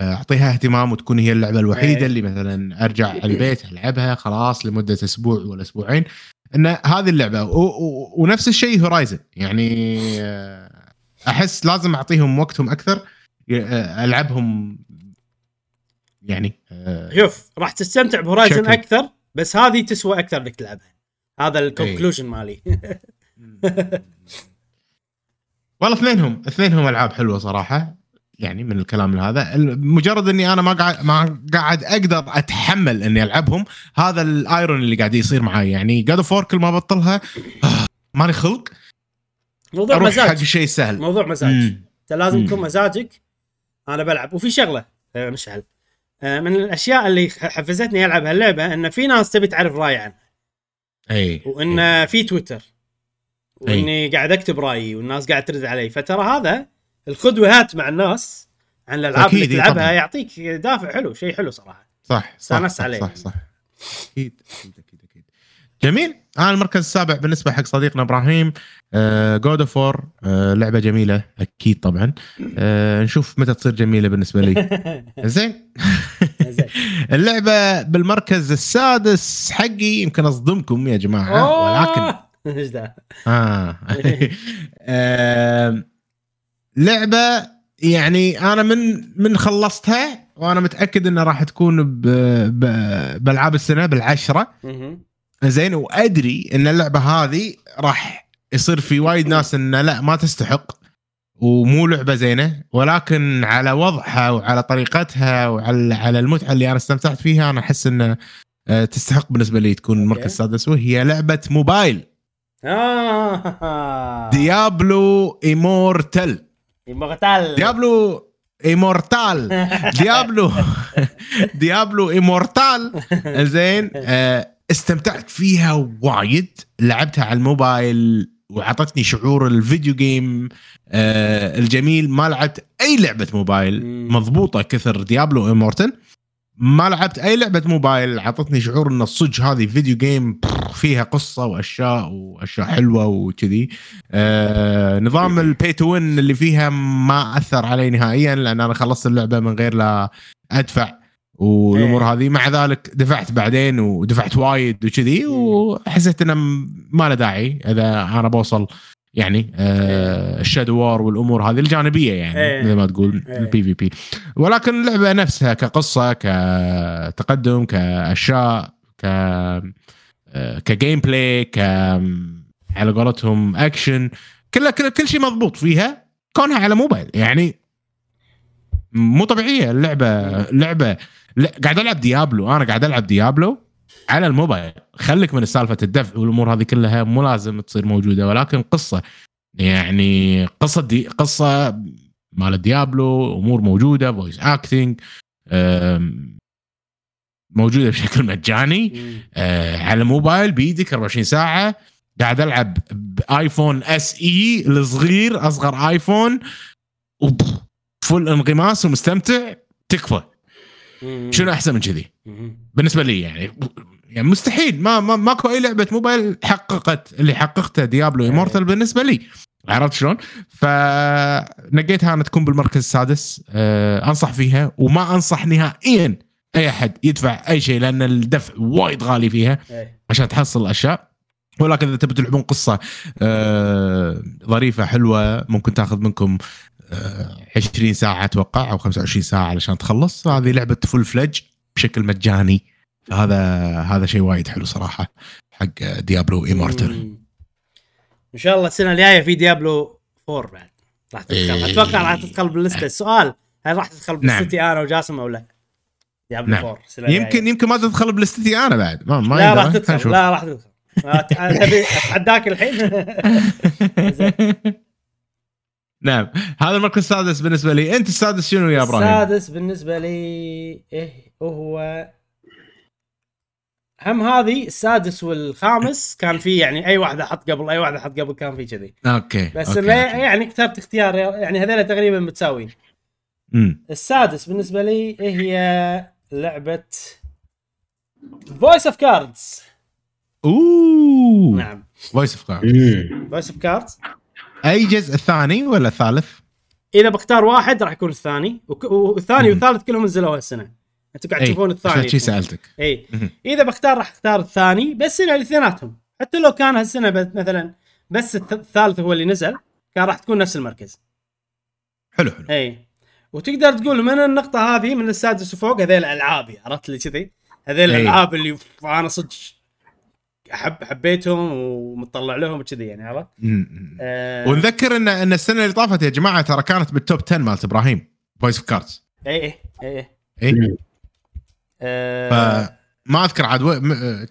أعطيها اهتمام وتكون هي اللعبة الوحيدة إيه. اللي مثلا أرجع البيت ألعبها خلاص لمدة أسبوع ولا أسبوعين إن هذه اللعبة و- و- ونفس الشيء Horizon يعني أحس لازم أعطيهم وقتهم أكثر ألعبهم يعني آه، شوف راح تستمتع ب Horizon. أكثر بس هذه تسوى أكثر إنك تلعبها. هذا ال conclusion مالي. والله اثنينهم اثنينهم ألعاب حلوة صراحة يعني من الكلام هذا. مجرد إني أنا ما قاعد ما قاعد أقدر أتحمل إني ألعبهم هذا ال irony اللي قاعد يصير معي يعني God of War كل ما بطلها آه، ماني خلق. موضوع أروح حق مزاج الشيء السهل موضوع مزاج. أنت لازم. يكون مزاجك أنا بلعب. وفي شغلة آه، مشعل. آه، من الأشياء اللي حفزتني ألعب هاللعبة إن في ناس تبي تعرف رأي عنها. أي وإن في تويتر. وإني قاعد أكتب رأيي والناس قاعد ترد علي. فترى هذا الخدوهات مع الناس عن الألعاب اللي تلعبها طبعاً. يعطيك دافع حلو شيء حلو صراحة. صح صح صح, عليه. صح صح. أكيد أكيد أكيد أكيد. جميل. أنا المركز السابع بالنسبة حق صديقنا إبراهيم. God of War لعبة جميلة أكيد طبعا آه، نشوف متى تصير جميلة بالنسبة لي زين. اللعبة بالمركز السادس حقي يمكن أصدمكم يا جماعة ولكن! إيش ده؟ آه. لعبة يعني أنا من من خلصتها وأنا متأكد إنها راح تكون. بألعاب السنة بالعشرة. زين وأدري إن اللعبة هذه راح يصير في وايد ناس انه لا ما تستحق ومو لعبة زينة. ولكن على وضعها وعلى طريقتها وعلى على المتعة اللي أنا استمتعت فيها أنا أحس انه آه، تستحق بالنسبة لي تكون المركز. السادس وهي لعبة موبايل. آه. ديابلو إيمورتال. مغتال Diablo Immortal. Diablo Diablo Immortal. زين آه، استمتعت فيها وايد. لعبتها على الموبايل. وعطتني شعور ال video game آه، الجميل ما لعبت أي لعبة موبايل. مضبوطة كثر Diablo Immortal ما لعبت أي لعبة موبايل عطتني شعور إن الصج هذه video game فيها قصة وأشياء وأشياء حلوة وكذي. آه نظام ال pay to win اللي فيها ما أثر علي نهائيا لأن أنا خلصت اللعبة من غير لا أدفع. والأمور إيه. هذه مع ذلك دفعت بعدين ودفعت وايد وكذي وحسيت إنه ما له داعي إذا أنا بوصل يعني آه ال Shadow War والأمور هذه الجانبية يعني إيه. مثل ما تقول إيه. ال PvP ولكن اللعبة نفسها كقصة كتقدم كأشياء ك آه، ك gameplay ك على قولتهم اكشن كل كل, كل شيء مضبوط فيها كونها على موبايل يعني مو طبيعية اللعبة لعبة لا قاعد ألعب Diablo أنا قاعد ألعب Diablo على الموبايل خليك من سالفة الدفع والأمور هذه كلها مو لازم تصير موجودة ولكن قصة يعني قصة دي قصة مال Diablo أمور موجودة voice acting موجودة بشكل مجاني. آه، على موبايل بايدك 24 ساعة قاعد ألعب ب iPhone SE الصغير أصغر iPhone full انغماس ومستمتع تكفى. شنو أحسن من كذي. بالنسبة لي يعني يعني مستحيل ما, ما ماكو أي لعبة موبايل حققت اللي حققته Diablo إيه. Immortal بالنسبة لي عرفت شلون؟ فنقيتها أنا تكون بالمركز السادس أه أنصح فيها وما أنصح نهائيا أي أحد يدفع أي شيء لأن الدفع وايد غالي فيها إيه. عشان تحصل اشياء ولكن إذا تبي تلعبون قصة آه، ظريفة حلوة ممكن تاخذ منكم 20 ساعة أتوقع أو 25 ساعة علشان تخلص هذه لعبة full fledge بشكل مجاني هذا هذا شيء وايد حلو صراحة حق Diablo Immortal. إن شاء الله السنة الجاية في Diablo 4 بعد راح تدخل إيه. أتوقع راح تدخل باللسته السؤال هل راح تدخل نعم. بلستي أنا وجاسم أو لا؟ Diablo نعم. 4 السنة الجاية. يمكن يمكن ما تدخل بلستي أنا بعد ما ما لا. راح تدخل. لا راح تدخل أتحداك الحين نعم. هذا المركز السادس بالنسبة لي. أنت السادس شنو يا إبراهيم؟ السادس بالنسبة لي إيه هو هم هذه السادس والخامس كان في يعني أي واحدة حط قبل أي واحدة حط قبل كان في كذي. okay بس okay. يعني كتبت اختيار يعني هذول تقريبا متساويين. السادس بالنسبة لي إيه هي لعبة Voice of Cards أوه. نعم. Voice of Card مم. Voice of Cards أي جزء الثاني ولا الثالث؟ إذا بختار واحد راح يكون الثاني والثاني. والثالث كلهم نزلوا هالسنه أنتم قاعد تشوفون عشان الثاني شي سألتك. إي. إذا بختار راح أختار الثاني بس هنا الاثنيناتهم. حتى لو كان هالسنة مثلا بس الث- الثالث هو اللي نزل كان راح تكون نفس المركز. حلو حلو. إي. وتقدر تقول من النقطة هذه من السادس وفوق هذيل الالعابي عرفت لي كذي. هذيل. الألعاب اللي أنا صدق أحب حبيتهم ومطلع لهم كذي يعني عرفت؟ آه. ونذكر ان إن السنة اللي طافت يا جماعة ترى كانت بال top 10 مالت إبراهيم Voice of Cards اي اي اي اي. آه. ما أذكر عاد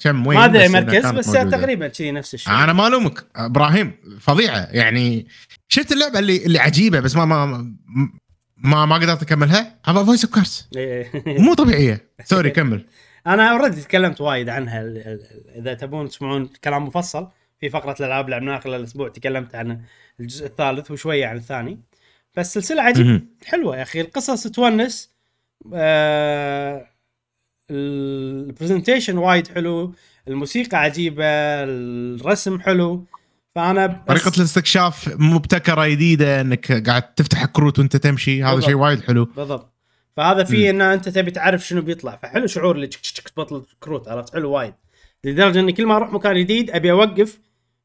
كم وين ما أدري مركز بس. تقريبا كذي نفس الشيء. أنا ما ألومك إبراهيم فظيعة. يعني شفت اللعبة اللي اللي عجيبة بس ما ما ما ما قدرت أكملها؟ هذا Voice of Cards إيه. مو طبيعية. sorry كمل. أنا already تكلمت وايد عنها إذا تبون تسمعون كلام مفصل في فقرة الألعاب لعبناها خلال الأسبوع تكلمت عن الجزء الثالث وشوية عن الثاني. بس سلسلة عجيب مهم. حلوة يا أخي. القصص تونس آه ال presentation وايد حلو الموسيقى عجيبة الرسم حلو. فأنا بس طريقة الاستكشاف مبتكرة جديده إنك قاعد تفتح كروت وأنت تمشي هذا. شيء وايد حلو. بالضبط. فهذا فيه إن أنت تبي تعرف شنو بيطلع. فحلو شعور اللي تشك تشك تبطل الكروت عرفت؟ حلو وايد. لدرجة إني كل ما أروح مكان جديد أبي أوقف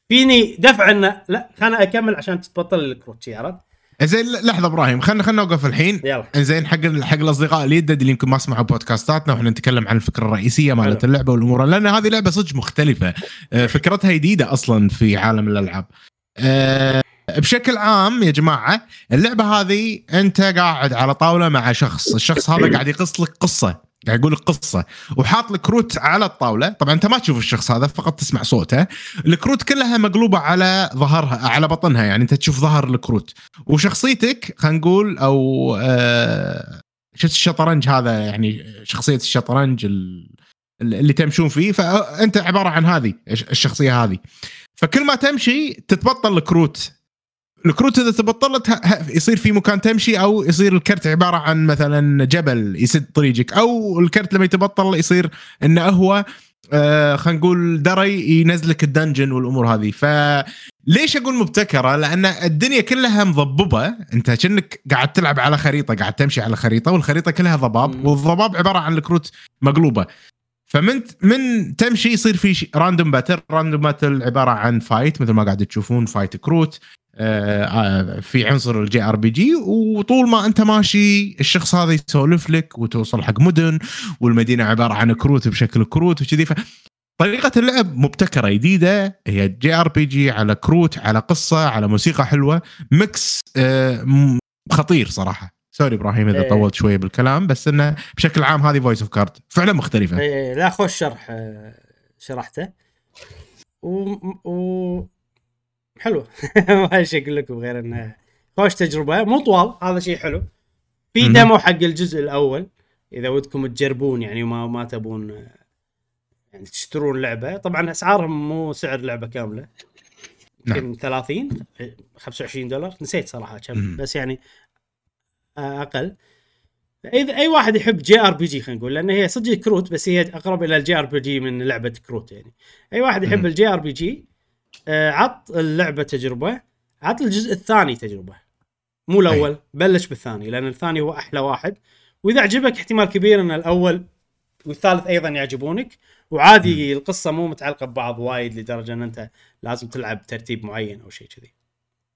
فيني دفع إنه لا خلنا أكمل عشان تتبطل الكروت عرفت؟ زين لحظة إبراهيم خلينا خلينا نوقف الحين. يلا. زين حق حق الأصدقاء اللي يدد اللي يمكن ما سمعوا بودكاستاتنا وإحنا نتكلم عن الفكرة الرئيسية مالت. اللعبة والأمور لأن هذه لعبة صدق مختلفة. آه، فكرتها جديدة أصلا في عالم الألعاب. آه، بشكل عام يا جماعة اللعبة هذه أنت قاعد على طاولة مع شخص الشخص هذا قاعد يقص لك قصة قاعد يقول لك قصة وحاط لك كروت على الطاولة. طبعا أنت ما تشوف الشخص هذا فقط تسمع صوته. الكروت كلها مقلوبة على ظهرها على بطنها يعني أنت تشوف ظهر الكروت. وشخصيتك خلينا نقول أو آه شفت الشطرنج هذا؟ يعني شخصية الشطرنج ال- اللي تمشون فيه. فأنت عبارة عن هذه الشخصية هذه. فكل ما تمشي تتبطل الكروت. الكروت إذا تبطلت يصير في مكان تمشي أو يصير الكرت عبارة عن مثلا جبل يسد طريقك أو الكرت لما يتبطل يصير إنه هو آه خلينا نقول دري ينزلك ال dungeon والأمور هذه. فليش أقول مبتكرة؟ لأن الدنيا كلها مضببه أنت كأنك قاعد تلعب على خريطة قاعد تمشي على خريطة والخريطة كلها ضباب. والضباب عبارة عن الكروت مقلوبة. فمن من تمشي يصير في random battle random battle عبارة عن fight مثل ما قاعد تشوفون fight كروت. في عنصر ال JRPG وطول ما انت ماشي الشخص هذا يسولف لك وتوصل حق مدن والمدينة عبارة عن كروت بشكل كروت وكذي. طريقة اللعب مبتكرة جديدة هي JRPG على كروت على قصة على موسيقى حلوة. mix آه، خطير صراحة. sorry إبراهيم إذا إيه. طولت شوية بالكلام بس إنه بشكل عام هذه Voice of Card فعلا مختلفة. إيه، لا خوش شرح آه، شرحته. و, و... حلو. ما إيش أقول لكم غير إنه خوش تجربة. مو طوال هذا شيء حلو. في. demo حق الجزء الأول إذا ودكم تجربون يعني وما ما تبون يعني تشترون لعبة. طبعا أسعارهم مو سعر لعبة كاملة. يمكن 30 25 دولار. نسيت صراحة كم. بس يعني آه، أقل. إذا أي واحد يحب JRPG خلينا نقول لأن هي صدق كروت بس هي أقرب إلى ال JRPG من لعبة كروت يعني. أي واحد يحب. ال JRPG عط اللعبة تجربة عط الجزء الثاني تجربة. مو الأول بلش بالثاني لأن الثاني هو أحلى واحد. وإذا عجبك احتمال كبير إن الأول والثالث أيضا يعجبونك. وعادي القصة مو متعلقة ببعض وايد لدرجة إن أنت لازم تلعب بترتيب معين أو شيء كذي.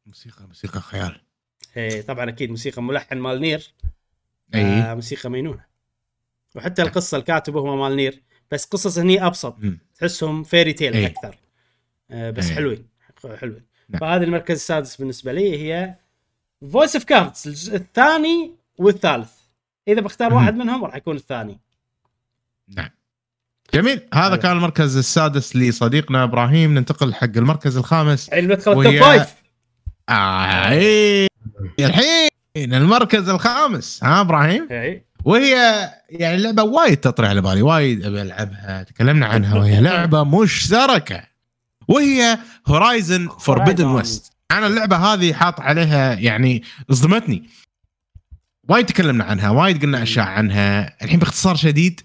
موسيقى موسيقى خيال. إيه طبعا أكيد موسيقى ملحن مال NieR. أي. آه موسيقى مينونة. وحتى القصة الكاتب هو مال NieR بس قصص هني أبسط. مم. تحسهم fairy tale إيه. أكثر. آه بس إيه. حلوين. حلوين. نعم. فهذا المركز السادس بالنسبة لي هي Voice of Cards الجزء الثاني والثالث. إذا بختار. واحد منهم راح يكون الثاني. نعم. جميل. هذا حلو. كان المركز السادس لصديقنا إبراهيم. ننتقل حق المركز الخامس. الحين ندخل ال top وهي- five. آه إيه. الحين المركز الخامس. ها إبراهيم؟ إيه. وهي يعني لعبة وايد تطري على بالي وايد أبي ألعبها. تكلمنا عنها وهي لعبة مشتركة. وهي Horizon Forbidden. West أنا اللعبة هذه حاط عليها يعني صدمتني. وايد تكلمنا عنها وايد قلنا أشياء عنها. الحين باختصار شديد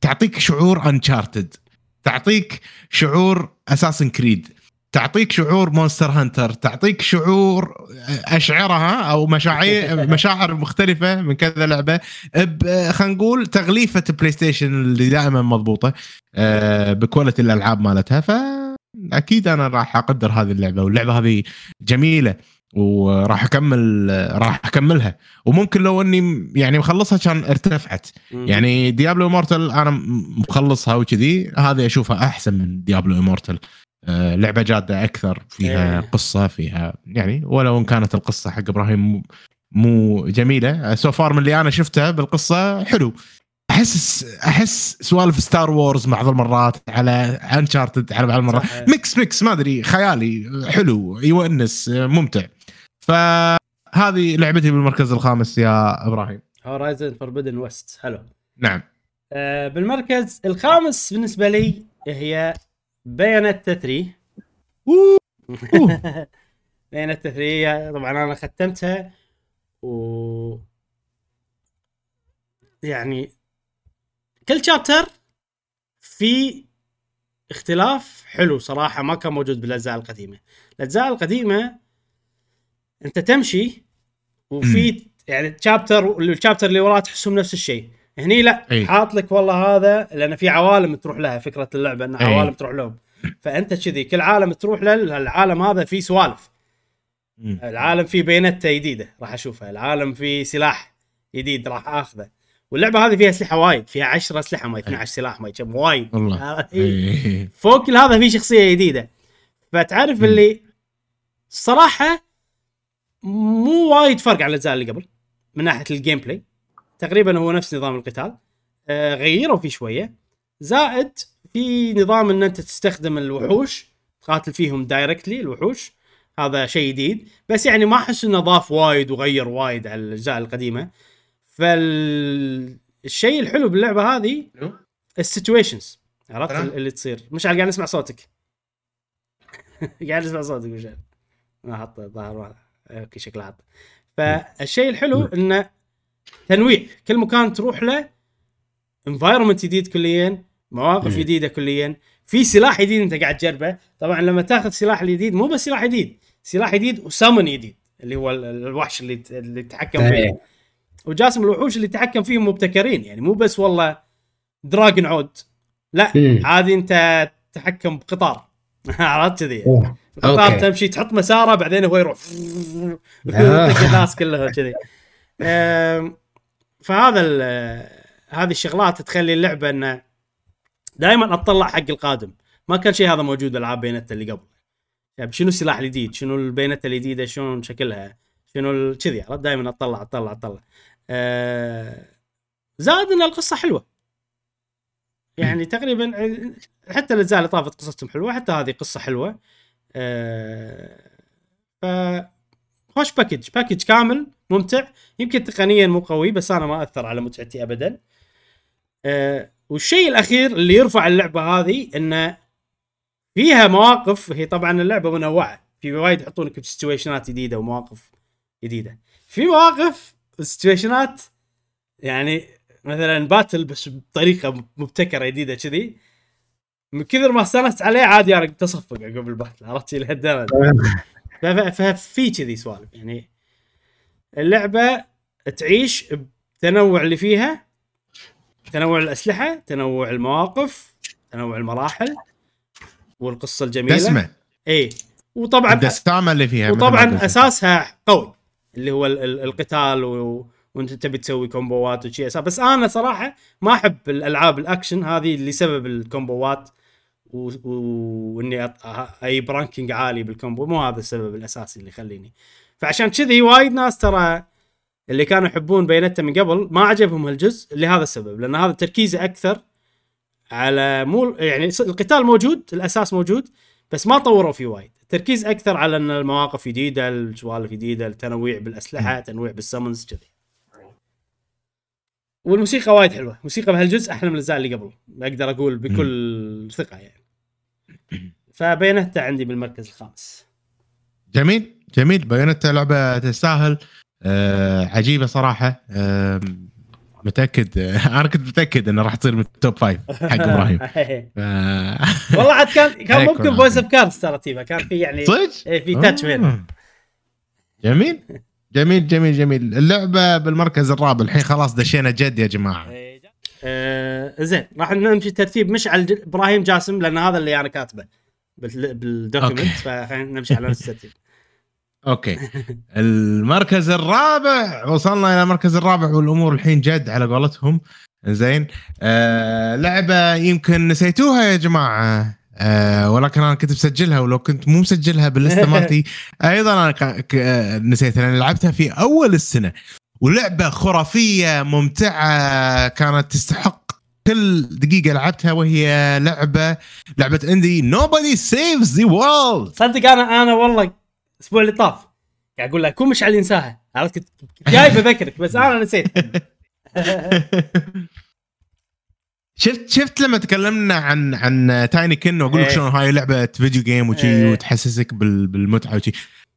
تعطيك شعور Uncharted تعطيك شعور Assassin's Creed تعطيك شعور Monster Hunter تعطيك شعور اشعرها أو مشاعر مشاعر مختلفة من كذا لعبة. ب- خلينا نقول تغليفة PlayStation اللي دائما مضبوطة آه، ب quality الألعاب مالتها. فاكيد أنا راح أقدر هذه اللعبة واللعبة هذه جميلة وراح أكمل راح أكملها. وممكن لو إني يعني مخلصها كان ارتفعت. يعني Diablo Immortal أنا مخلصها وكذي هذه أشوفها أحسن من Diablo Immortal آه لعبة جادة أكثر فيها إيه. قصة فيها يعني ولو إن كانت القصة حق إبراهيم مو- جميلة. so far من اللي أنا شفتها بالقصة حلو. أحس أحس سوالف Star Wars بعض المرات على Uncharted على بعض المرات. صح. mix mix ما أدري. خيالي حلو يونس ممتع. فهذه لعبتي بالمركز الخامس يا إبراهيم. Horizon Forbidden West حلو نعم. آه بالمركز الخامس بالنسبة لي هي Bayonetta 3 أوه. Bayonetta 3 طبعا أنا ختمتها و يعني كل شابتر في اختلاف حلو صراحة ما كان موجود بالأجزاء القديمة. الأجزاء القديمة أنت تمشي وفي يعني تشابتر الشابتر اللي وراه تحسهم نفس الشيء. هني لا أي. حاط لك والله هذا لأن في عوالم تروح لها فكرة اللعبة ان أي. عوالم تروح لهم. فأنت كذي كل عالم تروح له العالم هذا فيه سوالف. العالم فيه بينته جديدة راح أشوفها. العالم فيه سلاح جديد راح أخذه. واللعبة هذه فيها أسلحة وايد فيها 10 أسلحة ما 12 سلاح ما كم وايد. آه، إيه. فوق كل هذا في شخصية جديدة. فتعرف مم. اللي الصراحه مو وايد فرق عن الأجزاء اللي قبل من ناحية ال gameplay تقريبا هو نفس نظام القتال. آه غيروا فيه شوية. زائد في نظام إن أنت تستخدم الوحوش تقاتل فيهم directly الوحوش. هذا شيء جديد. بس يعني ما أحس إنه ضاف وايد وغير وايد على الأجزاء القديمة. فالشيء الحلو باللعبة هذه ال situations. عرفت. اللي تصير. مشعل قاعد نسمع صوتك. قاعد نسمع صوتك مشعل ما حط واحد. okay شكله حط. فالشيء الحلو إنه تنويع. كل مكان تروح له environment جديد كليا مواقف. جديدة كليا. في سلاح جديد أنت قاعد تجربه. طبعا لما تاخذ سلاح الجديد مو بس سلاح جديد سلاح جديد و summon جديد اللي هو ال- الوحش اللي اللي تتحكم فيه. إيه. وجاسم الوحوش اللي تحكم فيهم مبتكرين يعني مو بس والله dragon عود. لا. عادي انت تتحكم بقطار. عرفت كذي. القطار okay. تمشي تحط مساره بعدين هو يروح. آه. الناس كلها كذي. فهذا هذه الشغلات تخلي اللعبة إنه دائما أطلع حق القادم. ما كان شيء هذا موجود بالالعاب Bayonetta اللي قبل. يعني شنو السلاح الجديد؟ شنو ال Bayonetta الجديدة؟ شلون شكلها؟ شنو كذي دائما أطلع أطلع أطلع. زائد ان القصة حلوة. يعني تقريبا حتى الأجزاء اللي طافت قصتهم حلوة حتى هذه قصة حلوة. أه ف خوش package package كامل ممتع. يمكن تقنيا مو قوي بس أنا ما أثر على متعتي ابدا. أه والشيء الأخير اللي يرفع اللعبة هذه انه فيها مواقف هي طبعا اللعبة منوعة. في وايد يحطونك بسيتويشنات جديدة ومواقف جديدة. في مواقف سيتويشنات يعني مثلا battle بس بطريقة مبتكرة جديدة كذي. من كثر ما استانست عليه عادي أنا كنت أصفق عقب ال battle عرفت لهالدرجه ففي كذي سوالف يعني اللعبة تعيش بتنوع اللي فيها تنوع الأسلحة تنوع المواقف تنوع المراحل والقصة الجميلة. دسمة. اي وطبعا الدسامه اللي فيها وطبعا. أساسها قوي. اللي هو ال- ال- القتال و... وانت تبي تسوي كومبوات وشي أساس. بس أنا صراحة ما احب الالعاب الاكشن هذه لسبب الكومبوات و... و... واني أط... أجيب ranking عالي بال combo مو هذا السبب الاساسي اللي يخليني فعشان كذي وايد ناس ترى اللي كانوا يحبون Bayonetta من قبل ما عجبهم هالجزء لهذا السبب لأن هذا تركيزه أكثر على مو يعني القتال موجود الأساس موجود بس ما طوروا فيه وايد. التركيز أكثر على إن المواقف جديدة السوالف جديدة التنويع بالأسلحة تنويع بال summons كذي. والموسيقى وايد حلوة. الموسيقى بهالجزء أحلى من الأجزاء اللي قبل. أقدر أقول بكل ثقة يعني. ف Bayonetta عندي بالمركز الخامس. جميل. جميل. Bayonetta لعبة تستاهل. آه عجيبة صراحة. آه متأكد؟ أنا كنت متأكد إنه راح تصير من ال top five حق إبراهيم. ف- والله عاد كان كان ممكن. Voice of Cards ترى تيبا. كان في يعني صدق؟ إيه، في touch بينهم آه. جميل. جميل جميل جميل. اللعبة بالمركز الرابع. الحين خلاص دشينا جد يا جماعة. آه زين. راح نمشي ترتيب مشعل ج- إبراهيم جاسم لأن هذا اللي أنا كاتبه بال- بال document نمشي على نفس الترتيب. okay. المركز الرابع وصلنا إلى المركز الرابع والأمور الحين جد على قولتهم. زين آه لعبة يمكن نسيتوها يا جماعة. آه ولكن أنا كنت مسجلها ولو كنت مو مسجلها باللستة مالتي أيضا أنا نسيتها لأن لعبتها في أول السنة. ولعبة خرافية ممتعة كانت تستحق كل دقيقة لعبتها وهي لعبة لعبة اندي nobody saves the world. صدق أنا أنا والله الأسبوع اللي طاف قاعد أقول لك كون مشعل ينساها عرفت كنت جاي بذكرك بس أنا نسيت شفت شفت لما تكلمنا عن عن تايني كن وأقول لك إيه. شلون هاي لعبة فيديو جيم وشي إيه. وتحسسك بال- بالمتعة وشي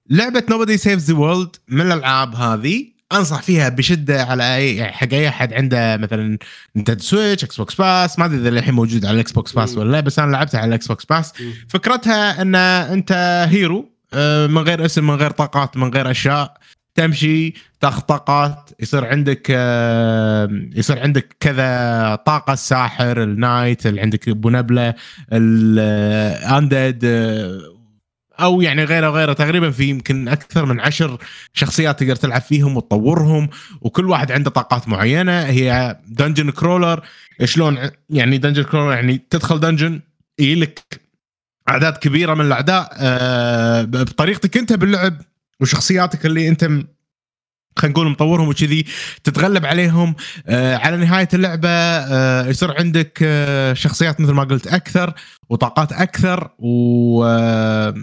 لعبة Nobody Saves the World من الألعاب هذه أنصح فيها بشدة على أي حق أي أحد عنده مثلا Nintendo Switch Xbox Pass ما أدري إذا الحين موجود على ال Xbox Pass. ولا لا بس أنا لعبتها على ال Xbox Pass. فكرتها إن أنت hero من غير اسم من غير طاقات من غير أشياء. تمشي تاخذ طاقات يصير عندك آه، يصير عندك كذا طاقة الساحر ال knight اللي عندك ابو نبلة ال undead أو يعني غيره غيره. تقريبا في يمكن أكثر من عشر شخصيات تقدر تلعب فيهم وتطورهم وكل واحد عنده طاقات معينة. هي dungeon crawler شلون يعني dungeon crawler يعني تدخل dungeon يجيلك أعداد كبيرة من الأعداء آه، بطريقتك أنت باللعب وشخصياتك اللي أنت خلينا نقول مطورهم وكذي تتغلب عليهم آه، على نهاية اللعبة آه، يصير عندك آه، شخصيات مثل ما قلت أكثر وطاقات أكثر و آه،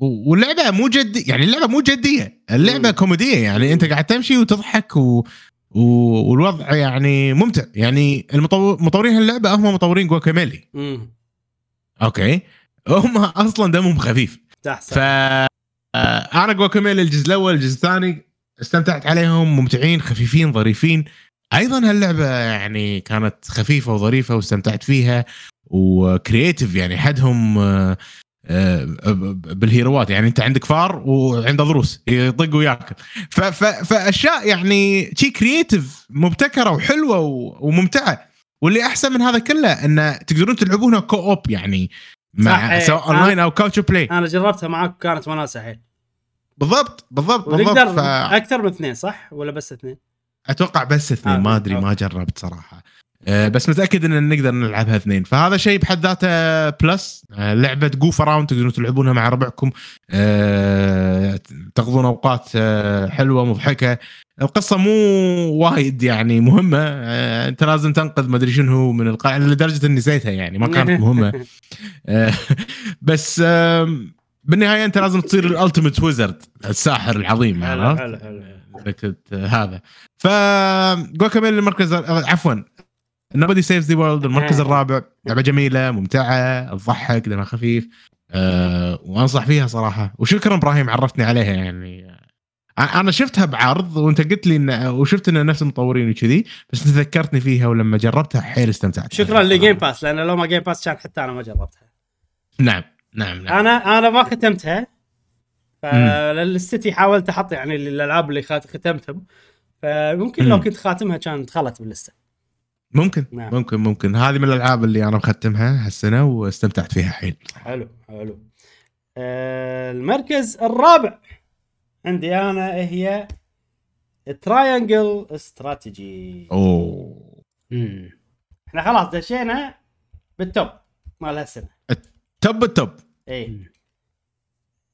واللعبة مو جد يعني اللعبة مو جدية اللعبة. كوميدية يعني أنت قاعد تمشي وتضحك و... و... والوضع يعني ممتع يعني المطور مطورين اللعبه هم مطورين جواكاميلي. أوكي. هم أصلا دمهم خفيف. تحسن. ف آه، أنا جواكاميلي الجزء الأول الجزء الثاني استمتعت عليهم ممتعين خفيفين ظريفين. أيضا هاللعبة يعني كانت خفيفة وظريفة واستمتعت فيها و creative يعني حدهم آه، آه، بالهيروات. يعني أنت عندك فار وعنده ضروس يطق وياكل. فأشياء يعني شي creative مبتكرة وحلوة و- وممتعة. واللي أحسن من هذا كله انه تقدرون تلعبونها co-op يعني. مع إيه. سواء اونلاين أو couch play أنا جربتها معاك وكانت وناسة حيل بالضبط بالضبط بالضبط فاتوقع أكثر من اثنين صح ولا بس اثنين؟ بس اثنين آه، ما أدري ما. جربت صراحة بس متأكد إن نقدر نلعبها اثنين. فهذا شيء بحد ذاته plus أه، لعبة goof around تقدرون تلعبونها مع ربعكم. أه، تقضون أوقات حلوة مضحكة. القصة مو وايد يعني مهمة. أنت لازم تنقذ ما أدري شنو من القاع لدرجة إني نسيتها يعني ما كانت مهمة. بس بالنهاية أنت لازم تصير ال ultimate wizard الساحر العظيم حلو عرفت؟ حلو حلو انك ت- هذا. ف Guacamelee المركز عفوا. Nobody Saves the World المركز آه. الرابع. لعبة جميلة ممتعة تضحك دمها خفيف. أه وأنصح فيها صراحة. وشكرا إبراهيم عرفتني عليها يعني. أنا شفتها بعرض وأنت قلت لي إن وشفت إن نفس المطورين وكذي بس أنت ذكرتني فيها ولما جربتها حيل استمتعت. شكرا ل Game Pass لأن لو ما Game Pass كان حتى أنا ما جربتها. نعم نعم نعم. أنا أنا ما ختمتها. فللستي حاولت أحط يعني الالعاب اللي ختمتهم. فممكن لو. كنت خاتمها كانت دخلت باللستة. ممكن نعم. ممكن ممكن. هذه من الألعاب اللي أنا مختمها هالسنة واستمتعت فيها حيل حلو حلو. آه المركز الرابع عندي أنا هي تراينجل استراتيجي أوه. مم. إحنا خلاص دشينا بال top مال هالسنة. top ال top اي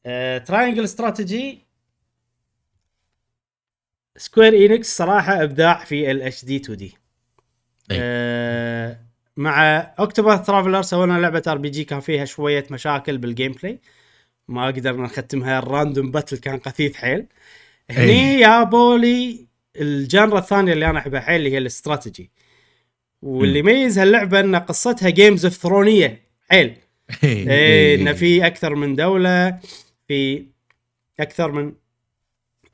آه Triangle Strategy Square Enix صراحة إبداع في ال HD 2D. آه مع Octopath Traveler سوينا لعبة RPG كان فيها شوية مشاكل بال gameplay ما قدرنا نختمها. ال random battle كان غثيث حيل. هني يابولي ال genre الثانية اللي أنا أحبها حيل اللي هي الاستراتيجي. واللي يميز هاللعبة إن قصتها Game of Thrones يه حيل. إيه إنه في أكثر من دولة في أكثر من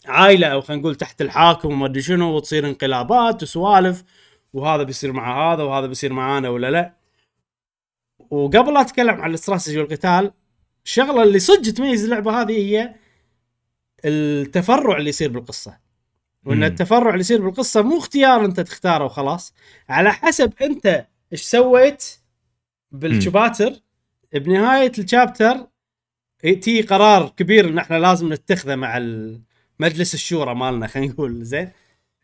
عائلة أو خلينا نقول تحت الحاكم وما أدري شنو وتصير انقلابات وسوالف. وهذا بيصير مع هذا وهذا بيصير معانا ولا لا. وقبل لا أتكلم عن الاستراتيجي والقتال الشغلة اللي صدق تميز اللعبة هذه هي التفرع اللي يصير بالقصة. وإن مم. التفرع اللي يصير بالقصة مو اختيار أنت تختاره وخلاص على حسب أنت إيش سويت بالشباتر بنهاية الشابتر تي قرار كبير إن إحنا لازم نتخذه مع مجلس الشورى مالنا خلينا نقول زين؟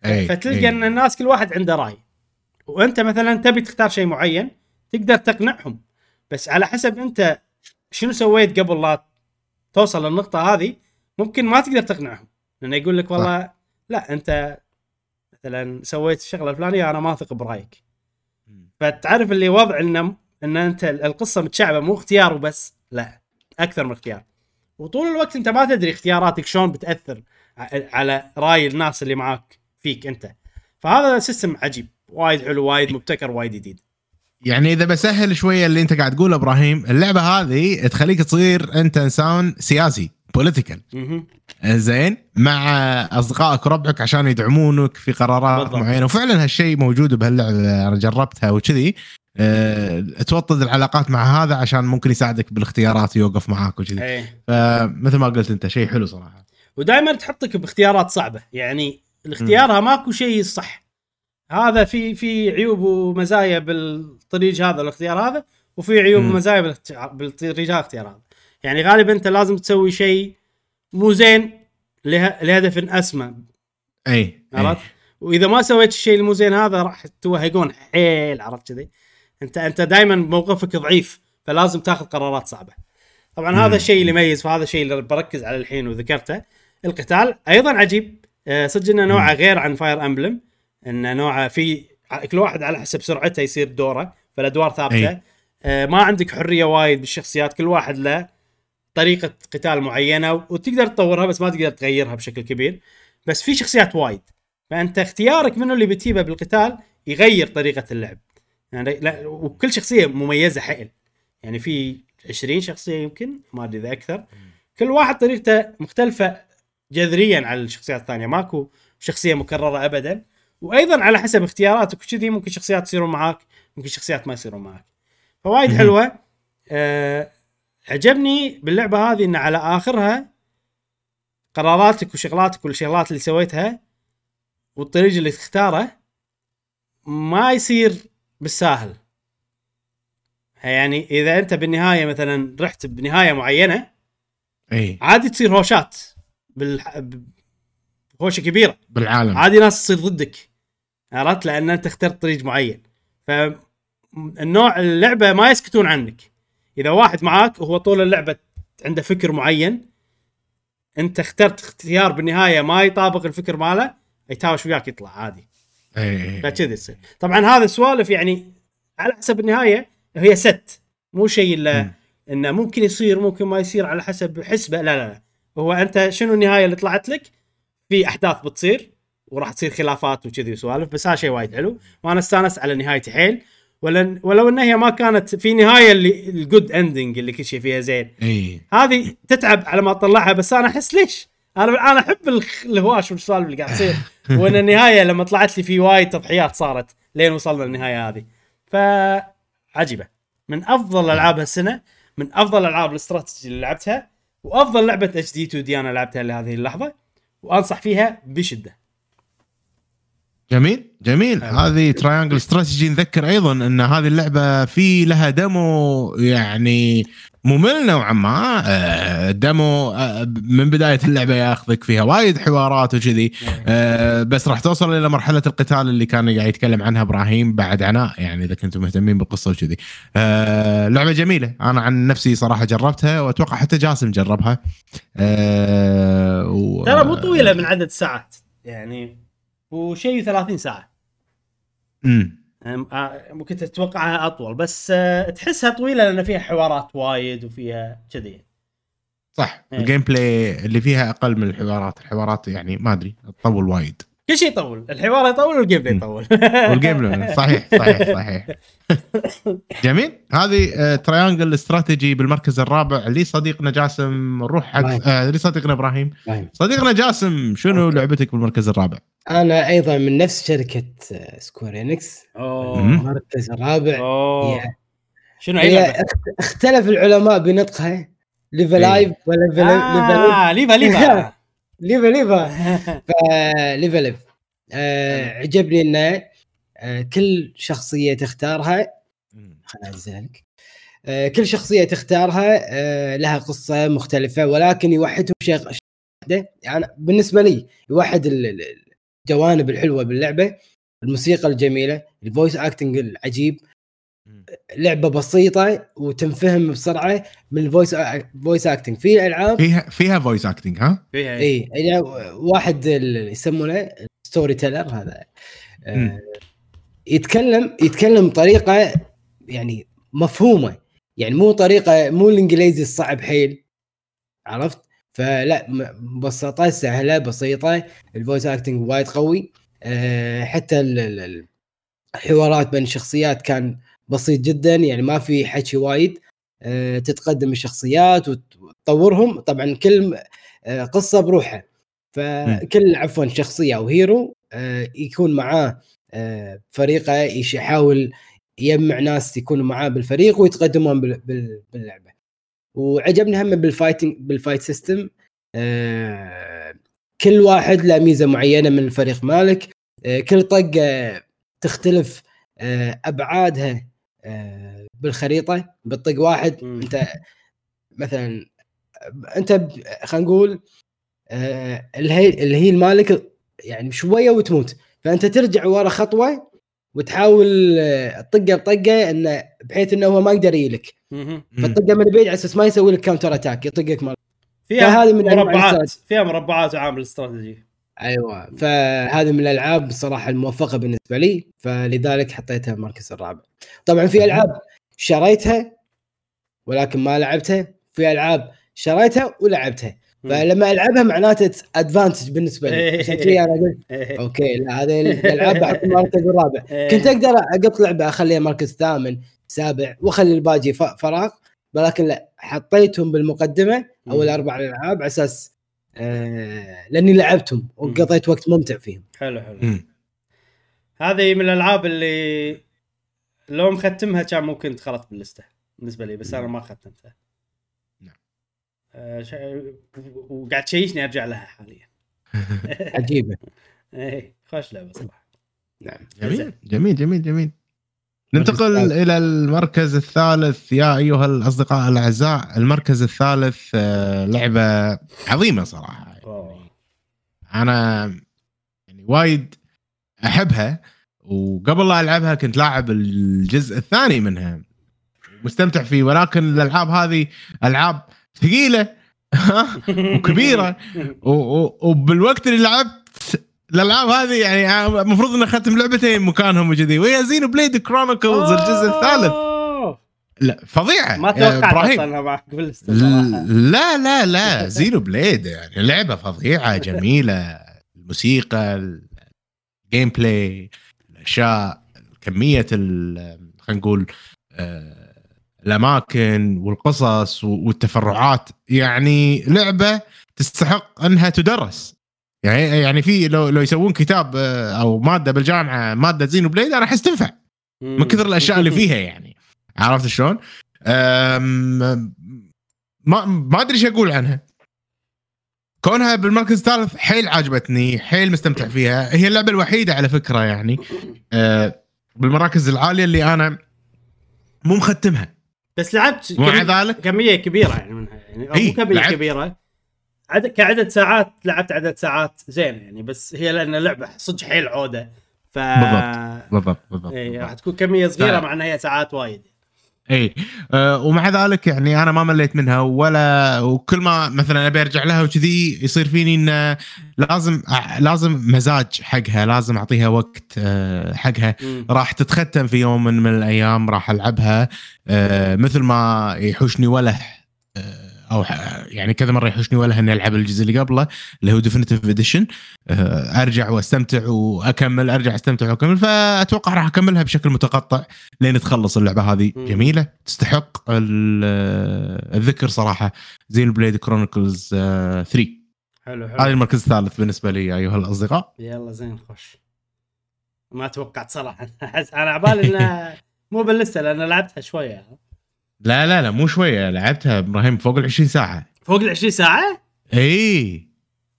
فتلقى إيه. إن الناس كل واحد عنده رأي. وأنت مثلا تبي تختار شيء معين تقدر تقنعهم. بس على حسب أنت شنو سويت قبل لا توصل للنقطة هذه ممكن ما تقدر تقنعهم. لأنه يقول لك والله لا أنت مثلا سويت الشغلة الفلانية أنا ما أثق برأيك. فتعرف اللي وضع ان إن أنت القصة متشعبة مو اختيار وبس لا أكثر من اختيار. وطول الوقت أنت ما تدري اختياراتك شلون بتأثر على رأي الناس اللي معاك فيك أنت. فهذا system عجيب. وايد حلو وايد مبتكر وايد جديد. يعني إذا بسهل شوية اللي أنت قاعد تقوله إبراهيم اللعبة هذه تخليك تصير أنت إنسان سياسي political. زين؟ مع أصدقائك وربعك عشان يدعمونك في قرارات بالضبط. معينة. وفعلا هالشيء موجود بهاللعبة أنا جربتها وكذي. أه توطد العلاقات مع هذا عشان ممكن يساعدك بالاختيارات يوقف معاك وكذي. إيه. فمثل ما قلت أنت شيء حلو صراحة. ودائما تحطك باختيارات صعبة. يعني الاختيارها ماكو شيء صح. هذا في في عيوب ومزايا بالطريق هذا الاختيار هذا وفي عيوب. ومزايا بالطريق هذا الاختيار هذا. يعني غالبا أنت لازم تسوي شيء مو زين له- لهدف أسمى. أي عرفت؟ وإذا ما سويت الشيء المو زين هذا راح توهقون حيل عرفت كذي؟ أنت أنت دائما موقفك ضعيف فلازم تاخذ قرارات صعبة. طبعا مم. هذا الشيء اللي يميز فهذا الشيء اللي بركز على الحين وذكرته. القتال أيضا عجيب. آه، صدق إنه نوعه غير عن Fire Emblem انه نوعه في كل واحد على حسب سرعته يصير دوره فالأدوار ثابتة. أي. آه، ما عندك حرية وايد بالشخصيات كل واحد له طريقة قتال معينة وتقدر تطورها بس ما تقدر تغيرها بشكل كبير. بس في شخصيات وايد فأنت اختيارك منو اللي بتجيبه بالقتال يغير طريقة اللعب. يعني لا وكل شخصية مميزة حيل. يعني في 20 شخصية يمكن ما أدري إذا أكثر. كل واحد طريقته مختلفة جذريا عن الشخصيات الثانية. ماكو شخصية مكررة ابدا. وأيضا على حسب اختياراتك وكذي ممكن شخصيات يصيرون معاك ممكن شخصيات ما يصيرون معاك. فوايد. حلوة. أه عجبني باللعبة هذه إن على آخرها قراراتك وشغلاتك والشغلات اللي سويتها والطريق اللي تختاره ما يصير بالساهل. يعني إذا أنت بالنهاية مثلا رحت بنهاية معينة اي عادي تصير هوشات بالح... هوشه كبيرة. بالعالم. عادي ناس تصير ضدك عرفت؟ لأن أنت اخترت طريق معين. فالنوع اللعبة ما يسكتون عنك. إذا واحد معاك وهو طول اللعبة عنده فكر معين أنت اخترت اختيار بالنهاية ما يطابق الفكر ماله يتهاوش وياك يطلع عادي. اي فكذي يصير. طبعا هذا سوالف يعني على حسب النهاية هي ست. مو شيء إلا. إنه ممكن يصير ممكن ما يصير على حسب حسبه. لا لا لا. هو أنت شنو النهاية اللي طلعت لك؟ في أحداث بتصير وراح تصير خلافات وكذي وسوالف بس هذا شيء وايد حلو. وأنا استانست على نهايتي حيل. ولن ولو إن هي ما كانت في نهاية اللي ال good ending اللي كل شيء فيها زين. اي هذه تتعب على ما تطلعها بس أنا أحس ليش؟ أنا أنا أحب الهواش والسوالف اللي قاعد تصير. وإن النهاية لما طلعت لي في وايد تضحيات صارت لين وصلنا للنهاية هذه. فعجيبة. من أفضل ألعاب هالسنة من أفضل ألعاب الاستراتيجي اللي لعبتها وأفضل لعبة HD 2D أنا لعبتها لهذه اللحظة. وأنصح فيها بشدة. جميل جميل. أيوة. هذه Triangle Strategy نذكر أيضا إن هذه اللعبة في لها demo يعني ممل نوعا ما. آه، ديمو آه، من بداية اللعبة ياخذك فيها وايد حوارات وكذي. آه، بس راح توصل إلى مرحلة القتال اللي كان قاعد يتكلم عنها إبراهيم بعد عناء يعني إذا كنتم مهتمين بالقصة وكذي. آه، لعبة جميلة. أنا عن نفسي صراحة جربتها وأتوقع حتى جاسم جربها. آه،. ترى مو طويلة من عدد ساعات. يعني وشيء 30 ساعة مم. أم- آه، ممكن تتوقعها أطول بس آه، تحسها طويلة لأن فيها حوارات وايد وفيها كذي صح إيه. ال gameplay اللي فيها أقل من الحوارات الحوارات يعني ما أدري تطول وايد كل شيء يطول الحوار يطول وال game play. يطول. وال gameplay صحيح صحيح صحيح. جميل. هذه آه، Triangle Strategy بالمركز الرابع لصديقنا جاسم نروح حق إبراهيم. آه لصديقنا إبراهيم. صديقنا جاسم شنو لعبتك بالمركز الرابع؟ أنا أيضا من نفس شركة آه، Square Enix أوه. مم. المركز الرابع. أوه. هي, شنو اي هي اختلف العلماء بنطقها. ليفا إيه. لايف ولا ليفا آه ليفا ليفا ليفا ليفا ف- ليفا ليف آه، عجبني إنه آه، كل شخصية تختارها. خليني انزلها لك آه، كل شخصية تختارها آه، لها قصة مختلفة ولكن يوحدهم شيء واحدة. يعني بالنسبة لي يوحد ال- ال- الجوانب الحلوة باللعبة الموسيقى الجميلة ال voice acting العجيب لعبة بسيطة وتنفهم بسرعة من ال voice voice acting في ألعاب فيها فيها voice acting ها؟ فيها إيه. اي يعني واحد ال- يسمونه story teller هذا آه،. يتكلم يتكلم بطريقة يعني مفهومة يعني مو طريقة مو الإنجليزي الصعب حيل عرفت فلا م- مبسطه سهلة بسيطة ال voice acting وايد قوي آه، حتى ال- ال- الحوارات بين الشخصيات كان بسيط جدا يعني ما في حكي وايد آه، تتقدم الشخصيات وت- وتطورهم. طبعا كل آه، قصة بروحها. فكل عفوا شخصية أو hero آه، يكون معاه فريقه يحاول يجمع ناس يكونوا معاه بالفريق ويتقدمون بال- بال- باللعبة. وعجبني هم بال fighting بال fight system كل واحد له ميزة معينة من الفريق مالك. كل طقة تختلف أبعادها بالخريطة بالطق واحد. أنت مثلا أنت خلينا نقول آه، اللي هي المالك يعني شوية وتموت فأنت ترجع ورا خطوة وتحاول آه، تطقه بطقة إنه بحيث إنه هو ما يقدر يجيلك. فتطقه من بعيد على أساس ما يسوي لك counter attack يطقك مال فيها فهذه من مربعات. فيها مربعات وعامل استراتيجي أيوه. فهذه من الألعاب الصراحه الموفقة بالنسبة لي فلذلك حطيتها المركز الرابع. طبعا في ألعاب شريتها ولكن ما لعبتها في ألعاب شريتها ولعبتها. فلما ألعبها معناته advantage بالنسبة لي. عشان كذي أنا قلت إيه. okay لا هذه الألعاب بحط المركز الرابع. إيه. كنت أقدر أقط لعبة أخليها مركز ثامن سابع وأخلي الباقي فراغ ولكن لا حطيتهم بالمقدمة اول. أربع ألعاب على أساس آه لأني لعبتهم وقضيت وقت ممتع فيهم. حلو حلو. مم. هذه من الألعاب اللي لو مختمها كان ممكن دخلت باللسته بالنسبة لي بس أنا ما ختمتها. نعم. آه، شا- وقاعد تشيشني أرجع لها حاليا. عجيبة. إيه خوش لعبة صراحة. نعم جميل جميل جميل جميل. ننتقل إلى المركز الثالث. يا أيها الأصدقاء الأعزاء المركز الثالث آه، لعبة عظيمة صراحة. أوه. أنا يعني وايد أحبها وقبل لا ألعبها كنت لاعب الجزء الثاني منها. مستمتع فيه ولكن الألعاب هذه ألعاب ثقيلة وكبيرة. وبالوقت اللي لعبت الألعاب هذه يعني المفروض ان أختم لعبتين مكانهم وكذي وهي Xenoblade Chronicles الجزء الثالث. لا فظيعة. ما توقعت. أصلا معك لا لا لا Xenoblade يعني لعبة فظيعة جميلة. الموسيقى ال gameplay الأشياء كمية ال- خلينا نقول آه، الأماكن والقصص والتفرعات. يعني لعبة تستحق أنها تدرس. يعني يعني في لو لو يسوون كتاب آه، أو مادة بالجامعة مادة زينو بليد أنا احس تنفع من كثر الأشياء اللي فيها يعني. عرفت شلون؟ ما ما أدري إيش أقول عنها. كونها بالمركز الثالث حيل عجبتني حيل مستمتع فيها. هي اللعبة الوحيدة على فكرة يعني أه، بالمراكز العالية اللي أنا مو مختمها. بس لعبت كم- ذلك؟ كمية كبيرة يعني منها. يعني مو كمية لعبت. كبيرة. عدد كعدد ساعات لعبت عدد ساعات زين يعني بس هي لأن اللعبة صدق حيل عودة ف بالضبط. بالضبط بالضبط, اي راح. تكون كمية صغيرة ف- مع إنها هي ساعات وايد اي أه ومع ذلك يعني أنا ما مليت منها ولا وكل ما مثلا أبي أرجع لها وكذي يصير فيني انه لازم لازم مزاج حقها لازم أعطيها وقت أه، حقها. راح تتختم في يوم من, من الأيام راح ألعبها أه مثل ما يحوشني وله أو يعني كذا مرة يحوشني وله اني ألعب الجزء اللي قبله اللي هو Definitive Edition أرجع وأستمتع وأكمل أرجع أستمتع وأكمل فأتوقع راح أكملها بشكل متقطع لين تخلص اللعبة هذه. جميلة. تستحق ال- الذكر صراحة. Xenoblade Chronicles 3 حلو هذا حلو المركز الثالث بالنسبة لي أيها الأصدقاء. يلا زين خش. ما توقعت صراحة. أحس أنا عبالي انها مو باللستة لأن لعبتها شوية. لا لا لا مو شوية لعبتها إبراهيم فوق ال 20 ساعة. فوق ال 20 ساعة؟ اي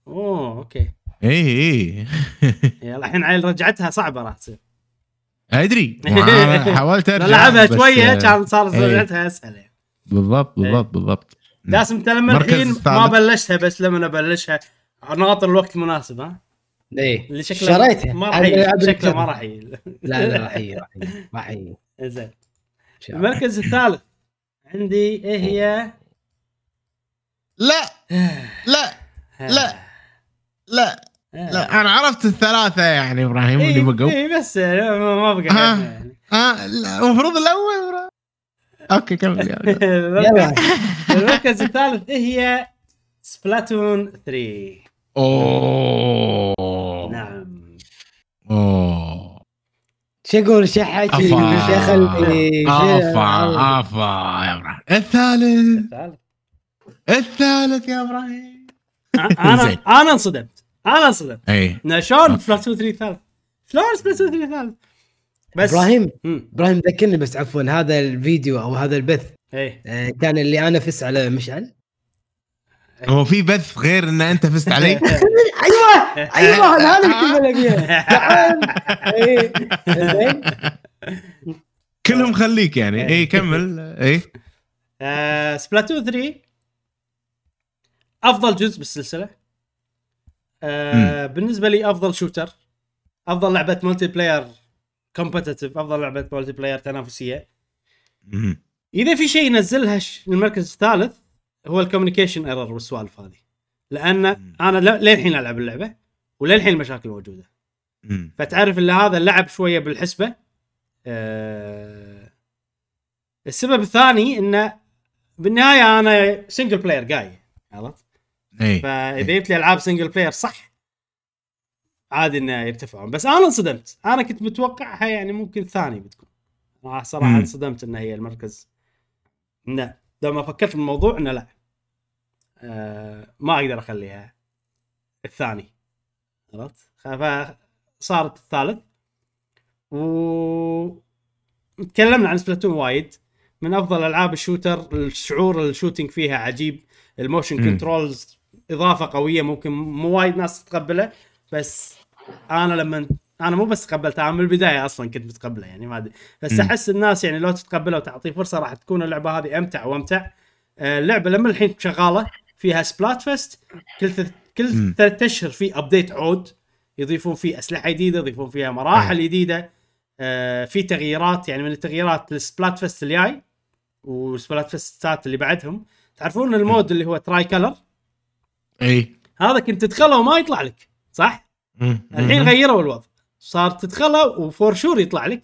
أوه okay. اي اي يلا الحين عيل رجعتها صعبة راح تصير. أدري. حاولت أرجع لعبها شوية آه، كان صار إيه. رجعتها أسهل يعني. بالضبط بالضبط بالضبط. جاسم انت لما الحين. ما بلشتها بس لما ابلشها ناطر الوقت المناسب ها؟ إيه. اللي شكله شريتها ما راح شكله ما. راح يجي. لا لا راح يجي راح يجي راح يجي. زين. المركز الثالث. عندي إيه هي؟ لا. لا. لا. لا. لا. أنا عرفت الثلاثة يعني إبراهيم اللي بقوا. اي إيه، بس ما ما بقى ها. يعني. لا المفروض الأول. أوكي كمل المركز الثالث إيه هي؟ Splatoon 3 أوه. نعم. أوه. شقول شحك افا شيخ ال- افا افا يا إبراهيم. الثالث. الثالث يا إبراهيم. أنا. أنا انصدمت. أنا انصدمت. اي إنه شلون Splatoon 3 ثالث؟ شلون Splatoon 3 ثالث؟ بس إبراهيم. إبراهيم ذكرني بس عفوا هذا الفيديو أو هذا البث إيه. آه، كان اللي أنا فزت على مشعل. هو في بث غير إن أنت فزت علي؟ أيوه أيوه هذا الكلمة اللي ابيها. زين. كلهم خليك يعني. اي كمل. اي آه، Splatoon 3 أفضل جزء بالسلسلة. آه بالنسبة لي أفضل shooter أفضل لعبة multiplayer competitive أفضل لعبة multiplayer تنافسيه. إذا في شيء ينزلها المركز الثالث هو ال communication error والسوالف هذه. لأن أنا للحين ألعب اللعبة وللحين المشاكل موجودة. فتعرف إن هذا اللعب شوية بالحسبة أه السبب الثاني انه بالنهاية أنا single player جاي عرفت؟ اي فإذا جبت لي ألعاب single player صح عادي إنه يرتفعون. بس أنا انصدمت. أنا كنت متوقعها يعني ممكن ثاني بتكون. صراحة. انصدمت إن هي المركز. لا لما فكرت بالموضوع إنه لا. آه ما أقدر أخليها. الثاني. عرفت؟ فصارت الثالث. و تكلمنا عن Splatoon وايد. من أفضل ألعاب ال shooter الشعور ال shooting فيها عجيب. ال motion. controls إضافة قوية ممكن مو وايد ناس تتقبله. بس أنا لما أنا مو بس تقبلتها أنا من البداية أصلا كنت متقبله يعني ما أدري. بس. أحس الناس يعني لو تتقبلها وتعطيه فرصة راح تكون اللعبة هذه أمتع وأمتع. آه، اللعبة لما الحين شغالة فيها Splatfest كل. كل. ثلاث أشهر في update عود. يضيفون فيه أسلحة جديدة يضيفون فيها مراحل جديدة. آه، في تغييرات يعني من التغييرات ال Splatfest الجاي وال Splatfest ات اللي بعدهم. تعرفون ال mode اللي هو tricolor اي هذا كنت تدخله وما يطلع لك صح؟ مم. الحين. غيروا الوضع. صار تدخله و for sure يطلع لك.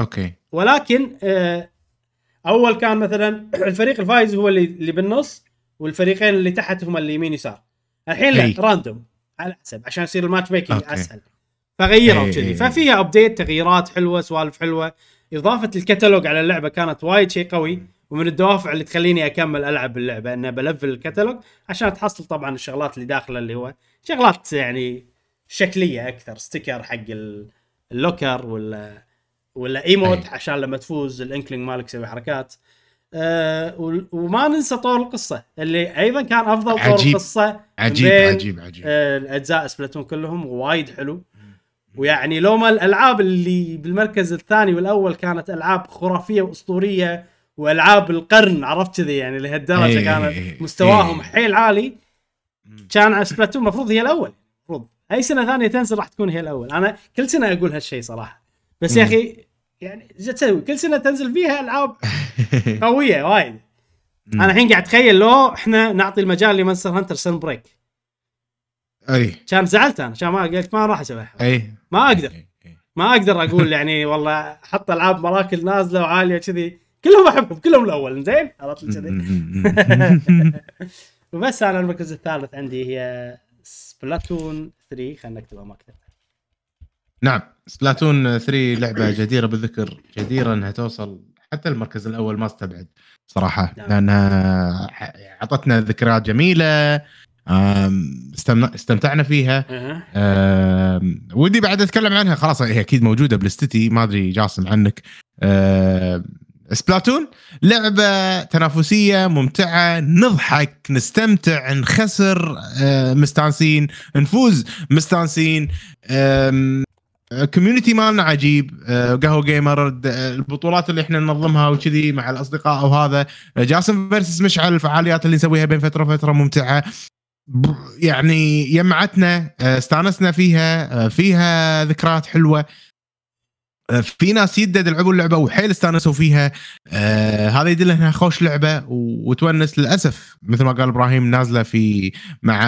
okay. ولكن آه، أول كان مثلا الفريق الفايز هو اللي اللي بالنص. والفريقين اللي تحت هم اللي يمين يسار الحين. لا random على حسب عشان يصير ال matchmaking okay. أسهل فغيروا كذي. ففيها update تغييرات حلوة سوالف حلوة إضافة الكتالوج على اللعبة كانت وايد شيء قوي ومن الدوافع اللي تخليني أكمل ألعب اللعبة إنه ب level الكتالوج عشان تحصل طبعا الشغلات اللي داخله اللي هو شغلات يعني شكلية أكثر sticker حق ال- locker ولا ولا emote أي. عشان لما تفوز ال Inkling مالك يسوي حركات و- وما ننسى طور القصة اللي أيضا كان أفضل طور عجيب. القصة عجيب بين عجيب عجيب. آه، الأجزاء سبلاتون كلهم وايد حلو. ويعني لو ما الألعاب اللي بالمركز الثاني والأول كانت ألعاب خرافية وأسطورية وألعاب القرن عرفت كذي؟ يعني لهالدرجة إيه، كانت إيه، مستواهم إيه. حيل عالي. كان على سبلاتون المفروض هي الأول. المفروض. أي سنة ثانية تنزل راح تكون هي الأول. أنا كل سنة أقول هالشيء صراحة. بس يا. أخي يعني تسوي. كل سنة تنزل فيها ألعاب قوية وايد. أنا الحين قاعد أتخيل لو إحنا نعطي المجال ل Monster Hunter Sunbreak. أي. كان زعلت أنا. عشان ما قلت ما راح أسويها. أي. ما أقدر. ما أقدر أقول يعني والله حط ألعاب مراكز نازلة وعالية كذي كلهم أحبهم. كلهم الأول. زين؟ عرفت كذي؟ وبس أنا المركز الثالث عندي هي سبلاتون 3 خلينا نكتبها ما اكتب نعم. سبلاتون 3 لعبة جديرة بالذكر جديرة إنها توصل حتى المركز الأول ما استبعد صراحة نعم. لأنها أعطتنا ذكريات جميلة استمتعنا فيها. ودي بعد أتكلم عنها خلاص هي أكيد موجودة بالاستدي ما أدري جاسم عنك. سبلاتون لعبة تنافسية ممتعة نضحك نستمتع نخسر آه، مستانسين نفوز مستانسين. آم، community مالنا عجيب. آه، قهوة gamer د- البطولات اللي إحنا ننظمها وكذي مع الأصدقاء وهذا جاسم versus مشعل الفعاليات اللي نسويها بين فترة وفترة ممتعة. يعني يمعتنا آه، استانسنا فيها آه، فيها ذكريات حلوة. آه، في ناس يدد لعبوا اللعبه وحيل استانسوا فيها. آه هذا يدل إنها خوش لعبة وتونس للأسف. مثل ما قال إبراهيم نازلة في مع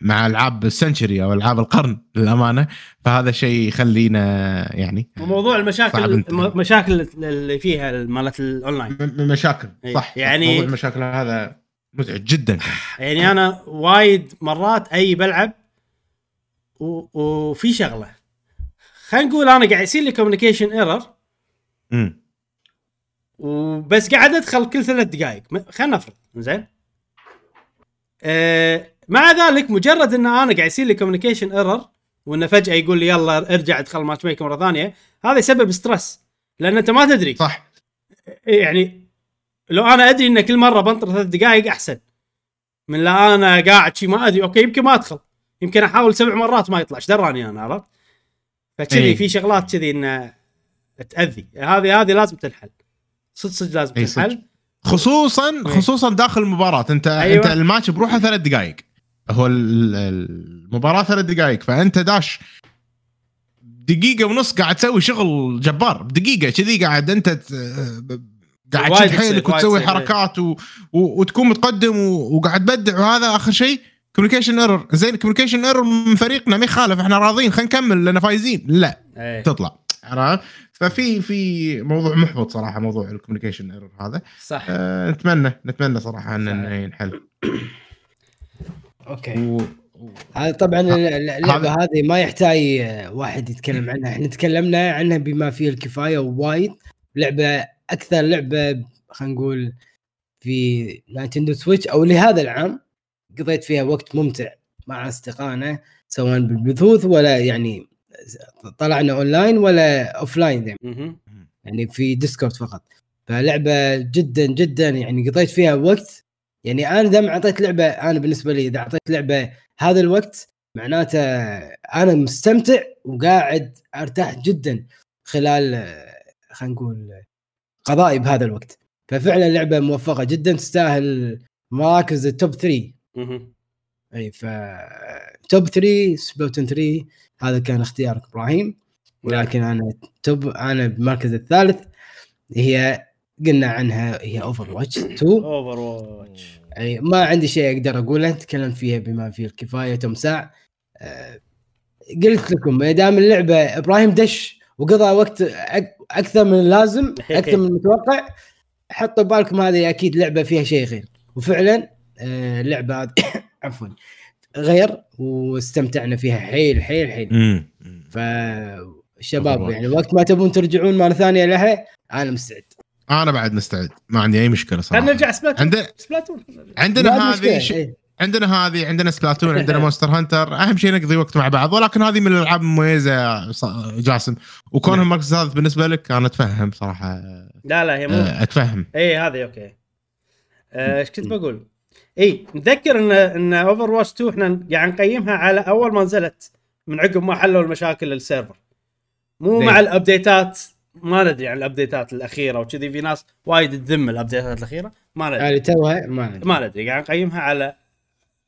مع ألعاب ال century أو ألعاب القرن للأمانة. فهذا شيء يخلينا يعني وموضوع المشاكل المشاكل اللي فيها مالت الأونلاين. مشاكل. إي، صح. يعني- موضوع المشاكل هذا مزعج جدا. يعني أنا وايد مرات أي بلعب. وفي شغلة. خلينا نقول أنا قاعد يصير لي communication error امم وبس قاعد أدخل كل ثلاث دقائق. خلينا نفرض. زين؟ أه مع ذلك مجرد إن أنا قاعد يصير لي communication error وإنه فجأة يقول لي يلا ارجع ادخل matchmaker مرة ثانية هذا يسبب stress لأن أنت ما تدري. صح. يعني لو أنا أدري إن كل مرة بنطر ثلاث دقائق أحسن. من لا أنا قاعد شي ما أدري. أوكي يمكن ما أدخل. يمكن أحاول سبع مرات ما يطلع. إيش دراني أنا عرفت؟ فكذي إيه. في شغلات كذي إنه تأذي هذه هذه لازم تنحل صدق صدق لازم إي صدق. تنحل خصوصا إيه. خصوصا داخل المباراة انت أيوة. انت الماتش بروحه ثلاث دقائق هو ال- ال- المباراة ثلاث دقائق فأنت داش دقيقة ونص قاعد تسوي شغل جبار دقيقة كذي قاعد أنت قاعد تشد حيلك وتسوي إيه. حركات و... و... وتكون متقدم و... وقاعد تبدع وهذا آخر شيء communication error زين communication error من فريقنا ما يخالف إحنا راضيين خلينا نكمل لأن فايزين. لا إيه. تطلع. عرفت؟ ففي في موضوع محبط صراحة موضوع ال communication error هذا. صح. أه نتمنى نتمنى صراحة ان صحيح. إنه ينحل. okay. و... هذا طبعا اللعبة هذه ما يحتاج آه، واحد يتكلم عنها. إحنا تكلمنا عنها بما فيه الكفاية وايد. لعبة أكثر لعبة خلينا نقول في نينتندو سويتش أو لهذا العام. قضيت فيها وقت ممتع مع أصدقائنا سواء بالبثوث ولا يعني طلعنا أونلاين ولا offline يعني. يعني في ديسكورد فقط. فلعبة جدا جدا يعني قضيت فيها وقت. يعني أنا دام أعطيت لعبة أنا بالنسبة لي إذا أعطيت لعبة هذا الوقت معناته أنا مستمتع وقاعد أرتاح جدا خلال خلينا نقول قضائي بهذا الوقت. ففعلا لعبة موفقة جدا تستاهل مراكز ال top 3 مهم. أي ف top 3 سبلاتون 3 هذا كان اختيارك إبراهيم. ولكن أنا top أنا بالمركز الثالث هي قلنا عنها هي Overwatch 2 Overwatch أي ما عندي شيء أقدر أقوله نتكلم فيها بما فيه الكفاية تم ساعه أه قلت لكم ما دام اللعبة إبراهيم دش وقضى وقت أك- أكثر من اللازم أكثر من المتوقع حطوا بالكم هذه أكيد لعبة فيها شيء غير. وفعلا آه، هذه عفوا غير واستمتعنا فيها حيل حيل حيل. فالشباب. يعني وقت ما تبون ترجعون مرة ثانية لها أنا مستعد أنا بعد مستعد ما عندي أي مشكلة صراحة خلينا نرجع Splatoon عندنا Splatoon عندنا هذه. ش... إيه. عندنا هذه عندنا Splatoon عندنا Monster Hunter أهم شيء نقضي وقت مع بعض ولكن هذه من الألعاب المميزه جاسم وكونها المركز الثالث بالنسبة لك أنا أتفهم صراحة لا لا هي مو أتفهم اي هذه أوكي آه، إيش كنت بقول؟ إي نتذكر ان إن Overwatch 2 إحنا قاعد نقيمها على أول ما نزلت من عقب ما حلوا المشاكل ال server مو ليه؟ مع الابديتات ما ندري عن الابديتات الأخيرة وكذي في ناس وايد تذم الابديتات الأخيرة ما ندري توها ما ندري. ما ندري قاعد نقيمها على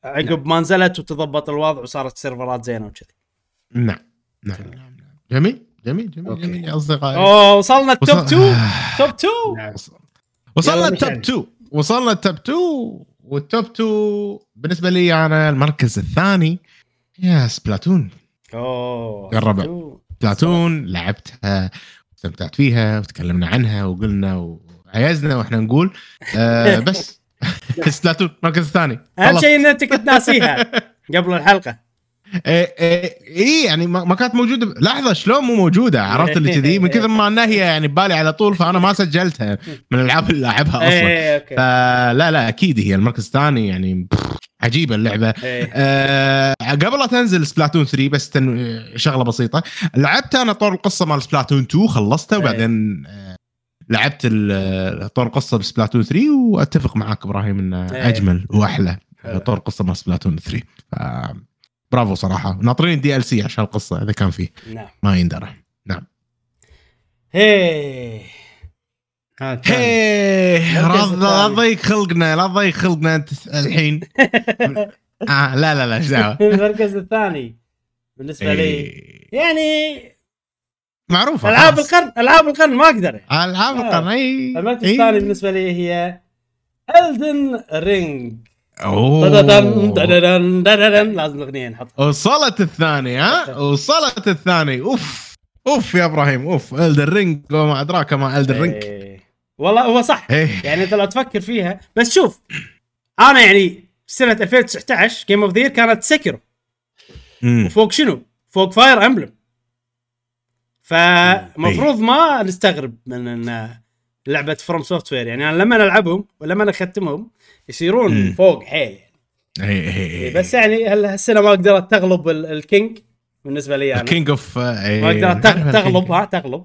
عقب ما نزلت وتضبط الوضع وصارت سيرفرات زينة وكذي نعم نعم نعم. جميل جميل جميل أوكي. جميل يا أصدقائي اوه وصلنا ال top وصل- 2 top 2 نعم. وصلنا ال top مشعل. 2 وصلنا ال top 2 وال top 2 بالنسبة لي أنا المركز الثاني يا Splatoon أوه. الربع. Splatoon لعبتها استمتعت فيها وتكلمنا عنها وقلنا وعيزنا وإحنا نقول. آه بس Splatoon المركز الثاني. أهم. شيء إن أنت كنت ناسيها قبل الحلقة. إيه إيه إيه، يعني ما كانت موجودة لحظة شلون مو موجودة؟ عرفت اللي كذي؟ من كثر ما انها هي يعني ببالي على طول فأنا ما سجلتها من الألعاب اللي لعبها أصلا. أوكي. فلا لا أكيد هي المركز الثاني يعني عجيبة اللعبة. أه قبل لا تنزل Splatoon 3 بس تن... شغلة بسيطة. لعبت أنا طور القصة مال Splatoon 2 خلصتها إيه. وبعدين أه لعبت طور القصة ب Splatoon 3 وأتفق معاك إبراهيم إنه إيه. أجمل وأحلى. طور القصة مال Splatoon 3 ف... برافو صراحة. ناطرين DLC عشان القصة إذا كان فيه. نعم. ما يندرى. هي الثاني. هيه. المركز لا. تضيق خلقنا لا تضيق خلقنا أنت الحين. آه لا لا لا إيش دعوة؟ المركز الثاني بالنسبة لي. إيه. يعني معروفة ألعاب. القرن ألعاب القرن ما أقدر. ألعاب آه. القرن إي. المركز. الثاني بالنسبة لي هي Elden Ring أوه. دددن دددن دددن لازم الأغنية نحط وصلت الثاني ها؟ وصلت الثاني أوف أوف يا إبراهيم أوف. Elden Ring وما أدراك ما Elden Ring إيه. والله هو صح. إيه. يعني أنت لو تفكر فيها بس شوف أنا يعني سنة 2019 game of the year كانت Sekiro. وفوق شنو؟ فوق Fire Emblem فمفروض ما نستغرب من إن لعبة FromSoftware يعني أنا لما ألعبهم ولما أختمهم يصيرون مم. فوق حيل يعني. إيه إيه إيه. بس يعني هل- هالسنة ما قدرت تغلب ال- ال king بالنسبة لي أنا. كينج اوف ما قدرت تغ- تغلب ها تغلب.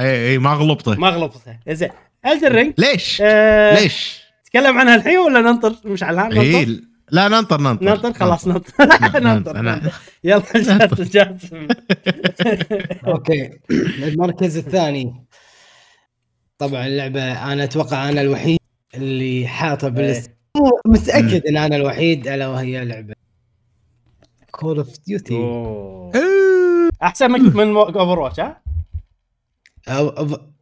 اي اي ما غلبته ما غلبتها زين Elden Ring ليش؟ آه ليش؟ تكلم عنها الحين ولا ننطر؟ مشعلها ننطر؟ اي لا ننطر ننطر. ننطر خلاص ننطر. ننطر. ننطر. ننطر. يلا جاسم جاسم. أوكي. المركز الثاني. طبعا اللعبة أنا أتوقع أنا الوحيد اللي حاطه بال list متأكد إن أنا الوحيد الا وهي لعبة Call of Duty. أحسن من من Overwatch ها؟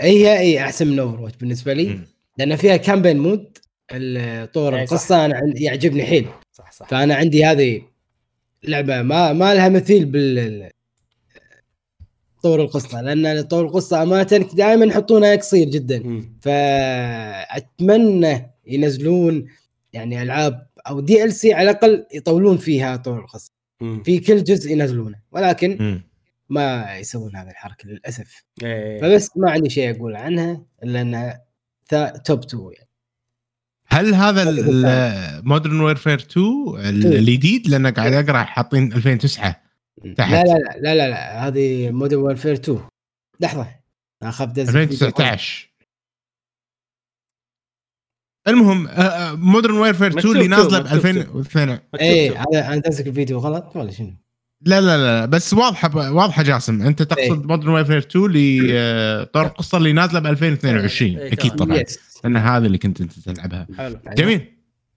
هي إي أحسن من Overwatch بالنسبة لي. لأن فيها campaign mode طور. القصة أنا يعجبني حيل صح صح فأنا عندي هذه لعبة ما ما لها مثيل بال طور القصة لأن طور القصة أمانة دائما يحطونها قصير جدا. فأتمنى ينزلون يعني ألعاب أو DLC على الأقل يطولون فيها طور القصة. في كل جزء ينزلونه ولكن مم. ما يسوون هذه الحركة للأسف إيه. فبس ما عندي شيء أقول عنها إلا إنها top 2 يعني هل هذا. Modern Warfare 2 ال- إيه. الجديد لأن قاعد أقرأ حاطين 2009 تحت. لا لا لا لا لا, لا. هذه Modern Warfare 2 لحظة اخاف دز فيديو. 2019 المهم Modern Warfare 2 اللي نازلة ب مكتوب 2002 مكتوب إيه شوف. هذا أنا دزك الفيديو غلط ولا شنو؟ لا لا لا بس واضحة واضحة جاسم. أنت إيه. تقصد Modern Warfare 2 اللي آه، طور القصة اللي نازلة ب 2022 إيه، أكيد تمام. طبعا. لأن هذا اللي كنت أنت تلعبها. حلو. جميل.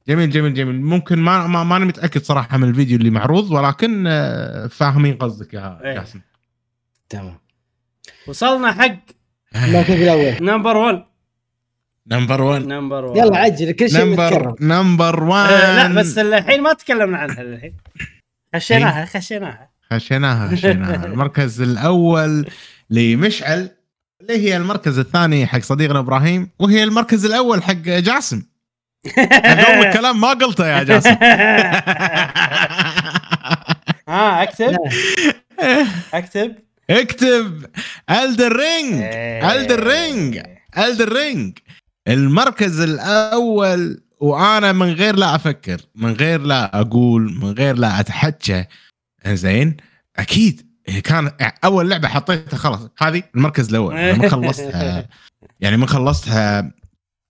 جميل جميل جميل. ممكن ما ما ماني متأكد صراحة من الفيديو اللي معروض ولكن آه، فاهمين قصدك يا إيه. جاسم. تمام. وصلنا حق المركز الأول. نمبر 1 نمبر 1 نمبر 1 يلا عجل كل شيء number number 1 آه لا بس الحين ما تكلمنا عنها الحين. خشيناها خشيناها. خشيناها خشيناها. المركز الأول لمشعل اللي هي المركز الثاني حق صديقنا إبراهيم وهي المركز الأول حق جاسم. قبل الكلام ما قلته يا جاسم. ها أكتب. أكتب. اكتب. Elden Ring Elden Ring Elden Ring المركز الأول وأنا من غير لا أفكر من غير لا أقول من غير لا اتحكى زين أكيد. كان أول لعبة حطيتها خلاص. هذه المركز الأول. من خلصتها. يعني من خلصتها.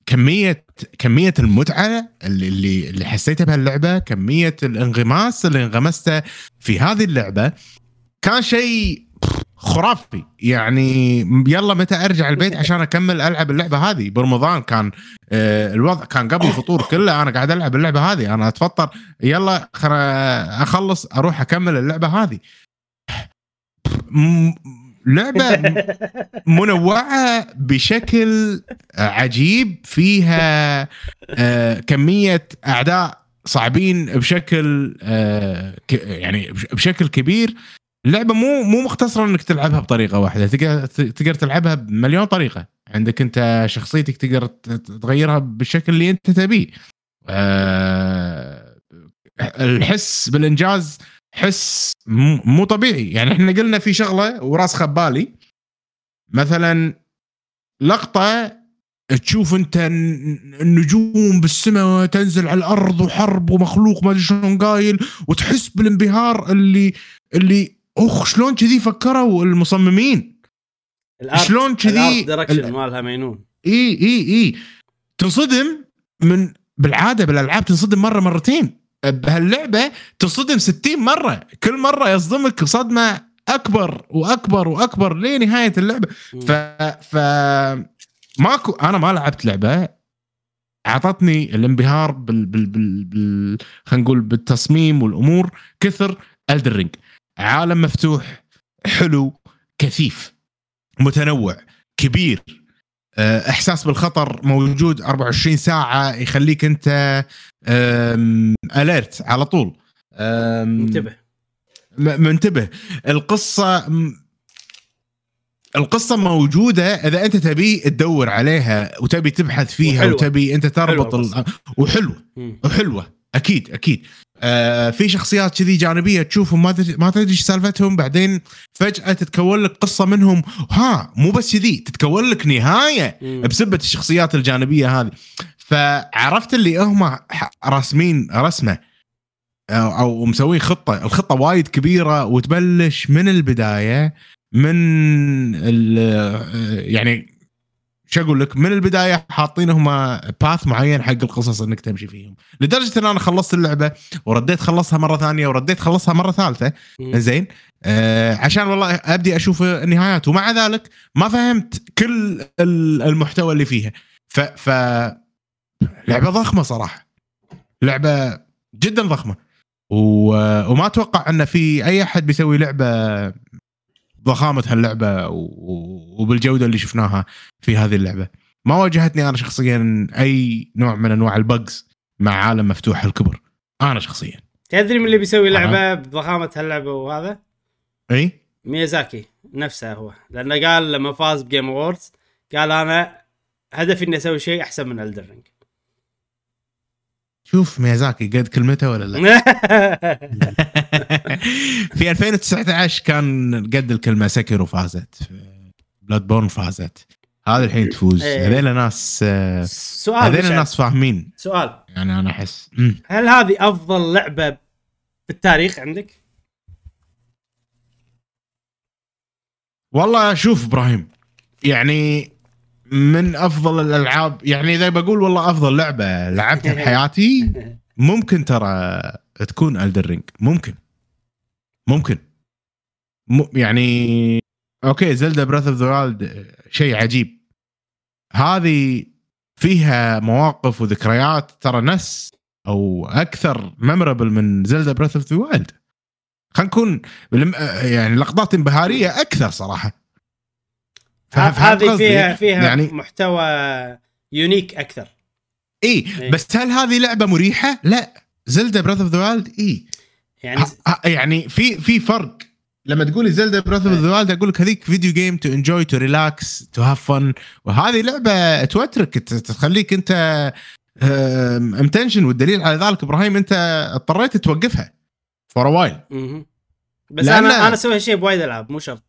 كمية كمية المتعة اللي اللي اللي حسيتها بهاللعبة كمية الانغماس اللي انغمسته في هذه اللعبة كان شيء خرافي. يعني يلا متى أرجع البيت عشان أكمل ألعب اللعبة هذه؟ برمضان كان آه، الوضع كان قبل الفطور كله أنا قاعد ألعب اللعبة هذه. أنا أتفطر يلا أخلص أروح أكمل اللعبة هذه. لعبة منوعة بشكل عجيب فيها آه، كمية أعداء صعبين بشكل آه، يعني بش- بشكل كبير. اللعبه مو مو مختصرة إنك تلعبها بطريقة واحدة تقدر تقدر تلعبها بمليون طريقة. عندك أنت شخصيتك تقدر تغيرها بالشكل اللي أنت تبيه. آه، الحس بالإنجاز حس مو طبيعي. يعني إحنا قلنا في شغلة وراسخه ببالي مثلا لقطة تشوف أنت الن- النجوم بالسماء تنزل على الأرض وحرب ومخلوق ما أدري شلون قايل وتحس بالانبهار اللي اللي أخ شلون كذي فكروا المصممين؟ شلون كذي؟ direction ال- مالها مينون. إي إي إي. تنصدم من بالعادة بالألعاب تنصدم مرة مرتين. بهاللعبة تصدم 60 مرة. كل مرة يصدمك صدمة أكبر وأكبر وأكبر لنهاية اللعبة. ف ف ماكو أنا ما لعبت لعبة أعطتني الانبهار بال بال بال, بال... خلينا نقول بالتصميم والأمور كثر الدرينج عالم مفتوح حلو كثيف متنوع كبير. آه، إحساس بالخطر موجود 24 ساعة يخليك أنت اليرت على طول. أم، انتبه م- منتبه. القصة القصة موجودة إذا أنت تبي تدور عليها وتبي تبحث فيها وحلوة. وتبي أنت تربط حلوة ال... وحلوة. مم. وحلوة. أكيد أكيد. آه في شخصيات كذي جانبية تشوفهم ما تدري ما تدري إيش سالفتهم بعدين فجأة تتكون لك قصة منهم. ها مو بس كذي تتكون لك نهاية. بسبة الشخصيات الجانبية هذه. فعرفت اللي هم راسمين رسمة أو أو مسوين خطة. الخطة وايد كبيرة وتبلش من البداية من ال- يعني شو أقول لك من البداية حاطين هم باث معين حق القصص إنك تمشي فيهم. لدرجة إن أنا خلصت اللعبة ورديت خلصها مرة ثانية ورديت خلصها مرة ثالثة. زين آه عشان والله أبدي أشوف النهايات. ومع ذلك ما فهمت كل ال- المحتوى اللي فيها. ف ف لعبة ضخمة صراحة. لعبة جدا ضخمة. و... وما أتوقع إن في أي أحد بيسوي لعبة ضخامة هاللعبة. وبالجودة اللي شفناها في هذه اللعبة. ما واجهتني أنا شخصيا أي نوع من أنواع البجز مع عالم مفتوح الكبر. أنا شخصيا. تدري من اللي بيسوي لعبة بضخامة هاللعبة وهذا؟ إي؟ ميازاكي نفسه هو. لأنه قال لما فاز ب Game Awards قال أنا هدفي إني أسوي شيء أحسن من Elden Ring شوف ميازاكي قد كلمته ولا لا في 2019 كان قد الكلمة Sekiro وفازت Bloodborne فازت هذا الحين تفوز إيه. هذول ناس سؤال مشعل. ناس فاهمين سؤال يعني أنا أحس. هل هذه أفضل لعبة بالتاريخ عندك؟ والله شوف إبراهيم يعني من أفضل الألعاب. يعني إذا بقول والله أفضل لعبة لعبتها بحياتي ممكن ترى تكون Elden Ring ممكن. ممكن. م يعني okay Zelda Breath of the شيء عجيب. هذه فيها مواقف وذكريات ترى نفس أو أكثر memorable من Zelda Breath of the Wild خلينا نكون يعني لقطات انبهارية أكثر صراحة. هذه؟ فيها فيها يعني محتوى unique أكثر. إي إيه. بس هل هذه لعبة مريحة؟ لا. Zelda Breath of the Wild إي. يعني يعني في في فرق. لما تقولي Zelda Breath of the Wild أقول لك هذيك video game to enjoy to relax to have fun وهذه لعبة توترك تخليك أنت امتنشن والدليل على ذلك إبراهيم أنت اضطريت توقفها for a while. بس أنا أنا أسوي هالشيء بوايد ألعاب مو شرط.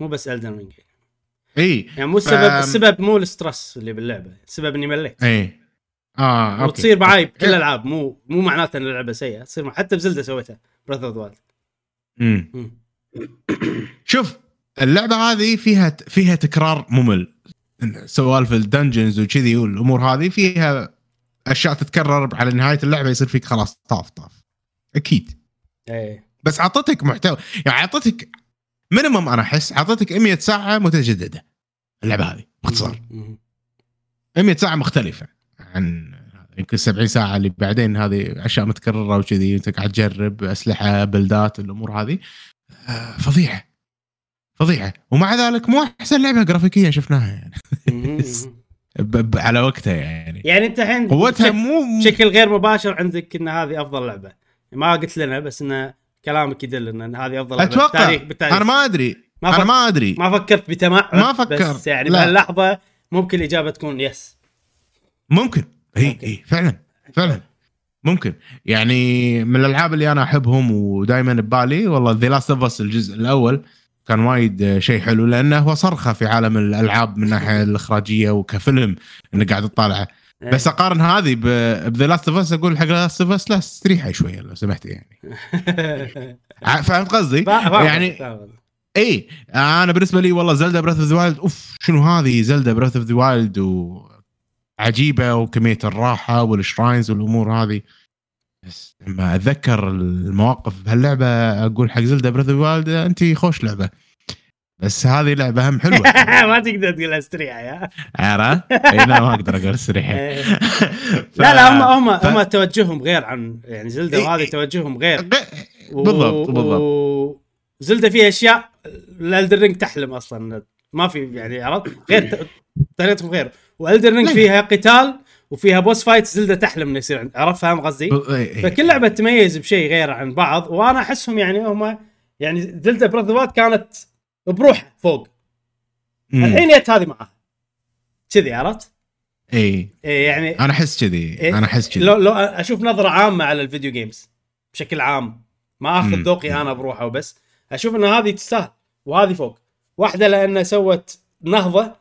مو بس Elden Ring إي يعني مو السبب فم- السبب مو ال stress اللي باللعبة السبب إني مليت. إي. آه okay. وتصير معاي بكل. الألعاب مو مو معناته إن اللعبة سيئة تصير حتى ب Zelda سويتها Breath of Wild. شوف اللعبة هذه فيها فيها تكرار ممل. سوالف ال dungeons وكذي والأمور هذه فيها أشياء تتكرر على نهاية اللعبة يصير فيك خلاص طاف طاف. أكيد. إيه. بس أعطتك محتوى يعني أعطتك minimum أنا أحس أعطتك 100 ساعة متجددة. اللعبة هذه باختصار. مهم. 100 ساعة مختلفة عن يمكن 70 ساعة اللي بعدين هذه أشياء متكررة وكذي انت قاعد تجرب أسلحة بلدات الأمور هذه. آه، فظيعة. فظيعة. ومع ذلك مو أحسن لعبة جرافيكيا شفناها يعني. على وقتها يعني. يعني أنت الحين قوتها بشك- مو بشكل غير مباشر عندك إن هذه أفضل لعبة. ما قلت لنا بس إن كلامك يدل إن هذه أفضل لعبة. أتوقع. بالتاريخ بالتاريخ. أنا ما أدري. ما أنا ما أدري ما فكرت بتمعن ما فكرت. بس يعني. بهاللحظة ممكن الإجابة تكون yes ممكن اي. اي فعلا فعلا ممكن يعني من الألعاب اللي أنا أحبهم ودائما ببالي والله The Last of Us الجزء الأول كان وايد شيء حلو لأنه هو صرخة في عالم الألعاب من الناحيه الإخراجية وكفيلم إنك قاعد تطالعه إيه. بس أقارن هذه ب The Last of Us أقول حق Last of Us لا استريحي شوية لو سمحتي يعني فهمت قصدي؟ يعني. اي أنا بالنسبة لي والله Zelda Breath of the Wild أوف شنو هذه Zelda Breath of the Wild وعجيبة وكمية الراحة وال shrines والأمور هذه. بس لما أتذكر المواقف بهاللعبة أقول حق Zelda Breath of the Wild انت خوش لعبة. بس هذه لعبة هم حلوة. ما تقدر تقول استريح يا. عرفت؟ إي لا ما أقدر أقول استريحي إيه. ف- لا لا هم هم ف- هم توجههم غير عن يعني إيه، وهذه. توجههم غير. بالضبط بالضبط. و... Zelda فيها أشياء ال Elden Ring تحلم أصلا. ما في يعني عرفت؟ غير طريقتهم غير. و Elden Ring لا. فيها قتال وفيها boss fight Zelda تحلم إنه يصير عرفت؟ فاهم قصدي؟ فكل لعبة تميز بشيء غير عن بعض وأنا أحسهم يعني هم يعني Zelda Breath كانت بروحها فوق. الحين جت هذه معاها كذي عرفت؟ إي. إيه يعني أنا أحس كذي. إيه، أنا أحس كذي. لو لو أشوف نظرة عامة على ال video games بشكل عام. ما آخذ. ذوقي أنا بروحه وبس. أشوف إن هذه تستاهل وهذه فوق. واحدة لأنها سوت نهضة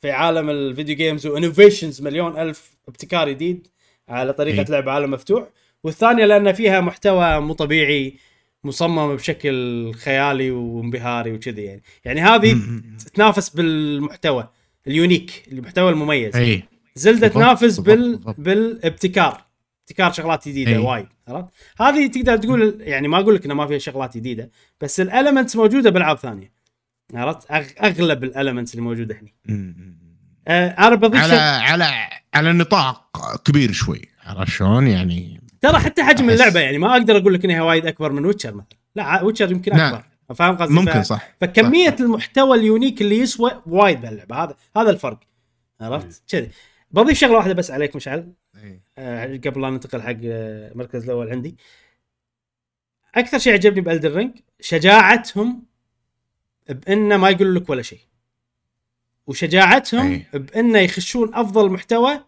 في عالم ال video games و innovations مليون ألف ابتكار جديد على طريقة إيه. لعب عالم مفتوح. والثانية لأن فيها محتوى مو طبيعي مصمم بشكل خيالي وانبهاري وكذي يعني. يعني هذه. تنافس بالمحتوى ال unique المحتوى المميز. اي بالضبط، تنافس بال... بالابتكار. ابتكار شغلات جديدة أي. وايد عرفت هذه تقدر تقول يعني ما أقول لك إنه ما فيها شغلات جديدة بس ال elements موجودة بألعاب ثانية عرفت. أغلب ال elements اللي موجودة هنا. آه أنا بضيف على على على نطاق كبير شوي عرفت شلون يعني ترى حتى حجم اللعبة يعني ما أقدر أقول لك إنها وايد أكبر من Witcher مثلا لا Witcher يمكن. أكبر فاهم قصدي ممكن. صح فكمية صح. المحتوى ال unique اللي يسوى وايد باللعبة هذا هذا الفرق عرفت كذي بضيف شغلة واحدة بس عليك مشعل. إي. آه، قبل لا ننتقل حق آه، المركز الأول عندي. أكثر شيء عجبني ب Elden Ring شجاعتهم بأنه ما يقولوا لك ولا شيء. وشجاعتهم أي. بأنه يخشون أفضل محتوى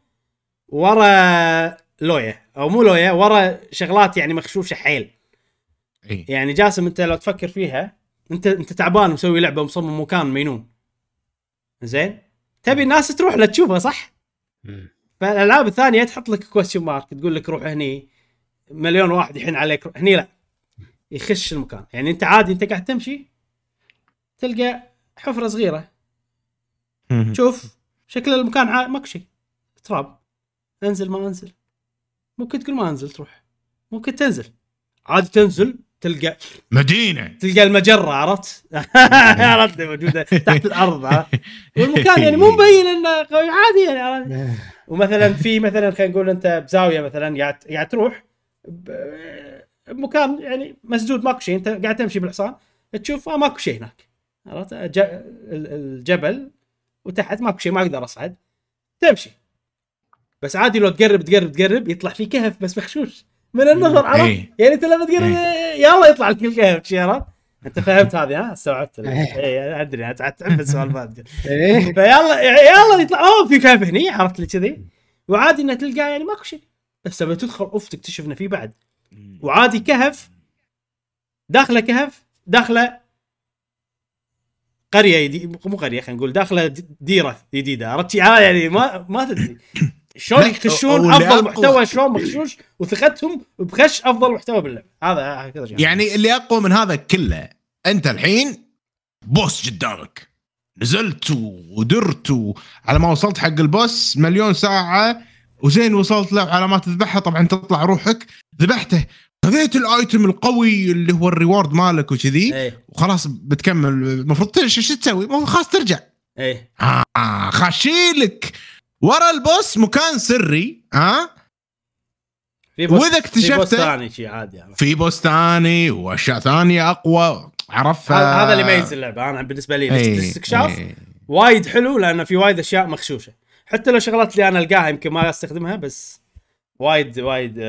ورا لويا أو مو لويا ورا شغلات يعني مخشوشة حيل. اي يعني جاسم أنت لو تفكر فيها أنت أنت تعبان مسوي لعبة مصمم مكان مينون زين؟ تبي الناس تروح لا تشوفها صح؟ فالألعاب الثانية تحط لك كويستشن مارك تقول لك روح هني مليون واحد يحن عليك هني لا. يخش المكان. يعني أنت عادي أنت قاعد تمشي تلقى حفرة صغيرة. شوف شكل المكان عا- ماكو شيء. تراب. انزل ما انزل. ممكن تقول ما انزل تروح. ممكن تنزل. عادي تنزل. تلقى مدينة تلقى المجرة عرفت؟ عرفت موجودة تحت الأرض عرفت؟ والمكان يعني مو مبين إنه قوي عادي يعني عرفت؟ ومثلا في مثلا خلينا نقول أنت بزاوية مثلا قاعد قاعد تروح بمكان يعني مسدود ماكو شيء أنت قاعد تمشي بالحصان تشوف آه ماكو شيء هناك عرفت؟ الجبل وتحت ماكو شيء ما أقدر أصعد تمشي بس عادي لو تقرب تقرب تقرب يطلع في كهف بس مخشوش من النظر عرفت؟ إيه. يعني أنت لما تقرب يلا يطلع لك الكهف شي عرفت؟ أنت فهمت هذه ها؟ استوعبت اي أدري تحب السوالفات إيه. فيلا يلا يطلع. أوه في كهف هني؟ عرفت لي كذي. وعادي إنه تلقى يعني ماكو شيء بس لما تدخل أوف تكتشف انه في بعد وعادي كهف داخله كهف داخله قرية يدي... مو قرية خلينا نقول داخله ديرة جديده عرفت؟ آه يعني ما ما تدري. شلون يخشون أفضل محتوى شلون مخشوش وثقتهم بخش أفضل محتوى باللعبة. هذا هكذا شيء. يعني اللي أقوى من هذا كله أنت الحين بوس قدامك. نزلت ودرت على ما وصلت حق البوس مليون ساعة وزين وصلت له على ما تذبحه طبعا تطلع روحك. ذبحته خذيت الآيتم القوي اللي هو الريورد مالك وكذي إيه. وخلاص بتكمل. المفروض شو شو تسوي؟ المفروض خلاص ترجع. إيه. آه خاشيلك. ورا البوس مكان سري ها؟ في بوس وإذا في بوس ثاني شيء عادي عرفت؟ في بوس ثاني وأشياء ثانية أقوى عرف هذا اللي يميز اللعبة أنا بالنسبة لي إيه، الاستكشاف إيه. وايد حلو لأنه في وايد أشياء مخشوشه حتى لو شغلات اللي أنا القاها يمكن ما أستخدمها بس وايد وايد ال-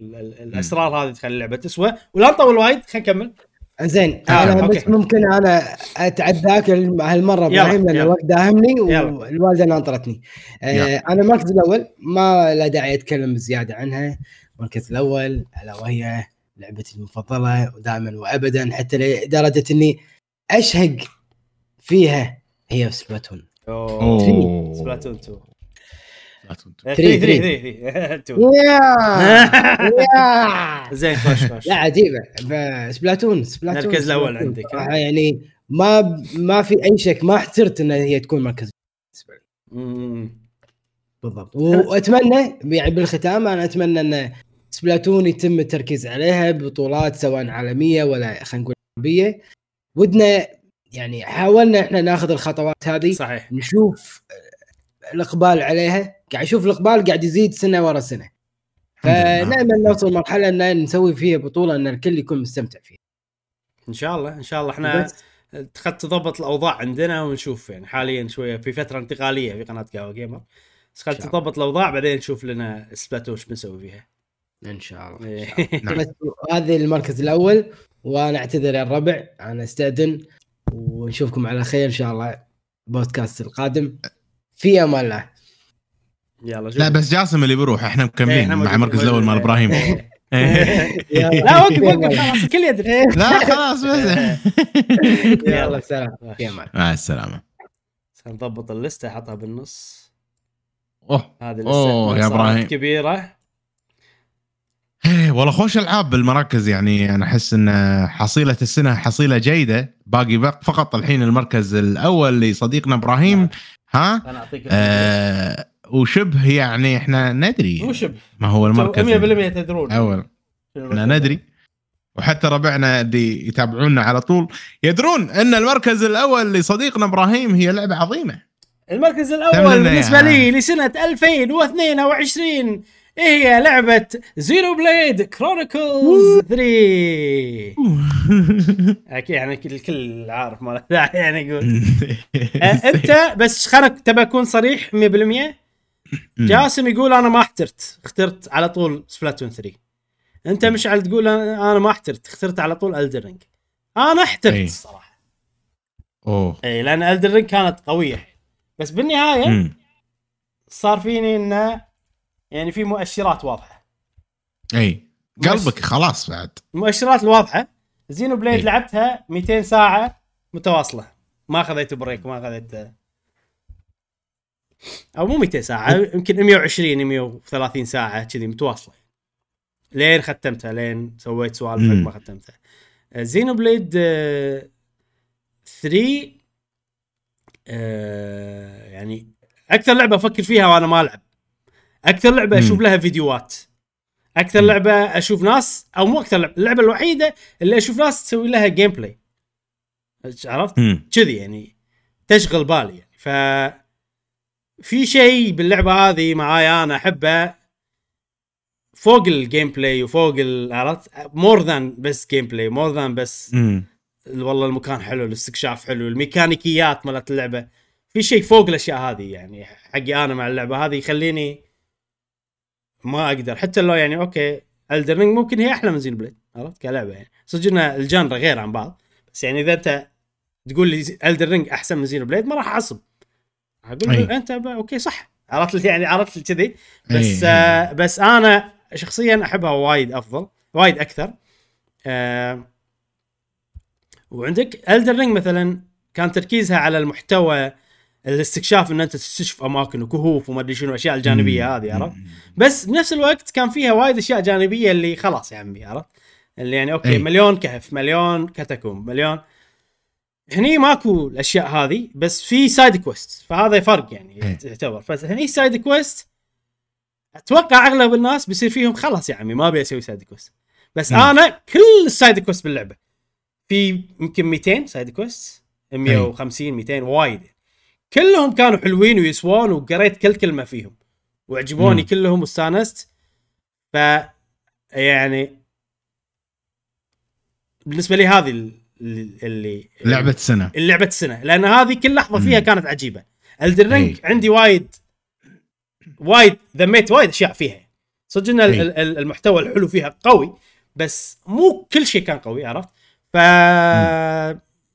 ال- ال- الأسرار هذه تخلي اللعبة تسوى. ولا نطول وايد خلينا نكمل. زين آه، أنا أوكي. بس ممكن أنا أتعداك الم- هالمرة يلا، إبراهيم لأن. الوقت داهمني. والوالده ناطرتني آه. أنا المركز الأول ما لا داعي أتكلم زيادة عنها المركز الأول ألا وهي لعبتي المفضلة ودائما وابدا حتى لدرجة إني أشهق فيها هي Splatoon أوه أوه Splatoon 2 Splatoon. 3 Three, 3 three. 2 يا يا! زين خوش خوش لا عجيبه Splatoon Splatoon المركز الأول Splatoon. عندك، يعني ما ما في أي شك ما احترت إن هي تكون مركز. بالضبط. وأتمنى يعني بالختام أنا أتمنى إن سبلاتون يتم التركيز عليها ببطولات سواء عالمية ولا خلينا نقول عربيه ودنا يعني حاولنا إحنا ناخذ الخطوات هذه صحيح. نشوف الإقبال عليها. قاعد أشوف الإقبال قاعد يزيد سنة ورا سنة. فنامل نوصل مرحله أن نسوي فيها بطولة أن الكل يكون مستمتع فيها. إن شاء الله إن شاء الله. إحنا خد تضبط الأوضاع عندنا ونشوف يعني حاليا شوية في فترة انتقالية في قناة قهوة جيمر بس إن شاء الله. تضبط الأوضاع بعدين نشوف لنا سبلاتون وش بنسوي فيها. إن شاء الله. إيه. نعم. بس هذه المركز الأول وأنا أعتذر يا الربع. أنا أستأذن. ونشوفكم على خير إن شاء الله. البودكاست القادم. في أمان الله. يلا شوف. لا بس جاسم اللي بيروح إحنا إيه، مكملين إحنا مع المركز الأول مال. إبراهيم. إيه. لا وقف وقف خلاص الكل يدري. لا خلاص بس. يلا سلام. مع السلامة. نضبط اللستة حطها بالنص. أوه. هذه اللسته يا صارت إبراهيم. كبيرة. إيه، والله خوش ألعاب بالمراكز يعني أنا أحس إن حصيلة السنة حصيلة جيدة. باقي بق- فقط الحين المركز الأول لصديقنا إبراهيم. ها؟ أنا أعطيك آه وشبه يعني إحنا ندري مو شبه. ما هو المركز 100% تدرون. الأول إحنا ندري. وحتى ربعنا اللي يتابعونا على طول يدرون إن المركز الأول لصديقنا إبراهيم هي لعبة عظيمة. المركز الأول لنا بالنسبة. لي لسنة 2022 هي لعبة Xenoblade Chronicles 3 أكيد يعني الكل- عارف ما يعني يقول. أه، أنت بس خليني تبى أكون صريح 100% جاسم يقول أنا ما احترت اخترت على طول Splatoon 3 أنت مشعل تقول أنا ما احترت اخترت على طول Elden Ring أنا احترت أي. الصراحة. أوه. اي لأن Elden Ring كانت قوية. بس بالنهاية مم. صار فيني إنه يعني في مؤشرات واضحة. اي قلبك خلاص بعد. المؤشرات الواضحة. Xenoblade إي. لعبتها 200 ساعة متواصلة. ما خذيت break ما خذيت أو مو 200 ساعة يمكن 120 130 ساعة كذي متواصلة لين ختمتها لين سويت سوالف مم. ما ختمتها Xenoblade 3 آه، يعني أكثر لعبة أفكر فيها وأنا ما ألعب أكثر لعبة أشوف. لها فيديوهات أكثر. لعبة أشوف ناس أو مو أكثر لعبة اللعبة الوحيدة اللي أشوف ناس تسوي لها gameplay عرفت. كذي يعني تشغل بالي يعني ف في شيء باللعبة هذه معاي أنا أحبه فوق ال gameplay وفوق عرفت؟ more than بس gameplay more than بس. والله المكان حلو الاستكشاف حلو الميكانيكيات مالت اللعبة. في شيء فوق الأشياء هذه يعني حقي أنا مع اللعبة هذه يخليني ما أقدر. حتى لو يعني أوكي Elden Ring ممكن هي أحلى من Xenoblade عرفت؟ كلعبة يعني. صدق ان ال genre غير عن بعض بس يعني إذا أنت تقول لي Elden Ring أحسن من Xenoblade ما راح أعصب. أقول أي. أنت أوكي صح. عرفت يعني عرفت كذي. بس. آه بس أنا شخصيا أحبها وايد أفضل وايد أكثر. آه وعندك Elden Ring مثلا كان تركيزها على المحتوى الاستكشاف إن أنت تستكشف أماكن وكهوف وما أدري شنو الاشياء الجانبية هذه عرفت؟ بس بنفس الوقت كان فيها وايد أشياء جانبية اللي خلاص يا عمي عرفت؟ اللي يعني أوكي أي. مليون كهف مليون catacomb مليون هني ماكو الأشياء هذه بس في side quest فهذا فرق يعني. يعتبر فهني side quest أتوقع أغلب الناس بيصير فيهم خلاص يا عمي ما أبي أسوي side quest بس مم. أنا كل ال side quest باللعبة في يمكن 200 side quest 150 200 وايد كلهم كانوا حلوين ويسوون وقريت كل كلمة فيهم وعجبوني مم. كلهم واستانست ف يعني بالنسبة لي هذه اللي لعبة سنه اللعبة السنة. لأن هذه كل لحظة فيها. كانت عجيبة. Elden Ring. عندي وايد وايد ذميت وايد أشياء فيها. صدق إن ال- المحتوى الحلو فيها قوي بس مو كل شيء كان قوي عرفت؟ ف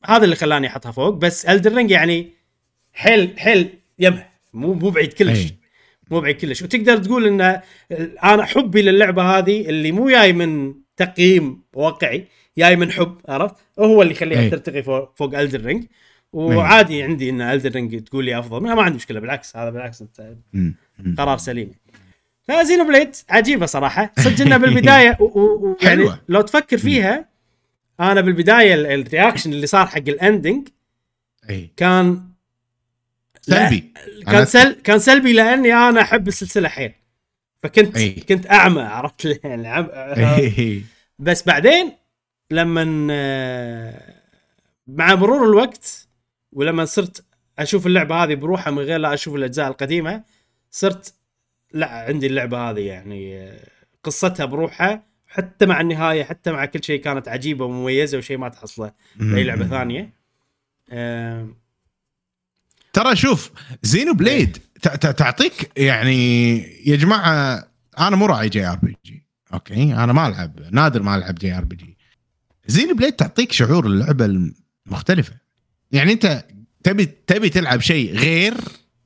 هذا اللي خلاني أحطها فوق. بس Elden Ring يعني حيل حيل يمه. مو مو بعيد كلش. أي. مو بعيد كلش. وتقدر تقول إن أنا حبي للعبة هذه اللي مو جاي من تقييم واقعي. جاي من حب عرفت؟ هو اللي يخليها أي. ترتقي فوق, فوق Elden Ring وعادي عندي إن Elden Ring تقول لي أفضل ما ما عندي مشكلة بالعكس هذا بالعكس أنت. قرار سليم. ف Xenoblade عجيبة صراحة. صدق انه بالبداية و- و- و- يعني حلوة. لو تفكر فيها أنا بالبداية ال- ال reaction اللي صار حق ال ending اي كان سلبي. كان سل كان سلبي لأني أنا أحب السلسلة حيل. فكنت أي. كنت أعمى عرفت؟ يعني بس بعدين لما مع مرور الوقت ولما صرت أشوف اللعبة هذه بروحها من غير لا أشوف الأجزاء القديمة صرت لا عندي اللعبة هذه يعني قصتها بروحها حتى مع النهاية حتى مع كل شيء كانت عجيبة ومميزة وشيء ما تحصله باي لعبة ثانية. ترى شوف Xenoblade ت- ت- تعطيك يعني يا جماعة أنا مو راعي JRPG أوكي؟ أنا ما ألعب نادر ما ألعب جي ار بي جي زينو بليد تعطيك شعور اللعبة المختلفة. يعني انت تبي تبي تلعب شيء غير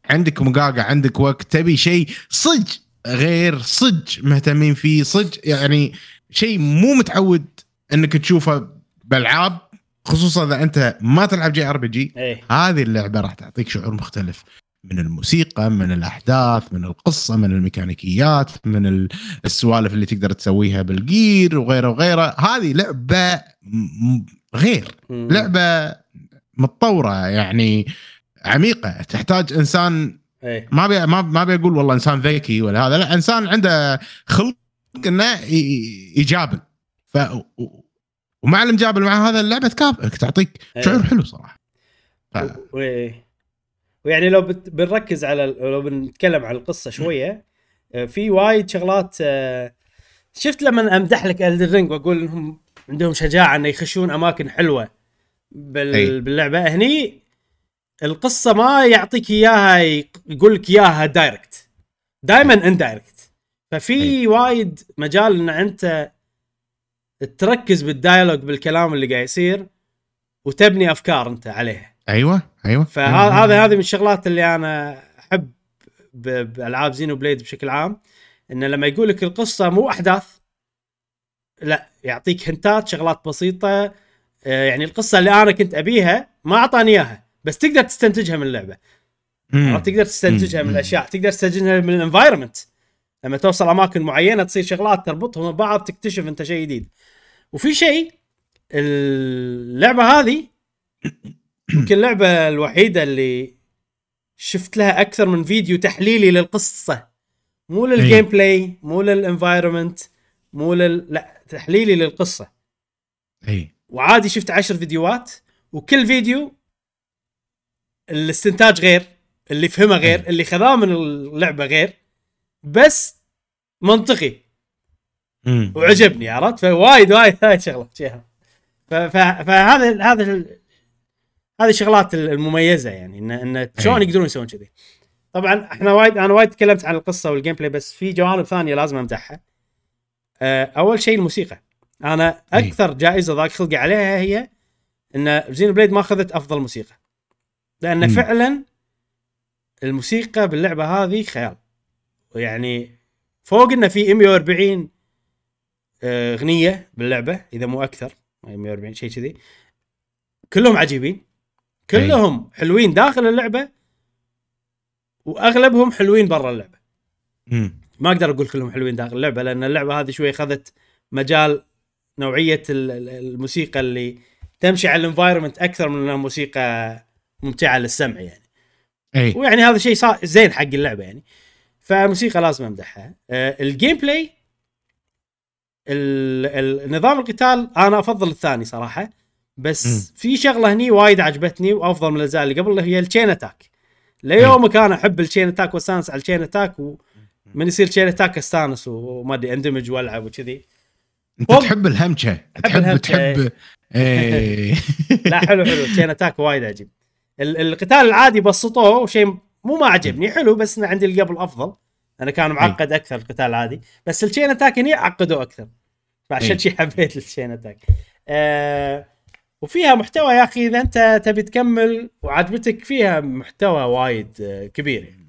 عندك مقاقع عندك وقت تبي شيء صج غير صج مهتمين فيه صج يعني شيء مو متعود انك تشوفه بالألعاب خصوصا إذا أنت ما تلعب JRPG. إيه. هذه اللعبة راح تعطيك شعور مختلف. من الموسيقى من الأحداث من القصة من الميكانيكيات من ال- السوالف اللي تقدر تسويها بال gear وغيره وغيره. هذه لعبة غير. لعبة متطورة يعني عميقة. تحتاج إنسان إيه. ما بي ما ما بيقول والله إنسان ذكي ولا هذا لا إنسان عنده خلق إنه يجابل. ف ومع المجابل مع هذا اللعبة تكافئك تعطيك إيه. شعور حلو صراحة. ف... ويعني لو بت... بنركز على لو بنتكلم عن القصة شوية آه، في وايد شغلات آه، شفت لما أمدح لك الدر رينج وأقول إنهم عندهم شجاعة إنه يخشون أماكن حلوة بال... أي. باللعبة هني القصة ما يعطيك إياها يقول لك إياها direct دائما indirect ففي. وايد مجال إن أنت تركز بال dialogue بالكلام اللي قاعد يصير وتبني أفكار أنت عليها أيوه أيوه. فهذا هذه من الشغلات اللي أنا أحب بألعاب زينو بليد بشكل عام انه لما يقول لك القصة مو أحداث لا يعطيك hintات شغلات بسيطة آه، يعني القصة اللي أنا كنت أبيها ما أعطاني إياها بس تقدر تستنتجها من اللعبة؟ تقدر تستنتجها من. الأشياء تقدر تستنتجها من ال environment لما توصل أماكن معينة تصير شغلات تربطهم ببعض تكتشف أنت شيء جديد. وفي شيء اللعبة هذه يمكن اللعبة الوحيدة اللي شفت لها أكثر من فيديو تحليلي للقصة. مو لل gameplay مو لل environment مو لل لا تحليلي للقصة. اي وعادي شفت عشر فيديوهات وكل فيديو الاستنتاج غير اللي فهمه غير اللي خذاه من اللعبة غير بس منطقي. مم. وعجبني عرفت؟ فوايد وايد هاي شغلة شيها. ف- ف- فهذا هذا هذه الشغلات المميزة يعني ان إن شلون أي. يقدرون يسوون كذي. طبعا إحنا وايد أنا وايد تكلمت عن القصة وال gameplay بس في جوانب ثانية لازم أمدحها. آه، أول شيء الموسيقى. أنا أي. أكثر جائزة ضاق خلقي عليها هي إن زين بليد ما أخذت أفضل موسيقى. لأن مم. فعلا الموسيقى باللعبة هذه خيال. يعني فوق إنه في 140 آه، أغنية باللعبة إذا مو أكثر 140 شيء كذي. كلهم عجيبين. كلهم حلوين داخل اللعبة وأغلبهم حلوين برا اللعبة. مم. ما أقدر أقول كلهم حلوين داخل اللعبة لأن اللعبة هذه شوي اخذت مجال نوعية ال- ال- الموسيقى اللي تمشي على ال environment أكثر من إنها موسيقى ممتعة للسمع يعني. اي ويعني هذا شيء صار زين حق اللعبة يعني. فالموسيقى لازم أمدحها. آه، ال gameplay ال- ال- نظام القتال أنا أفضل الثاني صراحة. بس مم. في شغلة هني وايد عجبتني وأفضل من الاجزاء اللي قبل هي ال chain attack ليومك أنا أحب ال chain attack وأستانس على ال chain attack ومن يصير chain attack أستانس وما أدري أندمج وألعب وكذي. أنت فوق- تحب الهمشة. تحب الهمشة، تحب اي لا حلو حلو. chain attack وايد عجيب. ال- القتال العادي بسطوه وشيء مو ما عجبني حلو بس أنا عندي اللي قبل أفضل. أنا كان معقد أكثر القتال العادي. بس ال chain attack هني عقدوه أكثر. فعشان. شي حبيت ال chain attack آه وفيها محتوى يا أخي إذا أنت تبي تكمل وعجبتك فيها محتوى وايد آه، كبير يعني.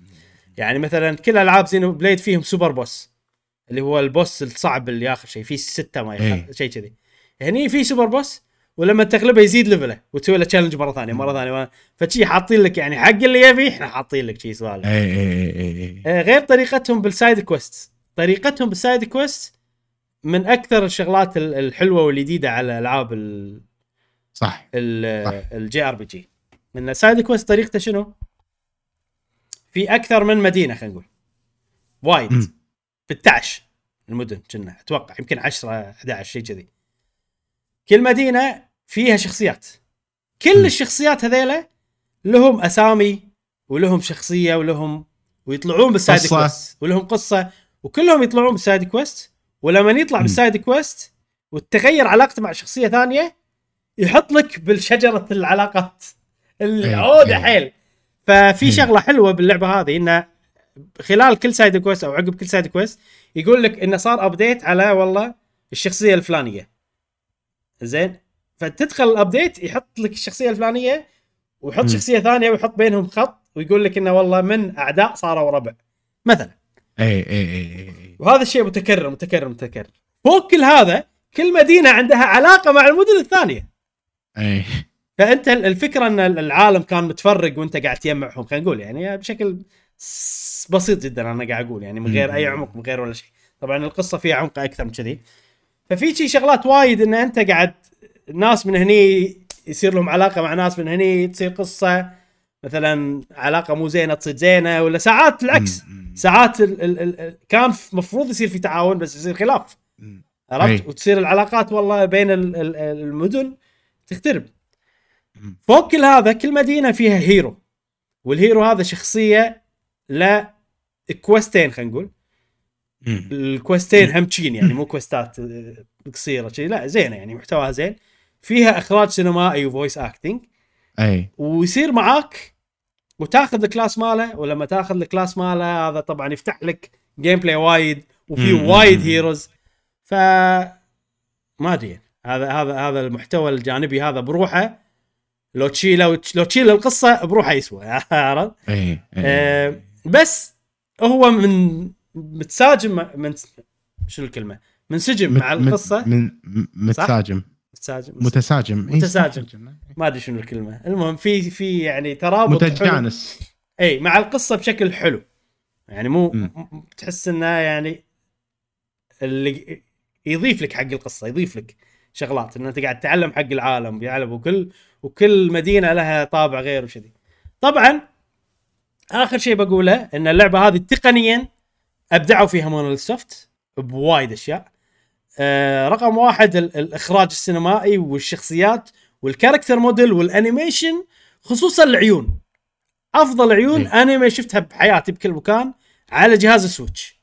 يعني مثلا كل ألعاب زينو بليد فيهم super boss اللي هو ال boss الصعب اللي اخر شيء في ستة ما إيه. يخ... شيء كذي هني في super boss ولما تغلبه يزيد level ه وتسوي له challenge مرة ثانية مرة ثانية فشي حاطين لك يعني حق اللي يبي إحنا حاطين لك شي سوالف اي اي اي آه، غير طريقتهم بال side quest طريقتهم بال side quest من أكثر الشغلات ال- الحلوة والجديدة على ألعاب ال صح. ال JRPG إن ال side quest طريقته شنو؟ في أكثر من مدينة خلينا نقول وايد مم. 16 المدن كنا أتوقع يمكن 10 11 شيء كذي كل مدينة فيها شخصيات كل مم. الشخصيات هذيلا لهم أسامي ولهم شخصية ولهم ويطلعون بال side. quest ولهم قصة وكلهم يطلعون بال side quest ولما يطلع. بال side quest وتتغير علاقته مع شخصية ثانية يحط لك بالشجرة العلاقات. اللي أي، عوده أي. حيل. ففي أي. شغلة حلوة باللعبة هذه إنه خلال كل side quest أو عقب كل side quest يقول لك إنه صار update على والله الشخصية الفلانية. زين؟ فتدخل ال update يحط لك الشخصية الفلانية ويحط مم. شخصية ثانية ويحط بينهم خط ويقول لك إنه والله من أعداء صاروا ربع. مثلا. اي اي اي اي وهذا الشيء متكرر متكرر متكرر. فوق كل هذا كل مدينة عندها علاقة مع المدن الثانية. اي فأنت الفكرة أن العالم كان متفرق وأنت قاعد تجمعهم خلينا نقول يعني بشكل بسيط جدا أنا قاعد أقول يعني من غير أي عمق من غير ولا شيء. طبعا القصة فيها عمق أكثر من كذي. ففي شي شغلات وايد إن أنت قاعد ناس من هني يصير لهم علاقة مع ناس من هني تصير قصة مثلا علاقة مو زينة تصير زينة ولا ساعات العكس. ساعات ال ال ال ال- كان المفروض يصير في تعاون بس يصير خلاف. عرفت؟ أي. وتصير العلاقات والله بين ال- ال- المدن تخترب. فوق كل هذا كل مدينة فيها hero وال hero هذا شخصية لا questين خلينا نقول. مم. ال questين همتشين يعني مو questات آه، قصيرة شيء لا زينة يعني محتواها زين. فيها إخراج سينمائي و voice acting أي. ويصير معاك وتاخذ ال class ماله ولما تاخذ ال class ماله هذا طبعا يفتح لك gameplay وايد وفي. وايد heroes ف ما أدري هذا هذا هذا المحتوى الجانبي هذا بروحه لو تشيله لو تشيل القصة بروحه يسوى عرفت؟ اي اي آه، بس هو من متساجم من شنو الكلمة؟ منسجم مع مت- القصة من متساجم متساجم متساجم إي، متساجم. متساجم. ما أدري شنو الكلمة المهم في في يعني ترابط. متجانس اي مع القصة بشكل حلو يعني مو. م- تحس إنه يعني اللي يضيف لك حق القصة يضيف لك شغلات إن أنت قاعد تتعلم حق العالم يعلم وكل وكل مدينة لها طابع غير وشذي. طبعا آخر شيء بقوله إن اللعبة هذه تقنيا أبدعوا فيها مونوليث سوفت بوايد أشياء. آه رقم واحد ال- الإخراج السينمائي والشخصيات وال character model وال animation خصوصا العيون. أفضل عيون. أنمي شفتها بحياتي بكل مكان على جهاز السويتش.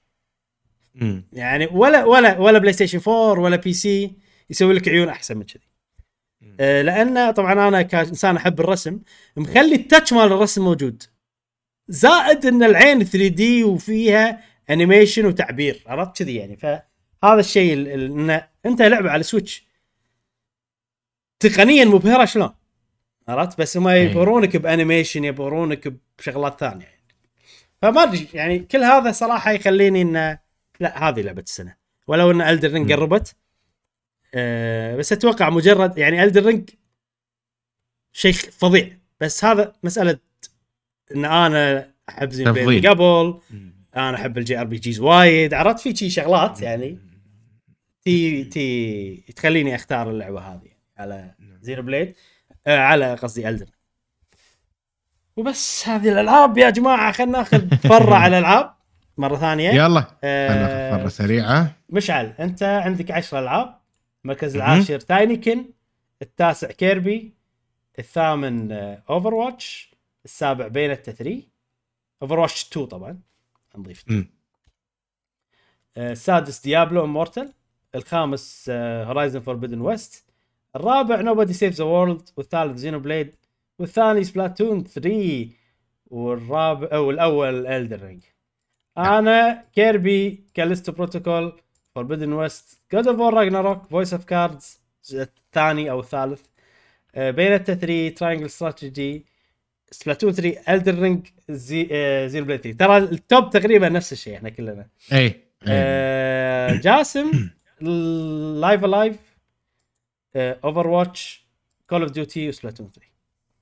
يعني ولا ولا ولا بلاي ستيشن 4 ولا PC يسوي لك عيون أحسن من كذي. آه لأن طبعا أنا كإنسان أحب الرسم مخلي ال touch مال الرسم موجود. زائد إن العين 3D وفيها animation وتعبير عرفت كذي يعني؟ فهذا الشيء ال- ال- إن أنت لعبة على السويتش تقنيا مبهرة شلون؟ عرفت؟ بس هم أي. يبهرونك ب animation يبهرونك بشغلات ثانية يعني. فما أدري يعني كل هذا صراحة يخليني انه لا هذه لعبة السنة. ولو إن Elden Ring مم. قربت أه بس أتوقع مجرد يعني Elden Ring شيء فظيع. بس هذا مسألة إن أنا أحب زين. قبل. أنا أحب ال JRPGs وايد. عرفت في شي شغلات يعني؟ تي تي تخليني أختار اللعبة هذه على Xenoblade آه على قصدي Elden وبس هذه الألعاب يا جماعة خلينا ناخذ فرة على الألعاب مرة ثانية. يلا آه، خلنا فرة سريعة. مشعل أنت عندك 10 ألعاب. المركز. العاشر تاينيكن التاسع Kirby الثامن Overwatch السابع Bayonetta 3 Overwatch 2 طبعا نضيف. آه، السادس Diablo Immortal الخامس Horizon Forbidden West الرابع Nobody Saves the World والثالث Xenoblade والثاني Splatoon 3 والرابع أو الأول Elden Ring أنا Kirby Callisto Protocol Forbidden West God of War Ragnarok Voice of Cards الثاني أو الثالث Bayonetta 3 Triangle Strategy Splatoon 3 Elden Ring زي آه، Xenoblade 3 ترى ال top تقريبا نفس الشيء إحنا كلنا. اي آه، جاسم Live A Live Overwatch Call of Duty و Splatoon 3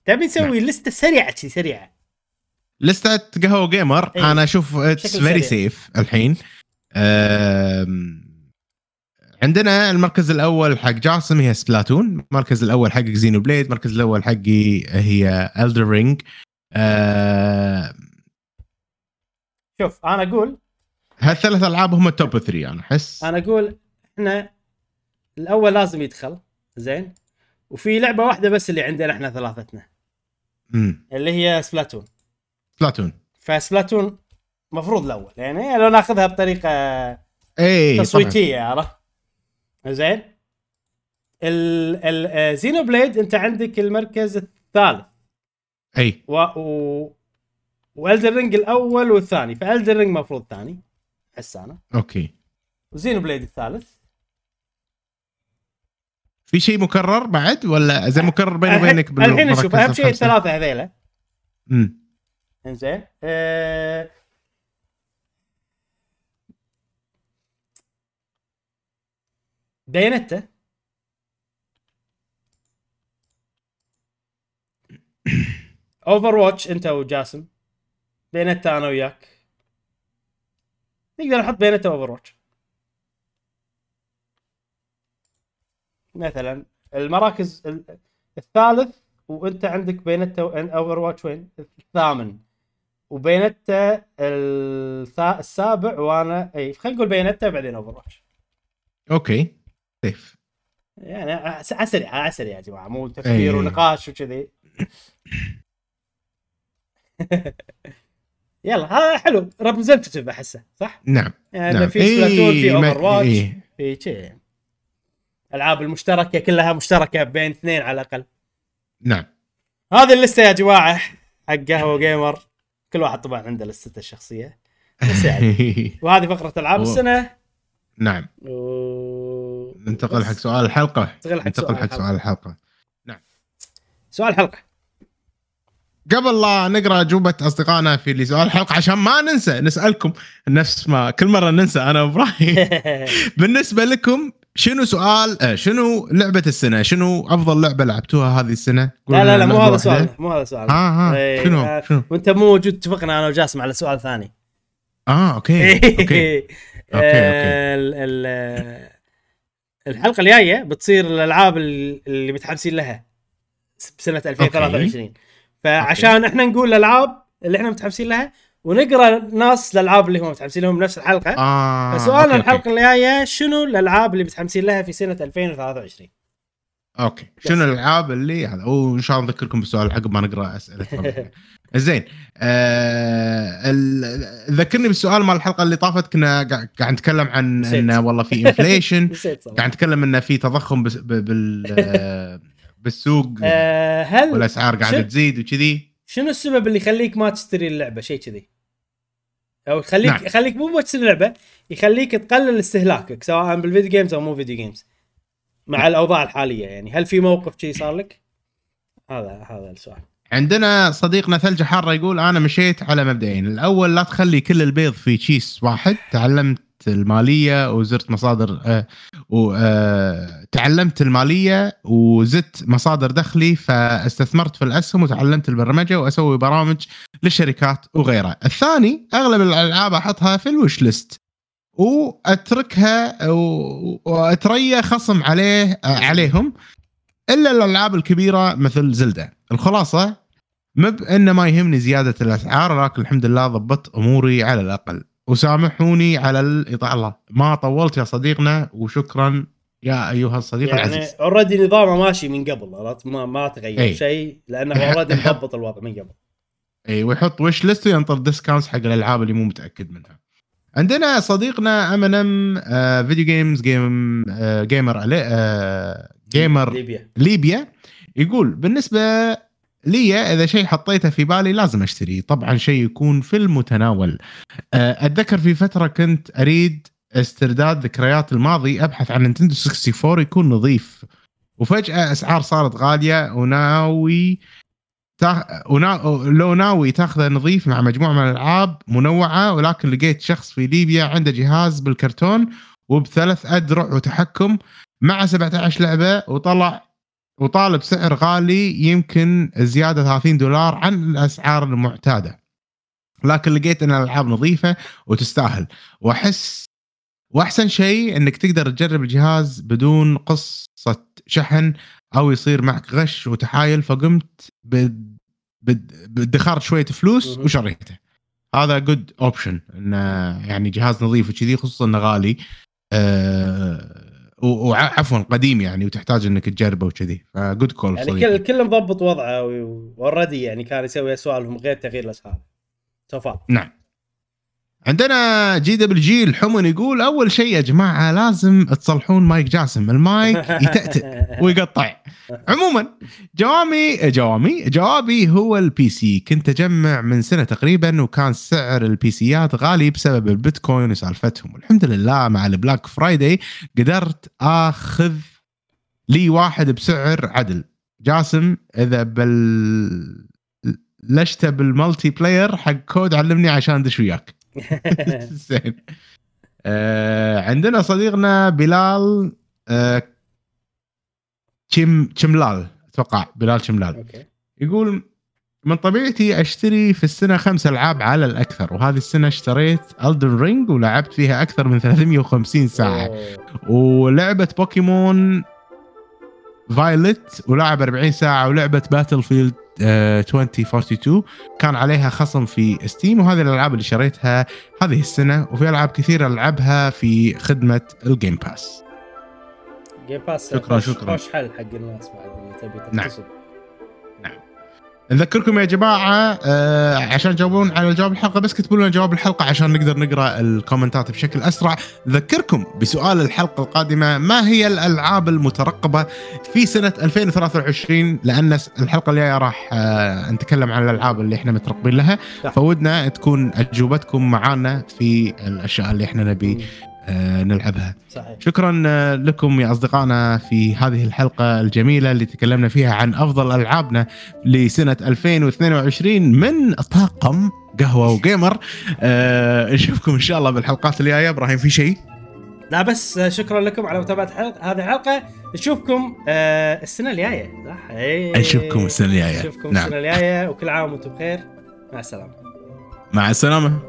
تبي نسوي لستة سريعة شي سريعة. لستة قهوة Gamer إيه. أنا أشوف it's very. safe الحين. أم، عندنا المركز الأول حق جاسم هي Splatoon المركز الأول حق Xenoblade المركز الأول حقي هي Elden Ring شوف أنا أقول هالثلاث ألعاب هم ال top 3 أنا أحس. أنا أقول إحنا الأول لازم يدخل زين. وفي لعبة واحدة بس اللي عندنا إحنا ثلاثتنا. امم اللي هي Splatoon Splatoon ف Splatoon مفروض الأول يعني لو ناخذها بطريقة اي. تصويتية عرفت؟ زين؟ ال ال آه، Xenoblade أنت عندك المركز الثالث. أي. و و و Elden Ring الأول والثاني. ف Elden Ring مفروض ثاني. احس أنا okay. و Xenoblade الثالث. في شيء مكرر بعد ولا زي مكرر بيني وبينك الحين نشوف أهم شيء؟ الثلاثه هذيلا. امم إنزين. أه... Bayonetta Overwatch أنت وجاسم. Bayonetta أنا وياك. نقدر نحط Bayonetta Overwatch مثلا المراكز ال- الثالث وأنت عندك Bayonetta Overwatch وين؟ الثامن. الثا- السابع وأنا اي خلينا نقول Bayonetta بعدين Overwatch okay. safe يعني عس- عسري عسري يا جماعة مو تفكير أي. ونقاش وكذي. يلا هذا حلو representative أحسه صح؟ نعم يعني نعم. في Splatoon في Overwatch إيه. في شيء ألعاب المشتركة كلها مشتركة بين اثنين على الأقل. نعم. هذه اللستة يا جماعة حق قهوة Gamer كل واحد طبعا عنده لستة الشخصية. بس يعني. وهذه فقرة ألعاب السنة. نعم. و... ننتقل. حق سؤال الحلقة. ننتقل حق سؤال حق الحلقة. سؤال الحلقة سؤال الحلقة. قبل لا نقرأ أجوبة أصدقائنا في اللي سؤال الحلقة عشان ما ننسى نسألكم نفس ما كل مرة ننسى أنا وإبراهيم. بالنسبة لكم شنو سؤال آه، شنو لعبة السنة؟ شنو أفضل لعبة لعبتوها هذه السنة؟ لا لا لا مو هذا. سؤال مو هذا سؤال ها ها إيه، شنو آه، شنو؟ وأنت مو موجود اتفقنا أنا وجاسم على سؤال ثاني. آه أوكي أوكي أوكي. أوكي. ال- ال- الحلقة الجاية بتصير الألعاب ال- اللي متحمسين لها. بسنة 2023 فعشان إحنا نقول الألعاب اللي إحنا متحمسين لها ونقرأ ناس الألعاب اللي هم متحمسين لهم بنفس الحلقة. آه فسؤالنا الحلقة اللي جاية شنو الألعاب اللي متحمسين لها في سنة 2023 أوكي. شنو الألعاب اللي هذا؟ وان شاء الله نذكركم بالسؤال عقب ما نقرأ أسئلة. زين. آه ذكرني بالسؤال مال الحلقة اللي طافت كنا قاعد نتكلم عن. انه والله في inflation قاعد نتكلم انه في تضخم بس بال بالسوق آه، هل والأسعار قاعدة تزيد وكذي. شنو السبب اللي يخليك ما تشتري اللعبة؟ شيء كذي. أو يخليك نعم. يخليك مو بس تشتري اللعبة يخليك تقلل استهلاكك سواء بال video games أو مو video games مع الأوضاع الحالية يعني. هل في موقف شيء صار لك؟ هذا هذا السؤال. عندنا صديقنا ثلج حاره يقول أنا مشيت على مبدئين. الأول لا تخلي كل البيض في كيس واحد. تعلمت المالية وزرت مصادر آه وآه تعلمت المالية وزدت مصادر دخلي فاستثمرت في الأسهم وتعلمت البرمجة وأسوي برامج للشركات وغيرها. الثاني أغلب الألعاب أحطها في الوش ليست وأتركها و- وأتريا خصم عليه آه عليهم. إلا الألعاب الكبيرة مثل زلدة. الخلاصة مب إنه ما يهمني زيادة الأسعار لكن الحمد لله ضبطت أموري على الأقل. وسامحوني على الاطاله ما طولت يا صديقنا وشكرا يا أيها الصديق يعني العزيز. already نظامه ماشي من قبل عرفت ما ما تغير أي. شيء لأنه already مضبط الوضع من قبل. اي ويحط wish list وينطر discounts حق الألعاب اللي مو متأكد منها. عندنا صديقنا MNM Video Games Game آه، Gamer آه، Gamer ليبيا. ليبيا. يقول بالنسبة لي إذا شيء حطيته في بالي لازم أشتريه. طبعا شيء يكون في المتناول. أه، أتذكر في فترة كنت أريد استرداد ذكريات الماضي أبحث عن نينتندو 64 يكون نظيف. وفجأة أسعار صارت غالية وناوي تا... ونا... لو ناوي تاخذه نظيف مع مجموعة من الألعاب منوعة ولكن لقيت شخص في ليبيا عنده جهاز بالكرتون وبثلاث اذرع وتحكم مع 17 لعبة وطلع وطالب سعر غالي يمكن زيادة 30 دولار عن الأسعار المعتادة. لكن لقيت إن الألعاب نظيفة وتستاهل. وأحس وأحسن شيء إنك تقدر تجرب الجهاز بدون قصة شحن أو يصير معك غش وتحايل فقمت بد- بد- بادخار شوية فلوس. وشريته. هذا good option إنه يعني جهاز نظيف وكذي خصوصا إنه غالي. و- وعفوا قديم يعني وتحتاج إنك تجربه وكذي. ف good call يعني كل كل مضبط وضعه already يعني كان يسوي سوالف من غير تغيير الأسعار. سوفا نعم. عندنا جي دبليو جي الحمن يقول أول شيء يا جماعة لازم تصلحون مايك جاسم. المايك يتأتئ ويقطع. عموما جوامي جوامي جوابي هو ال PC كنت أجمع من سنة تقريبا وكان سعر ال PC ات غالي بسبب البيتكوين وسالفتهم. والحمد لله مع ال Black Friday قدرت آخذ لي واحد بسعر عدل. جاسم إذا بلشته بال multiplayer حق COD علمني عشان أدش وياك. زين. آه عندنا صديقنا بلال آه، تشملال أتوقع بلال تشملال okay. يقول من طبيعتي أشتري في السنة خمس ألعاب على الأكثر وهذه السنة اشتريت Elden Ring ولعبت فيها أكثر من 350 ساعة. أوه. ولعبة بوكيمون Violet ولعبت 40 ساعة ولعبة Battlefield 2042 كان عليها خصم في Steam وهذه الألعاب اللي شريتها هذه السنة وفي ألعاب كثيرة ألعبها في خدمة ال Game Pass Game Pass شكراً، شكراً. خوش حل حق الناس بعد اللي تبي نعم. تكتسب نذكركم يا جماعة آه عشان تجاوبون على جواب الحلقة بس كتبوا لنا جواب الحلقة عشان نقدر نقرأ ال comment ات بشكل أسرع. نذكركم بسؤال الحلقة القادمة ما هي الألعاب المترقبة في سنة 2023 لأن الحلقة الجاية راح آه نتكلم عن الألعاب اللي إحنا مترقبين لها. فودنا تكون أجوبتكم معانا في الأشياء اللي إحنا نبي نلعبها. صحيح. شكرا آه، لكم يا أصدقائنا في هذه الحلقة الجميلة اللي تكلمنا فيها عن أفضل ألعابنا لسنة 2022 من طاقم قهوة وجيمر. آه نشوفكم إن شاء الله بالحلقات الجاية. إبراهيم في شيء؟ لا بس آه، شكرا لكم على متابعة حلقة هذه الحلقة. نشوفكم آه السنة الجاية صح؟ إيه. نشوفكم السنة الجاية. نشوفكم نعم. السنة الجاية وكل عام وأنتم بخير. مع السلامة. مع السلامة.